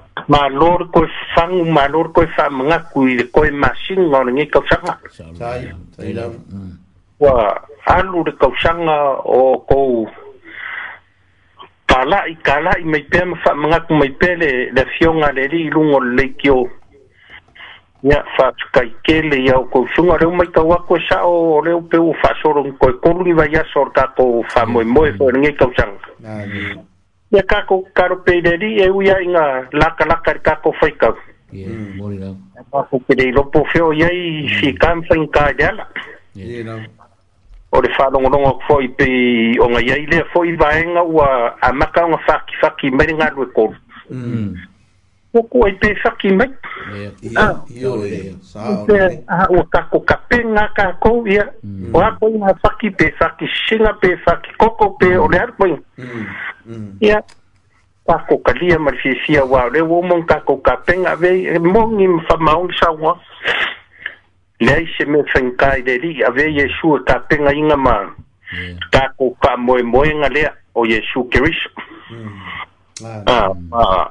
malor koe fagu malor koe faamagaku i le koe masiga o le gai kausaga ua mm. alu le kausaga o kou kala'i kala'i mai pea ma faamagaku mai pea le le afioga le alii luga o lelei kio ia faafekaikele ia o kousuga leu mai kau aku e sa'o o leu peu o fa'asologi koe kolu i vaiaso o le kakou faamoemoe foi le mm. gai kausaga ya kako karo pederi e uya inga laka laka ri kako faikau yeah, mm. kako kere ilo po feo ya i si kamsa in ka jala o le whanongonongo foi pe o ngai ya ile foi vaenga ua amaka o nga faki faki mele ngadwe kolu mm poko ai te saki mai. Ia, ia, ah. ia, ia, ia, ia, ia, ia, ia, ia, ia, ia, ia, ia, ia, ia, ia, pe saki singa pe saki koko pe mm. ole alpo mm, mm. ia ia pa ko kalia mar si si a wao le wo mon ka ko ka penga ve mon im fa maun sa wa le se me fen kai de li a ve ye su ka penga inga ma ka ko ka moy moy nga le o ye su kris mm. ah ah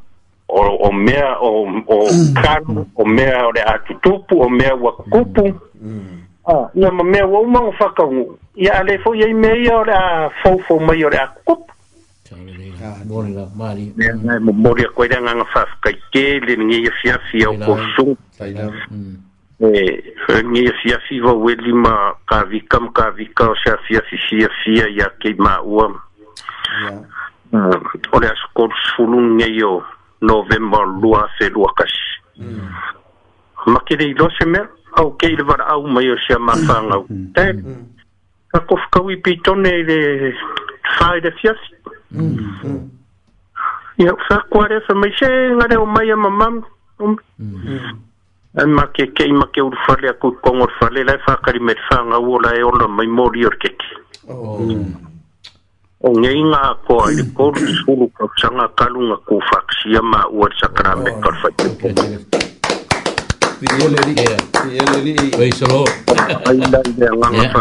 o, o mea o, o mm. o mea o re atutupu, o mea ua kukupu. Mm. Ah, ia ma mea ua uma o whakaungu. Ia ale fo iei mea ia o re a fofo mai o re a kukupu. Moria mari. Moria koe re nganga whawhakaike, le ngi ia fiafi au kosu. Eh, ngi ia fiafi wa weli ma kavika ma kawika o sea fiafi fiafia ia kei maa ua. Ia. Ah, ole asko sulu ngi ia November lua se lua kasi. Mm. Makere i lose mea, au kei le vara au mai o se amatanga au. Mm. Te, hmm. a kofkau i pitone i le whae de fias. Mm. Hmm. Ia, wha kuare sa mai se, ngare o mai amamam. Um. Mm. Mm. Ma ke kei ma ke urufale a kukongorufale, lai whakari me whanga ula e ola mai mori orkeke. o ngei ngā koa i koru i sulu kausanga kalu ngā kūwhaksia mā ua sakarame karwhai. Viele li, viele li. Praise the Lord. Ai lai lea nganga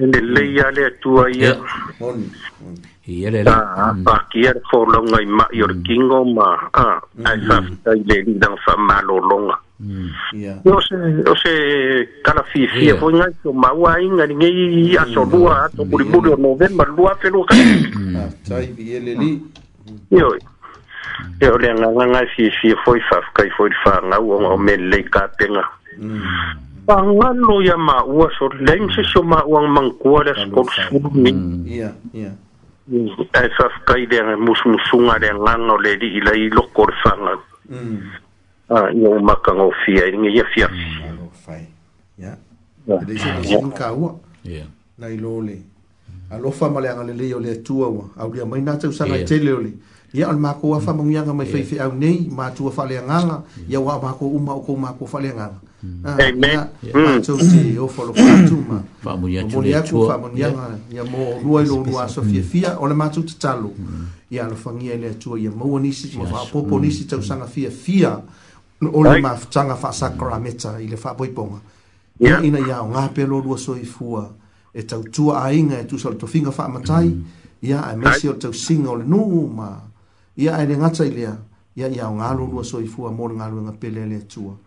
Ele Ele Ia ah, mm. mm. ah, mm. le la. Pakia i ma i ori kingo ma a ai whafita i le lidang wha O se, o se tala fifia maua inga ligei ngei aso lua ato muri o novemba lua whenua kai. E o le nganga ngai fifia fo i foi le fagau whangau o me lei kāpenga. Pangalo ia maua so lense so maua mangkua le skol sulu ae faafekai leaga musumusuga le agaga o le alii lai loko o le faagau ia hmm, ua makagofia i gaia fiafikaua nai lo le alofa ma le agalelei o le atua ua aulia mai na tausaga e tele o le ia o le mākou a faamaguiaga hmm. mai faifeau nei matua faaleagaga ia ua a mākou uma o kou mākou faaleagaga Ah, Amen. Pato mm. si o folo fatu ma. Fa munia tu le tu. Fa munia nga ya mo ruai lo ruai so fia fia o le matu te talo. Ya lo fangi ele tu ya mo ni si mo fa popo ni si tau sanga fia fia o le ma tanga fa sakra meta ile fa boi ponga. Ya ina ya nga pe lo ruai so i fua e tau tu a inga e tu sol to finga fa matai. Ya mm. a e mesi o tau singa o le nu ma. Ya ele ngata ile ya ya nga lo ruai so i fua mo nga lo nga pelele tu. Ya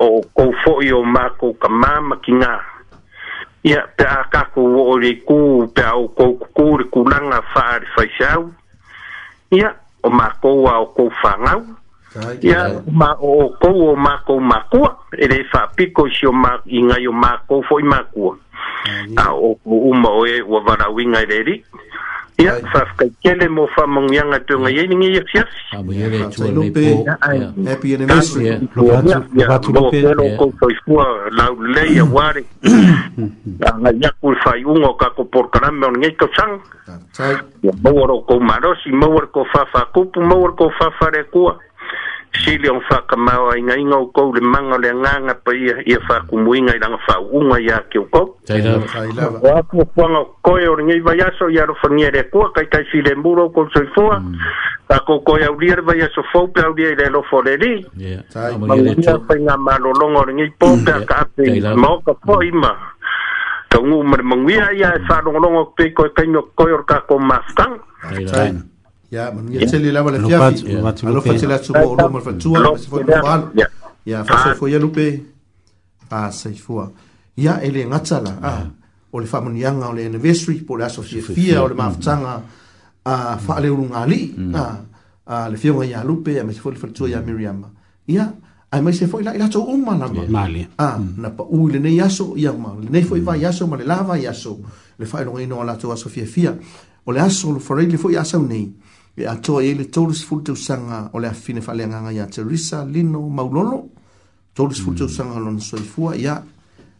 o kou fo'i o mako ka māma ki ngā. Ia, pe a kākou o re kū, pe a o kou kukū re kūnanga whāre whaisau. Ia, o mākou a o kou whāngau. Ia, ma o kou o mako mākua, e re whāpiko si o mākou, i mako o mākou fo'i mākua. A o uma o e wawarawinga e re ri ya fa fa kele mo fa mong yanga to nga yeni ngi yef yef lupe happy in the mist lo ba tu lo ko so fuwa la le ya wari nga ya ku fa yungo ka ko por kram me ngi to chang ya bo ro ko maro si mo ko fa fa ku pu mo ko fa fa re sili o whakamau ai ngai ngau kou le manga le nganga pa ia ia whakumuinga i ranga whaunga ia ki o kou. Tei lawa. Tei lawa. Wa kua kuanga koe o ringei vai aso i aro whangia rea kua kai tai si le mura o kou soi fua. Mm. A kou koe au lia vai aso fau pe au lia i le lofo le li. Ma mungia pai ngā malo longa o ringei pō mm. pe a ka ape maoka pō ima. Ka ungu mare mungia ia e whanongolongo pe koe kaino koe o kako mafutang. Tei lawa. Ya, manu ya tele la valencia. Alo fa tele tsu bo lo mo fa tsu, se fo tsu bal. Ya, fa se fo ya lupe. Ah, se fo. Ya ele ngatsala. Ah, ole fa mon yanga ole anniversary po la sofia fia ole ma tsanga. Hmm. Ah, fa ale un ali. Ah, ah le fio ya lupe, ya me se fo fa tsu ya Miriam. Ya, ai mai se fo ila ila tsu un mana. Mali. Ah, na pa u le ne yaso ya ma. Le ne fo iba yaso ma le lava yaso. Le fa ino ino ala tsu sofia fia. Ole aso lo fo ile fo yaso nei pe atoa i le tolus fulu te usanga o le afine fale anganga ya Teresa Lino Maulolo tolus fulu te usanga o lona soifua ya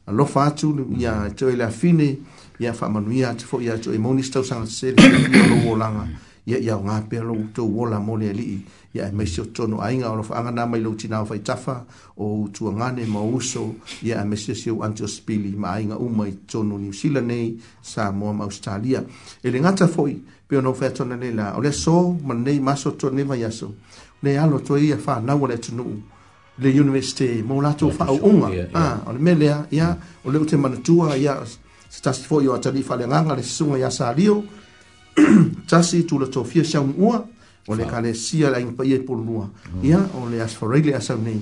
alofa atu ya atoa i le afine ya whamanu ya atu ya atoa i mouni stau sanga seri ya lo wolanga ya ya ngā pia lo uto wola mole ali ya e mesio tono ainga o lofa anga nama ilo tina wafai tafa o tua ngane e ma uso ya e mesio siu antio spili ma ainga umai tono ni usila nei sa moa ma australia ele ngata foi pe ona fa tona nei la o le so ma nei maso to nei va yaso le alo to ia fa na wala to nu le university mo la to fa unga a ah, o le melia ia o le te mana tua ia sta sfo yo ta bi fa le nganga le sunga ya sa rio tasi tu le to fia sha un ua o le kale sia la impa ye por nua ia o le as for regle asa nei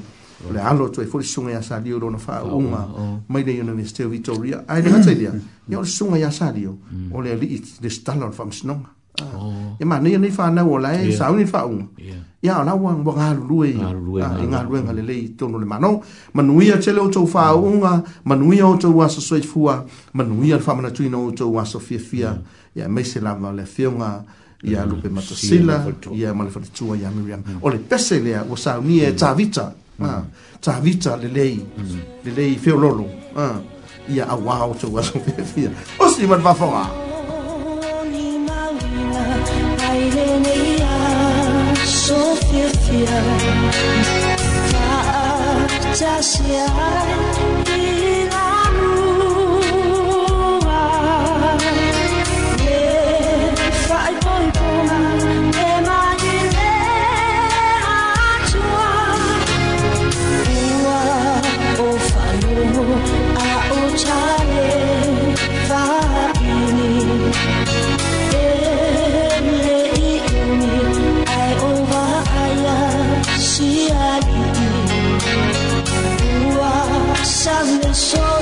o mm. le alo to e fuli sunga ya sa rio lo na fa unga mm. mai le university of victoria ai le hatelia ia o le sunga ya sa rio mm. o le li le stalon fam snonga Ya oh. e ma ni ni fa na wo lai sa ni fa un. Ya na wo ngwa ga lu lue. Ah nga lu nga le le to no le ma no. Ma nu ia chele o to fa un a ma nu ia o to wa so soi fu a ma nu ia fa ma na tuina o to wa so fi fi a. Ya me se la ma le fi un a ia lu pe ma to sila ia ma le fa tu a ia mi ria. Mm. O le pese le a wo sa ni e mm. ta vita. Mm. Ah ta vita le le le le fi lo lo. Ah ia a wa o to wa so fi fi. O si ma va fo a. Ah soveel vir jou. Daar het jy sy show.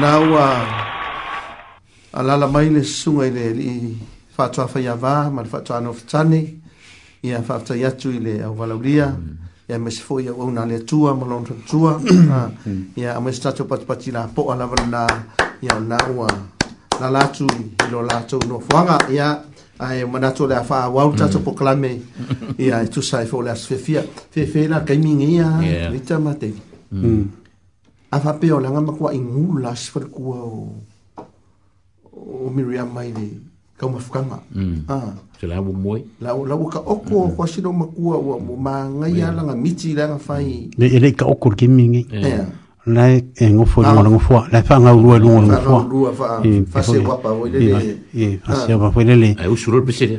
na ua a lala mai le sunga i le li fatua fai a vā, ma le fatua anu fatani, i a fatua iatu i le au valauria, i a mese fo i a wau nā le tua, ma lontu tua, mm. ah, i a mese tatu patipati la po ala wana nā, i a na ua la latu i lo latu no fuanga, mm. i a ai manatu le fa wau tatu po klame, i a tu sai fo le asfefia, fefe la kaimingi i a, vita matei. Mm. afa pe o langa makua i ngula si fara kua o o Miriam mai le kau mafukanga mm. ah. se la wu moi la, la wu ka oko mm. kwa sino makua ua ma ngai yeah. alanga miti langa fai le le ka oko ke mingi yeah. la e ngofo ah. lungo ngofo la fa nga urua lungo ngofo fa fa se wapa wo le le fa se wapa wo le le ai usurol pesere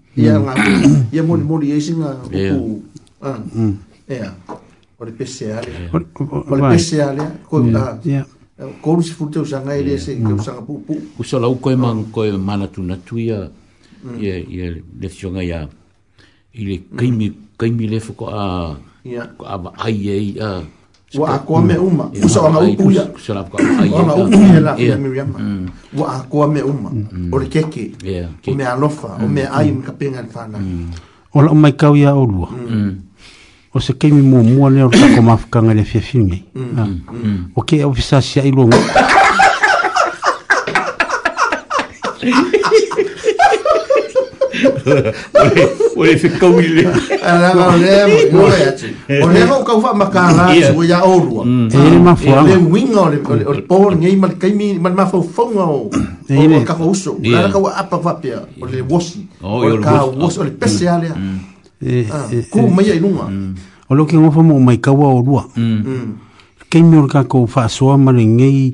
ia mm. nga ia moni moni e singa o ah ia o le pese ale o le pese ale ko ta ko lu si furte usanga ele se ke usanga mm. pu pu uso la uko e man ah. ko e mana tu na tu mm. ia ia ia le fionga ia ile kaimi kaimi le foko a ia ko a ai ai e a wa akoa mea uma usa wa mm. maupu ia wa maupu ia la ia miriama wa akoa mea uma o le keke o mea alofa o me ai me kapenga le whana mm. o la umai kau ia o lua mm. o se keimi muamua lea o le tako mafukanga le fiafingi ah. o ke au fisa sia ilo ngā o le fikauile alaga o lea maoe atu o lea faukau faamakalasu o ia ōlua le uiga o le poligei ma le kaimi ma le mafaufauga o kafa uso ala kaua apa faapea o le wosi okaosi oh, o le pese mm. a lea mm. eh, ah, eh, eh, ku maia i luga mm. o loki gofa mo mai kaua ōlua kaimi o le kakou faasoa ma le gei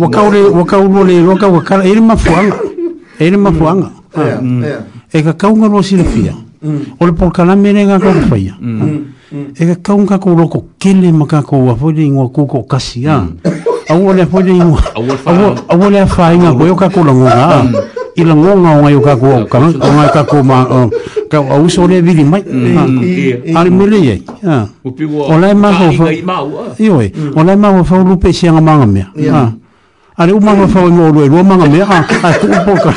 waka ole waka ulo le waka waka e ni mafuanga e ni mm. mafuanga ah. e ka kaunga lo si fia mm. o le por kana mene nga ka faia mm. ah. e ka kaunga ko loko kele maka ko wa fo ni ngo ku ko kasia a wo le fo ni ngo a wo le fa inga ko yo ka ko lo nga i la ngonga o ngai o kako au kama, o ngai kako ma, ka o au so lea vili mai, ari ah. mele ye, o lai maho fa, o lai maho fa ulupe si anga manga mea, Are u mama fa ngo lo, lo mama me ha, ha ku poka.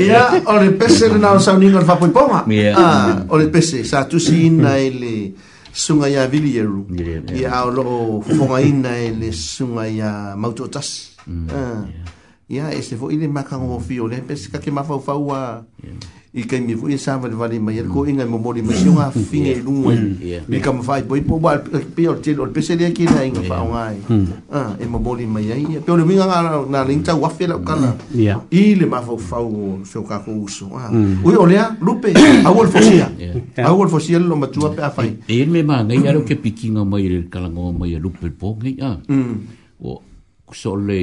Ia, o le pese le nao sa uningo le fapoi ponga. Ia. O le pese, sa tu si ina e le sunga ya vili eru. Ia, o lo fonga ina e le sunga ya mauto tas. Mm. Ia, e se fo ile maka ngofi o le pese, kake mafau fau a... Ia. i kai mi foi sa vale vale mai er mm. ko inga mo mori mai nga mm. finge lunga mm. mi kam fai poi po bal pe o tilo pe se ki na inga fa ngai ah e mo mori mai ai pe o mi nga na ling wa fe la kana i le ma fo fa o se ka ko uso ah ui o lea lupe a wol fo sia a wol fo sia lo matua pe a fai e me ma ngai aro ke pikinga mai le kala ngo mai lupe po ngai ah o so le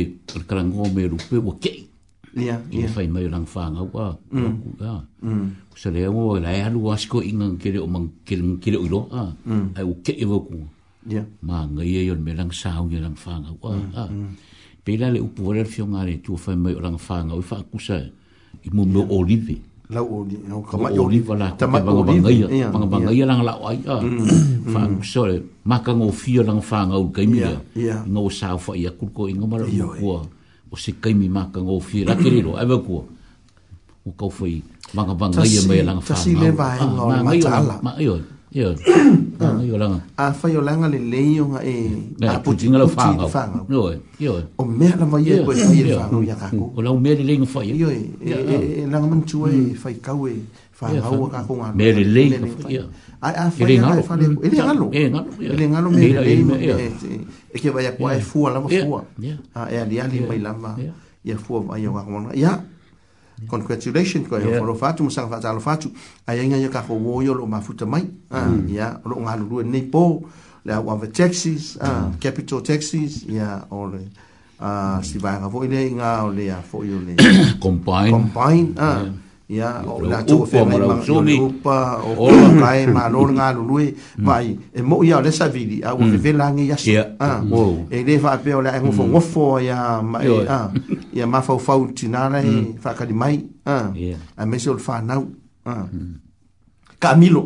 kala ngo mai lupe o kei ia ia fai mai rang fa nga wa ku ga so le o la ya lu asko inga kire o mang kire kire o lo a ai o ke evo ku ia ma nga ye yon me lang sao ye lang fa nga wa pe la le upu le fio nga le tu fai mai lang fa nga o fa ku sa i mo mo olive la olive, ni o ka ma olive la ta ma banga banga ia banga banga ia lang la o ai a fa ku so le ma ka ngo fio lang fa nga o ka mi ia ngo sa fa ia ku ko inga ma la ku o se kaimi maka ngō whia la kerero ai wakua o kau whai wanga wanga ia mea langa whanga tasi le vai ngā matala ma iyo iyo iyo langa a whai o langa le leo nga e a puti ngala whanga no e iyo o mea la mai e koe whai e whanga o ia kako mm, o lau mea le leo whai e. iyo e, e, e langa mantua e whai mm. kau e whanga o kako ngā mea le leo whai ai a foi na fa le ele ngalo ele ngalo me le e ke vai kwa e fua la fua a e ali ali mai la ma ia fua mai o ngamo ia congratulations ko e fo fatu musa fa talo fatu ai nga ia ka ko wo yo lo ma futa mai ia ah, mm. lo ngalo lu nei po le wa ve taxis ah, mm. capital taxis ia ole a ah, si va ga vo ile nga ole a fo yo le combine combine ia o la tu fe mai ma no pa o kai ma no nga lu lui vai e mo ia le savili a o fe lange ia si a e le fa pe o la e fo ngo fo ia ma a ia ma fo fo tina na e fa ka di mai a a me so fa nau a camilo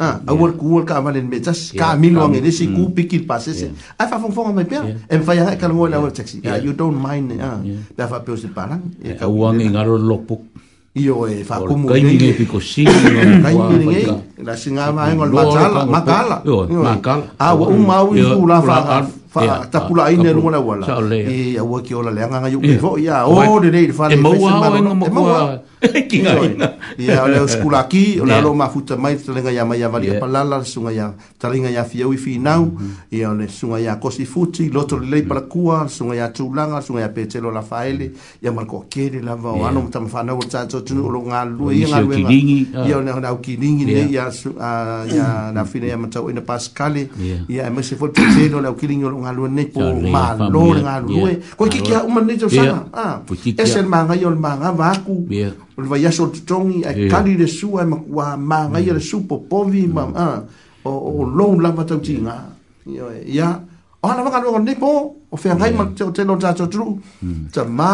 a a wor ku wor ka valen me tas camilo nge desi ku piki passe se a fa fo fo mai pe e fa ia ka mo la wor taxi you don't mind a pe fa pe o se parang e ka wangi ngaro lopuk io e fa comune che mi dico sì che mi dico la singa va in al batala ma cala ma cala a un mau in pula fa fa ta pula in nero la wala e a wo che ola le anga io che fo ya o de de fa le mo wa ki ngā ina. Ia, leo skula ki, o leo ma futa mai, talinga ia mai avali yeah. apalala, sunga ia talinga ia fia ui finau, mhm. ia le sunga ia kosi futi, loto li lei mhm. parakua, sunga ia tūlanga, sunga ia pētelo la faele, ia marko kere la vau anu, ma tamu whanau o tātou tunu, o lo ngā lua, ia ngā lua, ia o leo ki ringi, ia ia ia na fina ia matau ina paskale, ia ema e se fote pētelo leo ki ringi o lo ngā lua nei, po ma lo le ngā lua, koi kikia umanei tau sanga, ah, esel mā ngai o le mā ngā vāku, o le vai aso tutongi ai yeah. kari le su ai makua ma ngai mm. le su popovi mm. ma ah, a o, o loun lava tau ti ngā ia o hana waka nuka nipo o mm. fia ngai ma te o telo ta to tru ta ma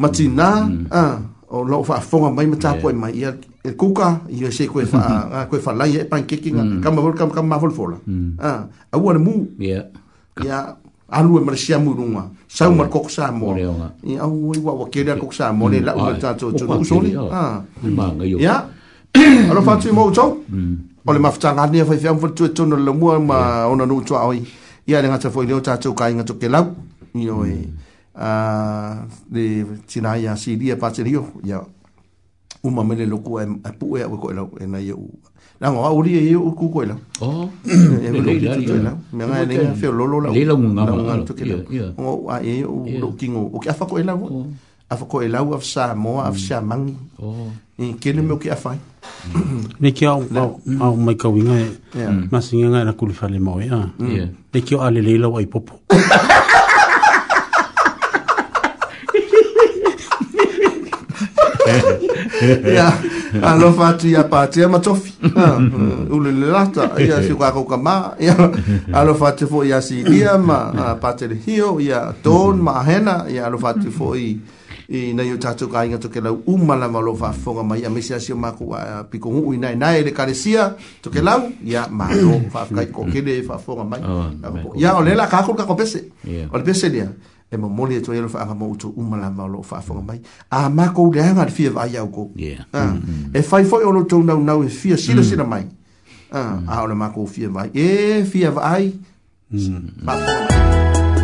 ma ti nā mm. a ah, o lo fa fonga mai mata koe mai ia e kuka i se koe fa a koe fa lai e pan keke ngā mm. kama vol kama kama vol fola mm. a ua le mu ia yeah. ia alu e marasia mu nunga sau mar kok sa mo i au i wa ke da kok sa mo le la u ta to to so ni ha ma nga yo ya alo fa tu mo to o le mafta nga ni fa fa fa tu to no le mo ma ona no tu ai ya le nga tsa fo le ta tu kai nga tu ke la ni o e a de china ya si dia pa se yo ya u ma me le lo ku e pu e ko e na yo uh, la ngo uri e u ku ko la oh e lo ki tu la me ngai ne fe lo lo la la ngo ngo ngo tu ki la ngo a e u lo ki ngo o ki afa ko e la ngo afa ko e la u afsa mo mm. afsa mang oh e ke ne mo ki afa mm. ne ki au au mai ka winga e ma singa ngai na mm. kuli fale mo ya ne ki ale le la wai popo ya alofa atia patea ma tofi ah, uh, ulele lata ia siukakou kamā ia alofa atu foʻi ia ma ah, patelehio ia ton ma ahena ia alofa atu foʻi i nei o tatou kāiga tokelau uma lava lo faafofoga mai a mesi asio o a ah, pikogu'u inaenae le kalesia tokelau ia malo faafekai faafofoga oh, mai ia o le kakolu kakopese o le pese lea e mo mole to yelo fa mo to umala ma lo fa fo mai a ma ko de ha de fie vai yau ko e fai fo yo lo to no no e fie sila mm. sila mai ah, a a ma ko fie vai e fie vai ma mm.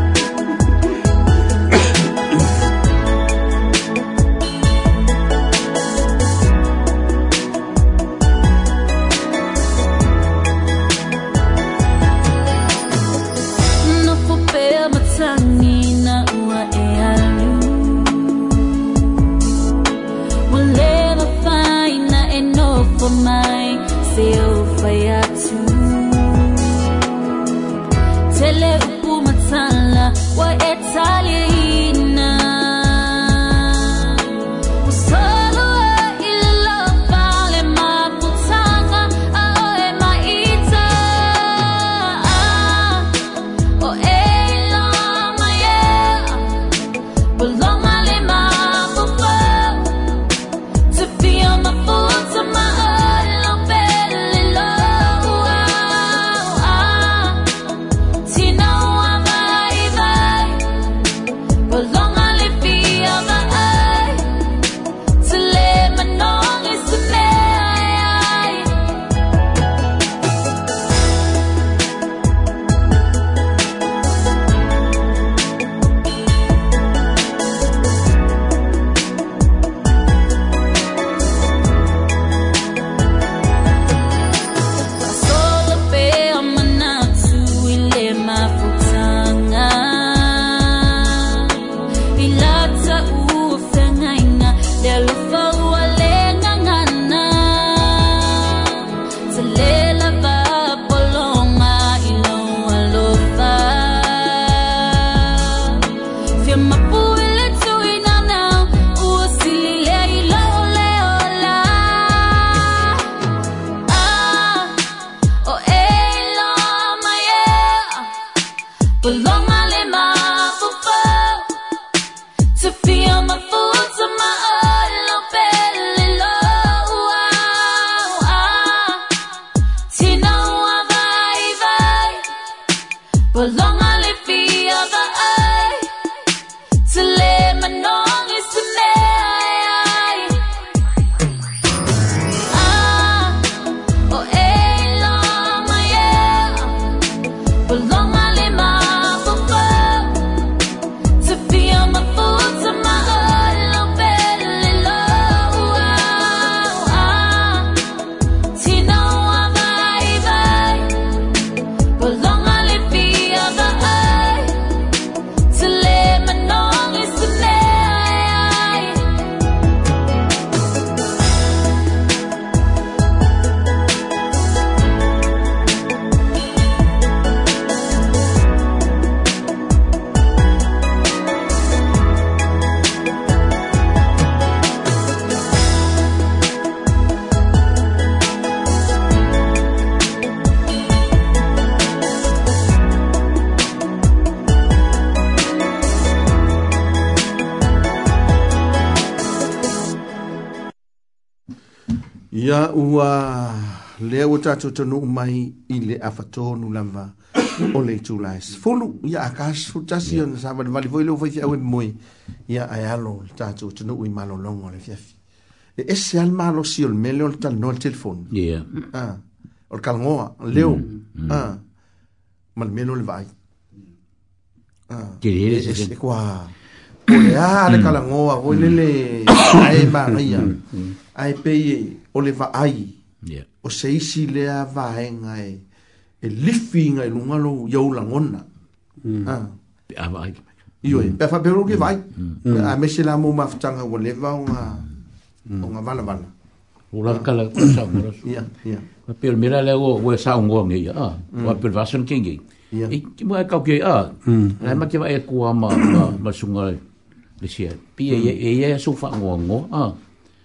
ua lea ua tatou tonuu mai i le afatonu lava o le itulae sefulu ia akasu tasi ona savalevali foi leu faifiau e moe ia ae alo le tatou tonuu i malologo le fiafi e ese ale malosi o le mele o le talanoa e le telefoni o le kalagoa leo ma le mele o le vaai kua olea a le mm. kalagoa foi lele mm. ae magaia mm, ae pei e o le vaai yeah. o se isi lea vaega e e lifi iga i luga lou iau lagona mm. ah. pe a vaai ioe mm. pe faapea lou ke mm. vaai mm. a mese la mou mafataga ua leva oga mm. oga valavala olakalakasagorasua ah. pe le mela lea ua saogoage ia a ah, ua mm. pe le vasona kegei e mo e kauke a ah, la e ma ke vae kua ma ma suga le sia pia ia ia so faagoogo a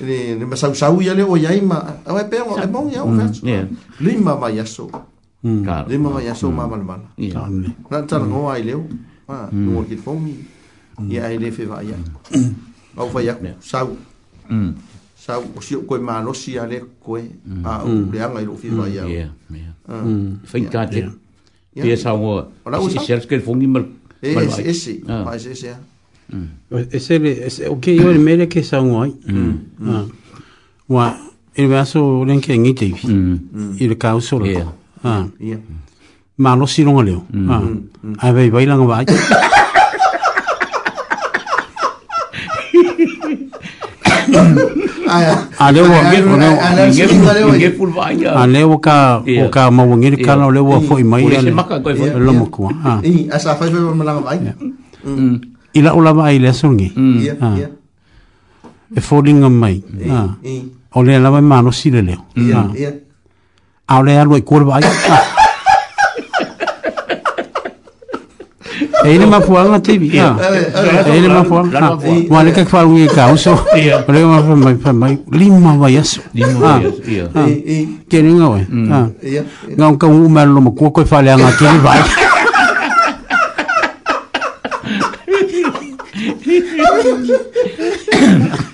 ne ma sau sau ya le o yai ma a pe o e bon ya o fa lima ma ya so mm. claro lima ma ya mm. so mm. ma mal mal na ta no ai le o ma no ki fo mi ya ai le fe va ya au fa ya sau sau o si ko ma no si ya le ko a o le anga i lo fi va ya ya fa ka te pe sa o la o si ser ke fo mi mal e, mal ese ah. ese ese ah. ya Mm. E se le, e se, oke, yo le mele ke sa ngoi. Mm. Ah. Wa, e le vaso le nke ngite i. Mm. I le kao so le Ah. Yeah. Ma lo si longa leo. Mm. Ah. Ai vei vai langa vai. A leo wa ngir, a leo wa ngir pul ka, o ka ma wa ngir kala o leo wa fo i mai. Ah. I, asa fai fai fai fai fai fai fai i la ulava ai le asungi hmm. ah. e folinga mai ah. o le lava e malosi ah. le leo a o le alu ai kuala vai e ele mapuanga tevi e ele mapuanga ma le kak falu e kauso o le ma fa mai fa mai lima vai aso ke ringa vai hmm. nga un kau umelo mo kuko e fale anga kiri vai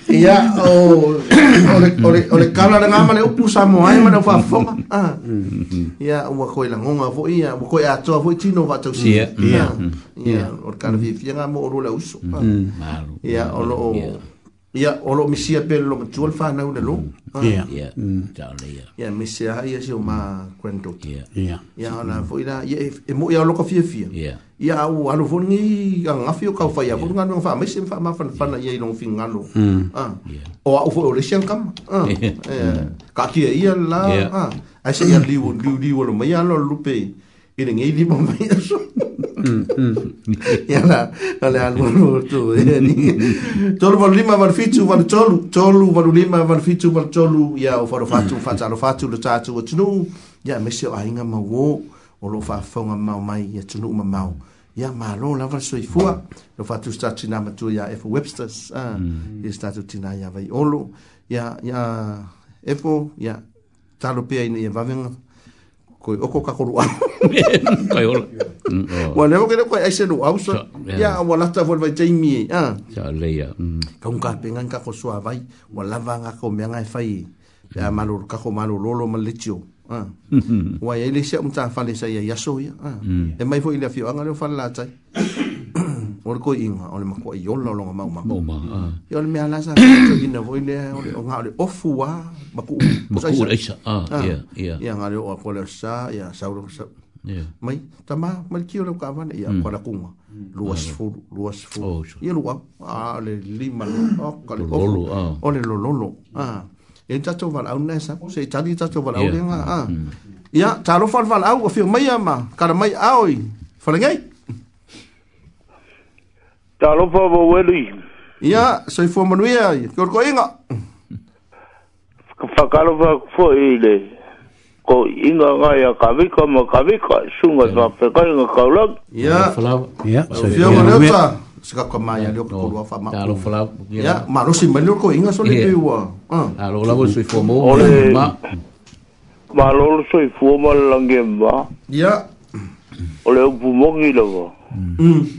Ia, o, o, o, le kala ranga ma le upu sa moa e ma le ufa fonga. Mm-hmm. Ah. Ia, ua koe la ngonga fo ia, ua koe atoa fo i tino wa tau si. Ia, mm-hmm. ah. o le kala vifia ngā mo oru le uso. Mm-hmm. Ia, o lo, o, ia o lo misia pe lo tu alfa na una lo ia ia mm. ta le ia ia misia ia si o ma quanto ia ia ia ona foi na ia e, e mo ia lo ka fia fia ia ia au alu fo ni ga nga fio ka fa ia ko nga nga fa mai sem fa ma fa fa na ia lo fin nga lo mm. ah o au fo le sian kam ah ka ki ia la ah ai se ia li wo li wo lo mai alo lu pe ile ngi li mo mai so ya la ale al bolu tu e ni tolu bolu lima bar fitu bar tolu tolu bolu lima bar fitu bar tolu ya o faro fatu fatu alo fatu lo tatu o tunu ya mesi o ainga ma wo o lo fa fonga ma mai ya tunu ma ma ya ma lo la va soi fua lo fatu sta tina ma tu ya efo websters a ya mm. sta tu tina ya vai olo ya ya efo ya talo pe ai ne ya e va venga koi oko ka koru a. Kai ola. Mm, oh. Wa le hoke koi aise no ausa. Ya wa lata vol vai tei mi. E, ah. Sa leia. Mm. Ka un ka pengan ka ko sua vai. Wa lava nga ko me nga fai. Ya malu ka ko malu lolo ma lecho. Ah. Wa ele se um ta fale sa ya ya so ya. Ah. Mm. E mai foi ele afio anga le fala tai o le koe inga, o le makua i yola o longa mau maku. Mau maa, aa. Ah. Ia le mea lasa, o le ina voile, o le ngā le ofu wa, maku u. Maku u le isa, aa, ia, ia. Ia ngā le o a kua le sa, ia saura kua sa. Ia. Mai, ta ma, ma le kia o le uka avane, ia kua la kunga. Mm. Lua sifuru, lua sifuru. Oh, sure. Ia lua, aa, le lima, le oka, le ofu. O le lololo, aa. Ah. Ah. E mm. Ia tato vala au nesa, se itali tato vala au nga, aa. Ia, ta alofa vala au, o fio mai ama, kara mai aoi. Falengai? Falengai? Talofa wa weli. Ia, sa'i fua manuia, ko ko inga. Whakalo wa fua i le. Ko inga ngai a kawika ma kawika, sunga sa whakai nga kaulang. Ia, ia, sa'i fua manuia. Sika kwa maia leo ka kuruwa wha maku. Talofa la. Ia, marusi manuia ko inga soli kui ua. Talofa la, sa'i fua mo. Ole, malolo sa'i fua malangia ma. Ia. Ole, upu mongi lawa. Mm.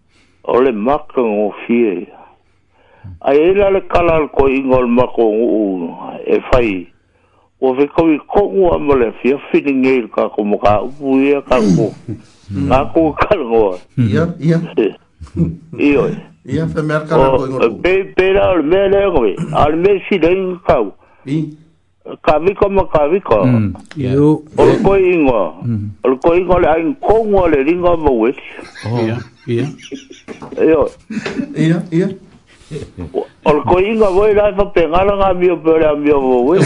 o le maka ngō fie. Ai e la le kalal ko ingo le maka ngō e whai. O we kawi kongu ama le fia fini ngei le kako mo ka upu ia kako. Nga kua kala ngō. Ia, ia. E, e ia, ia. Ia, fe mea kala ko ingo le kua. Pei, pei la, ale mea le ngō e. Ale mea si le ingo kau. Ia ka viko mo ka viko. Mm. Iu. O le koi ingo. Mm. O le koi ingo le ain kongo le ringo mo wesh. Ia, ia. Iu. Ia, ia. O le koi ingo voi lai fa pengala ngā mio pere a mio mo wesh.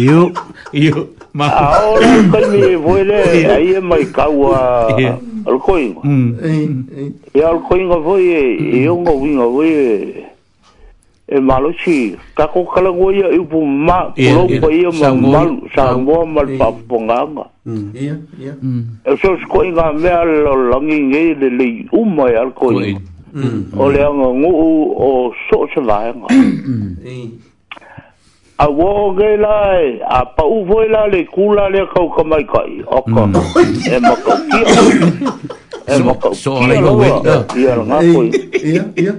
Iu. Iu. Iu. Ma. A o le koi mi voi le a ie mai kaua. Ia. O le koi ingo. Mm. Ia o le koi ingo voi e. Iu ngo wingo voi e. Ia e malo chi ka ko kala go ya u bu ma lo ko ya ma mal sa mo mal pa ponga ma ya ya mm. mm. e so ko inga me al longi nge le le u mo e ya ko ni o le ngo u o so se va ma mm a wō gei lai, a pa uvo i le kula le kau ka kai. Oka, mm. e maka kia. E maka kia roa, kia ngā koi.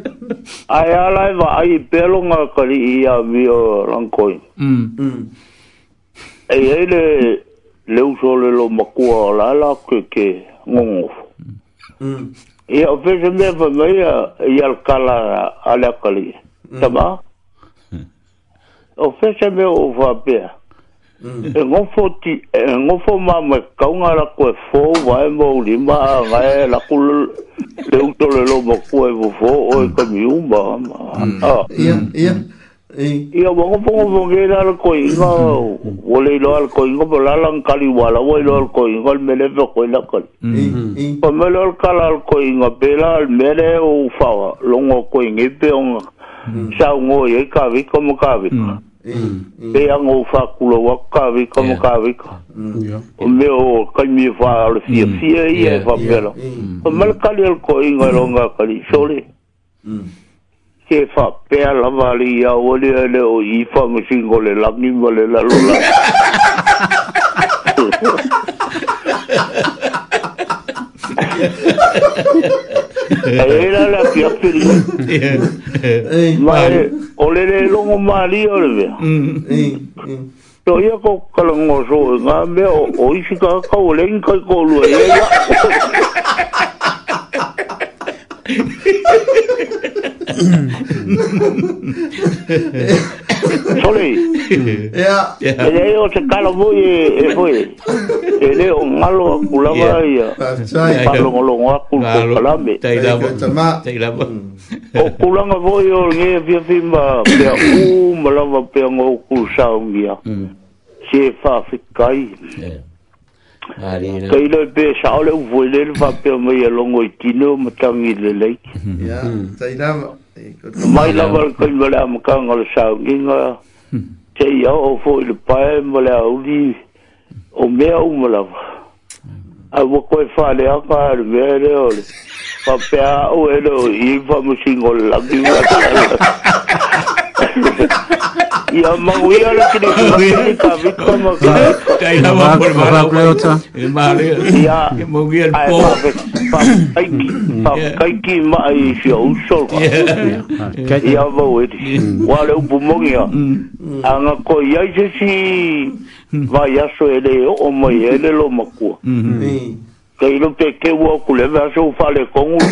Ai a lai wa ai i pelo ngā kari i a vio rangkoi. Mm. Mm. E ei le, le uso le lo makua la la ke ke ngongof. Ia o pese mea pa mea, i al kala a lea kari. Tama? Tama? o fese me o whapea. Mm. E ngofo ti, e ngofo ma me kaunga la koe fō, wae mo uri ma, ngai la kulu le uto le lo mo koe mo fō, o e kami umba. Mm. Ah. Ia, ia, ia. Ia, ma ngofo ngofo ngeira la koe inga, wole ilo al koe inga, pa lalang kali wala, wole ilo al koe inga, melepe koe la kali. Mm-hmm. Pa mele al kala al koe inga, pela al mele o ufawa, longo koe ngepe onga. Ia, sa ngo ye ka vi ko mo ka vi ko e a ngo fa ku lo wa ka vi ko mo ka vi ko o me o ka mi fa al si si e e fa pelo o mal ka le ko i ngo nga ka li so le se fa pe a la va li ya o le le o i fa mo si ngo le la ni ngo le la lo la Yeah era la tia pili. Mare, olere longo mari olve. To ia ko kalongo so, ngame o isika ka olen kai ko lu. Sorry. Yeah. Yeah. Ele o te kala voi e voi. E Ele o malo a kulava ia. Sai. Palo malo ngoa kulava lambe. Tai la mo. Tai la mo. O kulanga voi o nge via vimba pe a u malava pe a ngou kulsa o ngia. Se mm. fa fikai. Ma rina. Tei pe sa ole vuele le va pe mai longo i tino ma tangi le lei. Ya, tei na e, mai la va ko i vala ma ka ngol sa ngi nga. Tei ya o fo le pae ma le au di o me au ma la. A vo ko e fa le aka le me le o le. Pa pe a o e lo i va mo singol la di ya mau ya lo kini kini kami kama kai kai nama kau mana kau leh ya mau gian po kai kai kai mai si usul kai ya mau itu walau bumbung ya angak kau ya jadi vai a so ele o mo ele lo mo ku mm -hmm. mm -hmm. ke lo te ke wo ku le va so fa le con un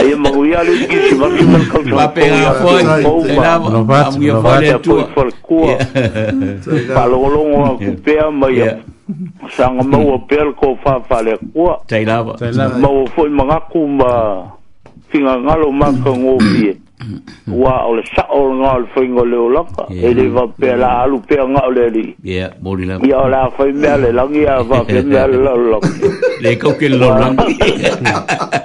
Aia mahu ia le ki si mahi mahi kau chua. Mape a foi. No bat, no bat. Aia mahu ia le kua. Palolongo a kupea mai a sanga mau a pel ko fa fa le kua. Tei lava. Mau foi mga kuma finga ngalo maka ngopie wa o le sa o nga o le fingo le olaka e le va pe la alu pe nga o le li ya mori la ya la fa me ale la ngi a va pe me ale la lo le ko ke lo lang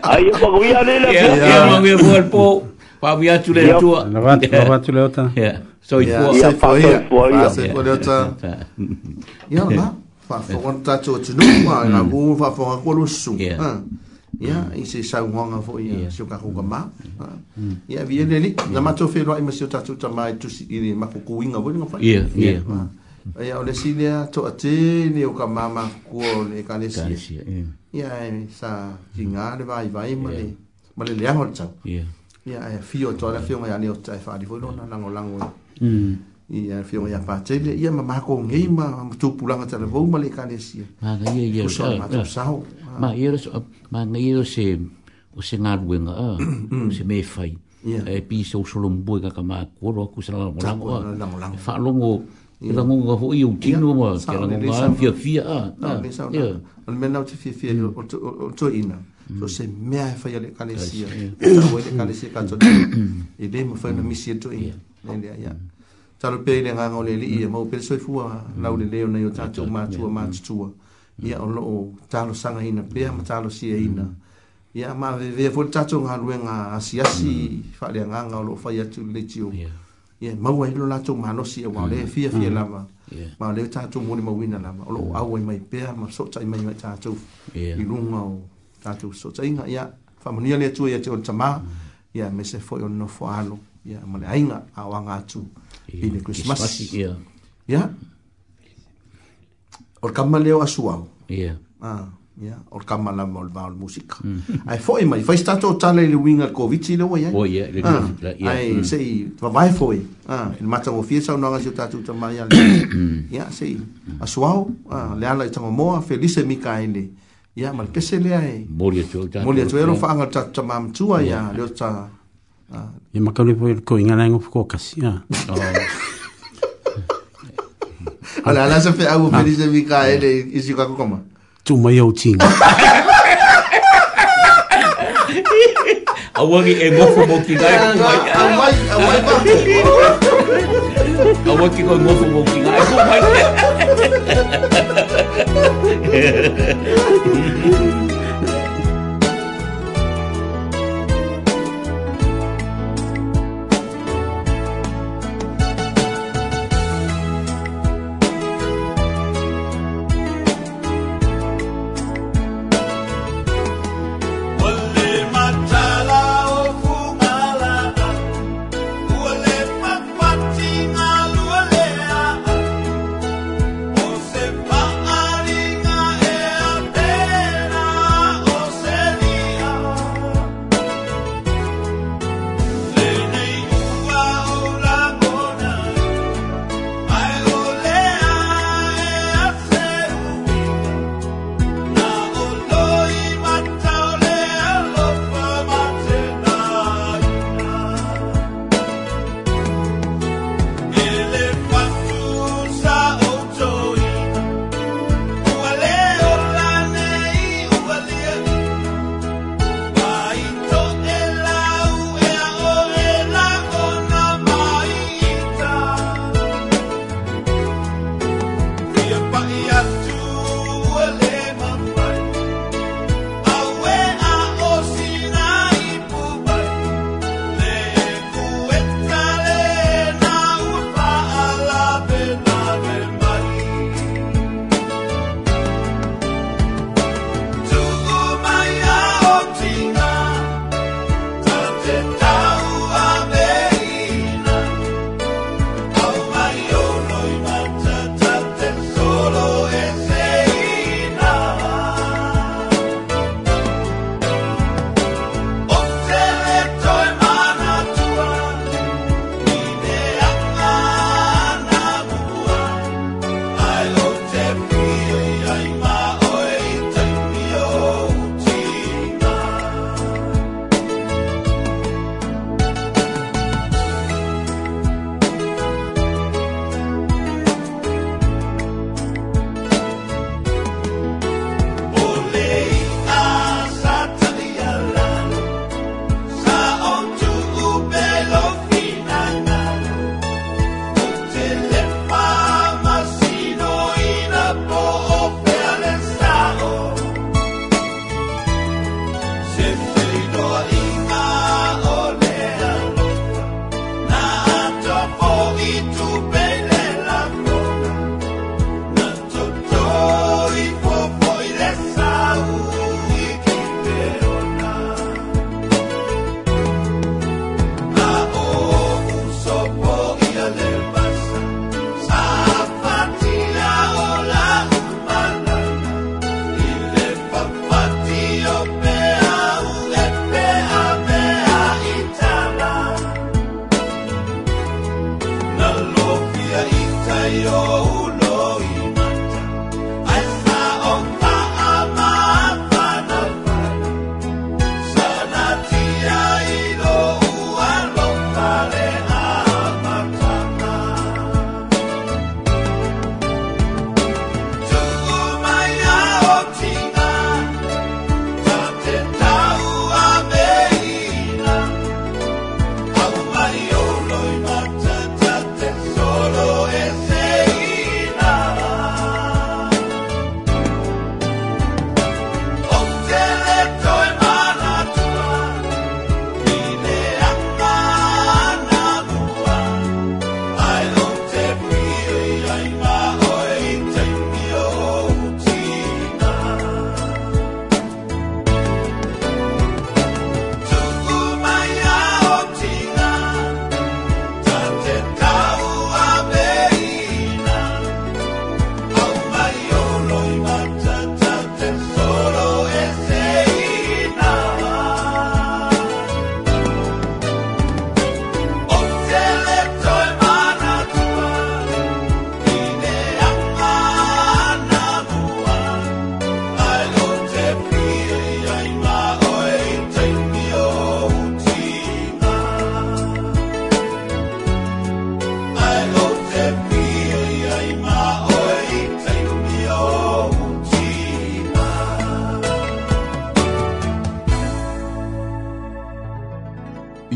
ai pa ko ya le la ya ma mi fu al po pa via tu le tu na va na va tu le ota ya so i fu sa fa fu ya fa se fu le ota ya na fa fo ta tu tu no ma na bu fa fo ko lu su ya ya mm. i se sa wonga fo ya so ka kuka ma mm. ah. ya vi ele ni na ma to fero i ma so ta tu ta mai tu i ni ma kuku winga vo ni fa ya ya ya ah. ole si ni to ate ni o ka mama ku o le ka le si ya sa jinga le vai vai ma le ma le le ya ya e, fio to la fio ma ya ni o ta fa di vo no na lango lango mm Eh, ia fio ia pa tele ia ma ko ngei ma tu pulang ta le vou ma le kalesia ma ngei e ia sa ma eh, eh. sa ma ah. ia e so ma ngei e o se o se na ruenga a mm, mm. se me fai ia e pi so so lom buega ka ma ko ro ku sa la mo la mo fa lo ngo e la ngo ho i u tino ma ke la ngo ma fia fia a ia al menau te fia fia mm. o to ina so se me a fa ia le kalesia ta wo le kalesia ka to i le mo fa na misi to ia ia ia talo pei le ngā le li i a mau pere soi fua lau le leo nei o tātou mm. mātua mm. mātutua. Mm. Ia o loo talo sanga hina pia ma talo sia hina. Ia ma vea fua tātou ngā lue ngā asi asi wha le ngā ngā loo fai atu le tio. Ia mau a hilo lātou mā nosi a wale fia fia lama. Ma leo tātou mwone ma wina lama. O loo au ai mai pia ma sota i mai mai tātou i runga o tātou sota inga. Ia whamunia le atua i a te o tamā. Ia me se fo i o no fo alo. Ia ma le ainga a wanga atu. Ia i le Christmas. Ya. Yeah. Yeah. Or kama leo asuau. Ya. Yeah. Ah, ya. Yeah. Or kama la mol ba ol musika. Mm. Ai foi mai, foi stato tale le winga Covid le wai. Oh, ya, yeah. le. Ah. Yeah. Ai mm. sei, va vai foi. Ah, il mata o fiesa o nanga ciuta tutta mai al. Mm. ya, sei. Asuau, ah, le ala tanga moa, felice mi kaine. Ya, mal pese le ai. E. Molia tu. Molia tu ero fa anga tatta mam tua ya, le ta. Ah, e makaule po ko inga lengo ko kasi ya oh. ala ala sa fe au pe dise mi ka ele eh, eh, isi ka koma tu mai au ting awagi e ngofu mo ki ngai awai awai ba awagi ko ngofu mo ki ngai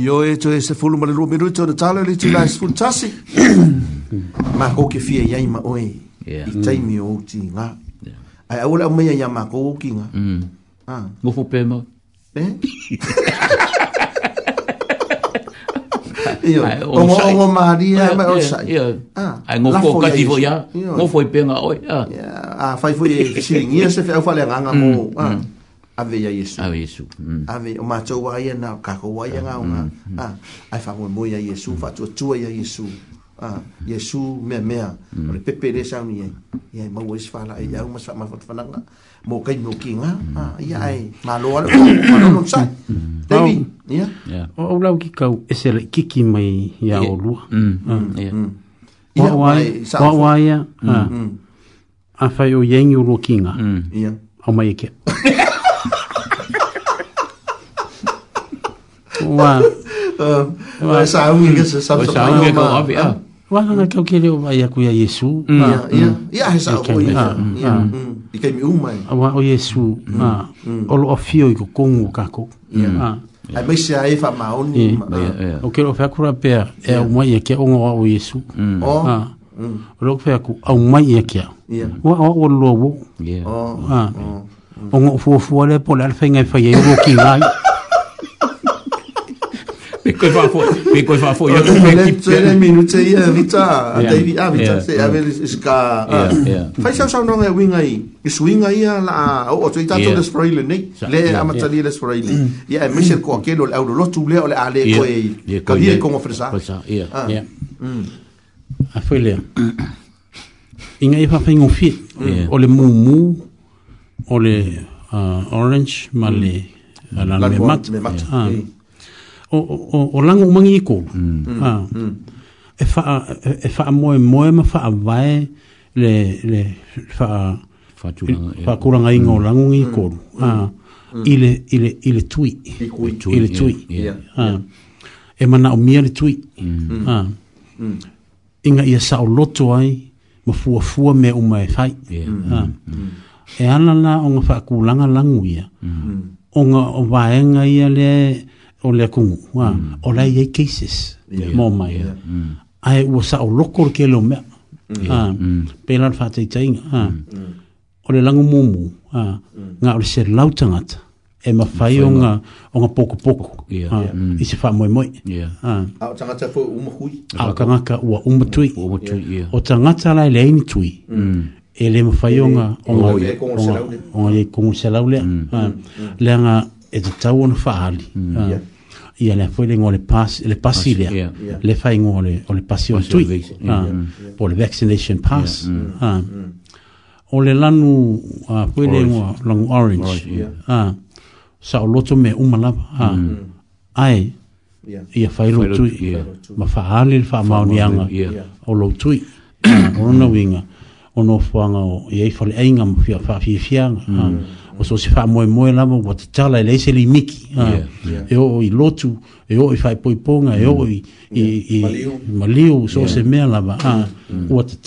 yo e to ese fulu mo le rubi ruto de talo li es fun tasi ma ko ke fie ya ima oi i tai mi o ti nga ai ola me ya ma ko ki nga mm. ha ah. fu pe mo pe eh? Iyo, maria ma o sai. Iyo, ah, ai ngofo ka tivo ya, ngofo i e penga oi. Ah. ah, fai fui e shiringia se fai au mo, mm. ah. Mm ave ya yesu ave yesu mm. ave o macho wai na ka ko wai nga mm. mm. ah ai fa mo mo ya yesu fa tu tu ya yesu ah yesu me me mm. re pepe le sa mi ye ye mo wis fa la ya mo sa ma fa fa nga mo kai mo ki nga mm. ah ya ai ma lo lo ma lo lo sa devi ya ah. mm, mm. o o ki ka esel ki ki mai ya o lu mm ya ya wa wa ya ah a fa yo yeng yo lo ki nga ya o mai ke wahanga tau ke reo mai aku ia Yesu. Mm. Ia, ia, mm. ia, ia, ia, ia, ia, ia, ia, ia, ia, ia, Yesu, mm. ma, olo o fio i kukongu kako. Ia, ia, ia, ia, ia, ia, ia, ia, ia, ia, o ke lo fea kura pea, e, e oh. au mai e kia o ngawa o Yesu. O? O lo fea ku, au mai e kia. Ia. O a o lo wo. Ia. O. Oh. O. Oh. O ngofuofuole po le alfenga e fai e uro ki ngai. Ia. Pekoi fafo, pekoi fafo. Ia tu pe ki tele minute ia vita, a te a vita se ave ska. Fai sa sa no e winga i. I swinga ia la o o tuita to le sprayle nei. Le amatali le sprayle. Ia e misel ko akelo le aulo lotu le ole ale ko e. Ka hie ko mo fresa. Fresa, ia. Ia. Mm. le. Inga i fa fa ngofi. Mm. O le mumu o le orange ma le mm. la me mat. o, o, o lango umangi iko. Mm. mm. Ah. Mm. E faa, e faa moe moe ma faa vae le, le e- kuranga inga mm. o lango umangi mm. mm. ah. iko. Ile, ile, ile tui. Ile, tui. Ah. Yeah. E mana o mia le tui. Mm. Ah. Inga ia sao loto ai ma fua fua me uma e fai. E anana o nga faa kulanga langu ia. O nga o vaenga ia le... Mm o le akungu. Wa. Mm. O lai yei cases. Yeah. Mō mai. Yeah. Mm. Ai ua sa o loko ke leo mea. Yeah. Ah. Mm. mm. Pei lan whātai tainga. Ah. Mm. O le langu mōmu. Ah. Mm. Ngā o le se lau E ma whai o ngā, o ngā poku poku. I se whā moe moe. A o tangata fō uma hui? A o tangata ua uma tui. O tangata lai le aini tui. Mm e le mawhaionga o ngā e O ngā e kongo se mm. Mm. Le anga, e te tau ono whaali. Mm. Ia lea fwile ngō le pasi, le pasi lea. Le fa ngō le, o le pasi o tui. Ah, o le vaccination pass. Mm. Ah. Mm. O le lanu ah, le ngō long orange. Sa o loto me umalaba. Ai, ia fai lo tui. Ma whaali le wha maunianga o lo tui. O rona winga. O no fwanga o iei fwale einga mo fia fia fia o so se fa moe moe lamo wa te tala e leise li miki ah, e o i lotu e o i poi ponga e o i maliu so se mea lava ah, mm, mm. wa te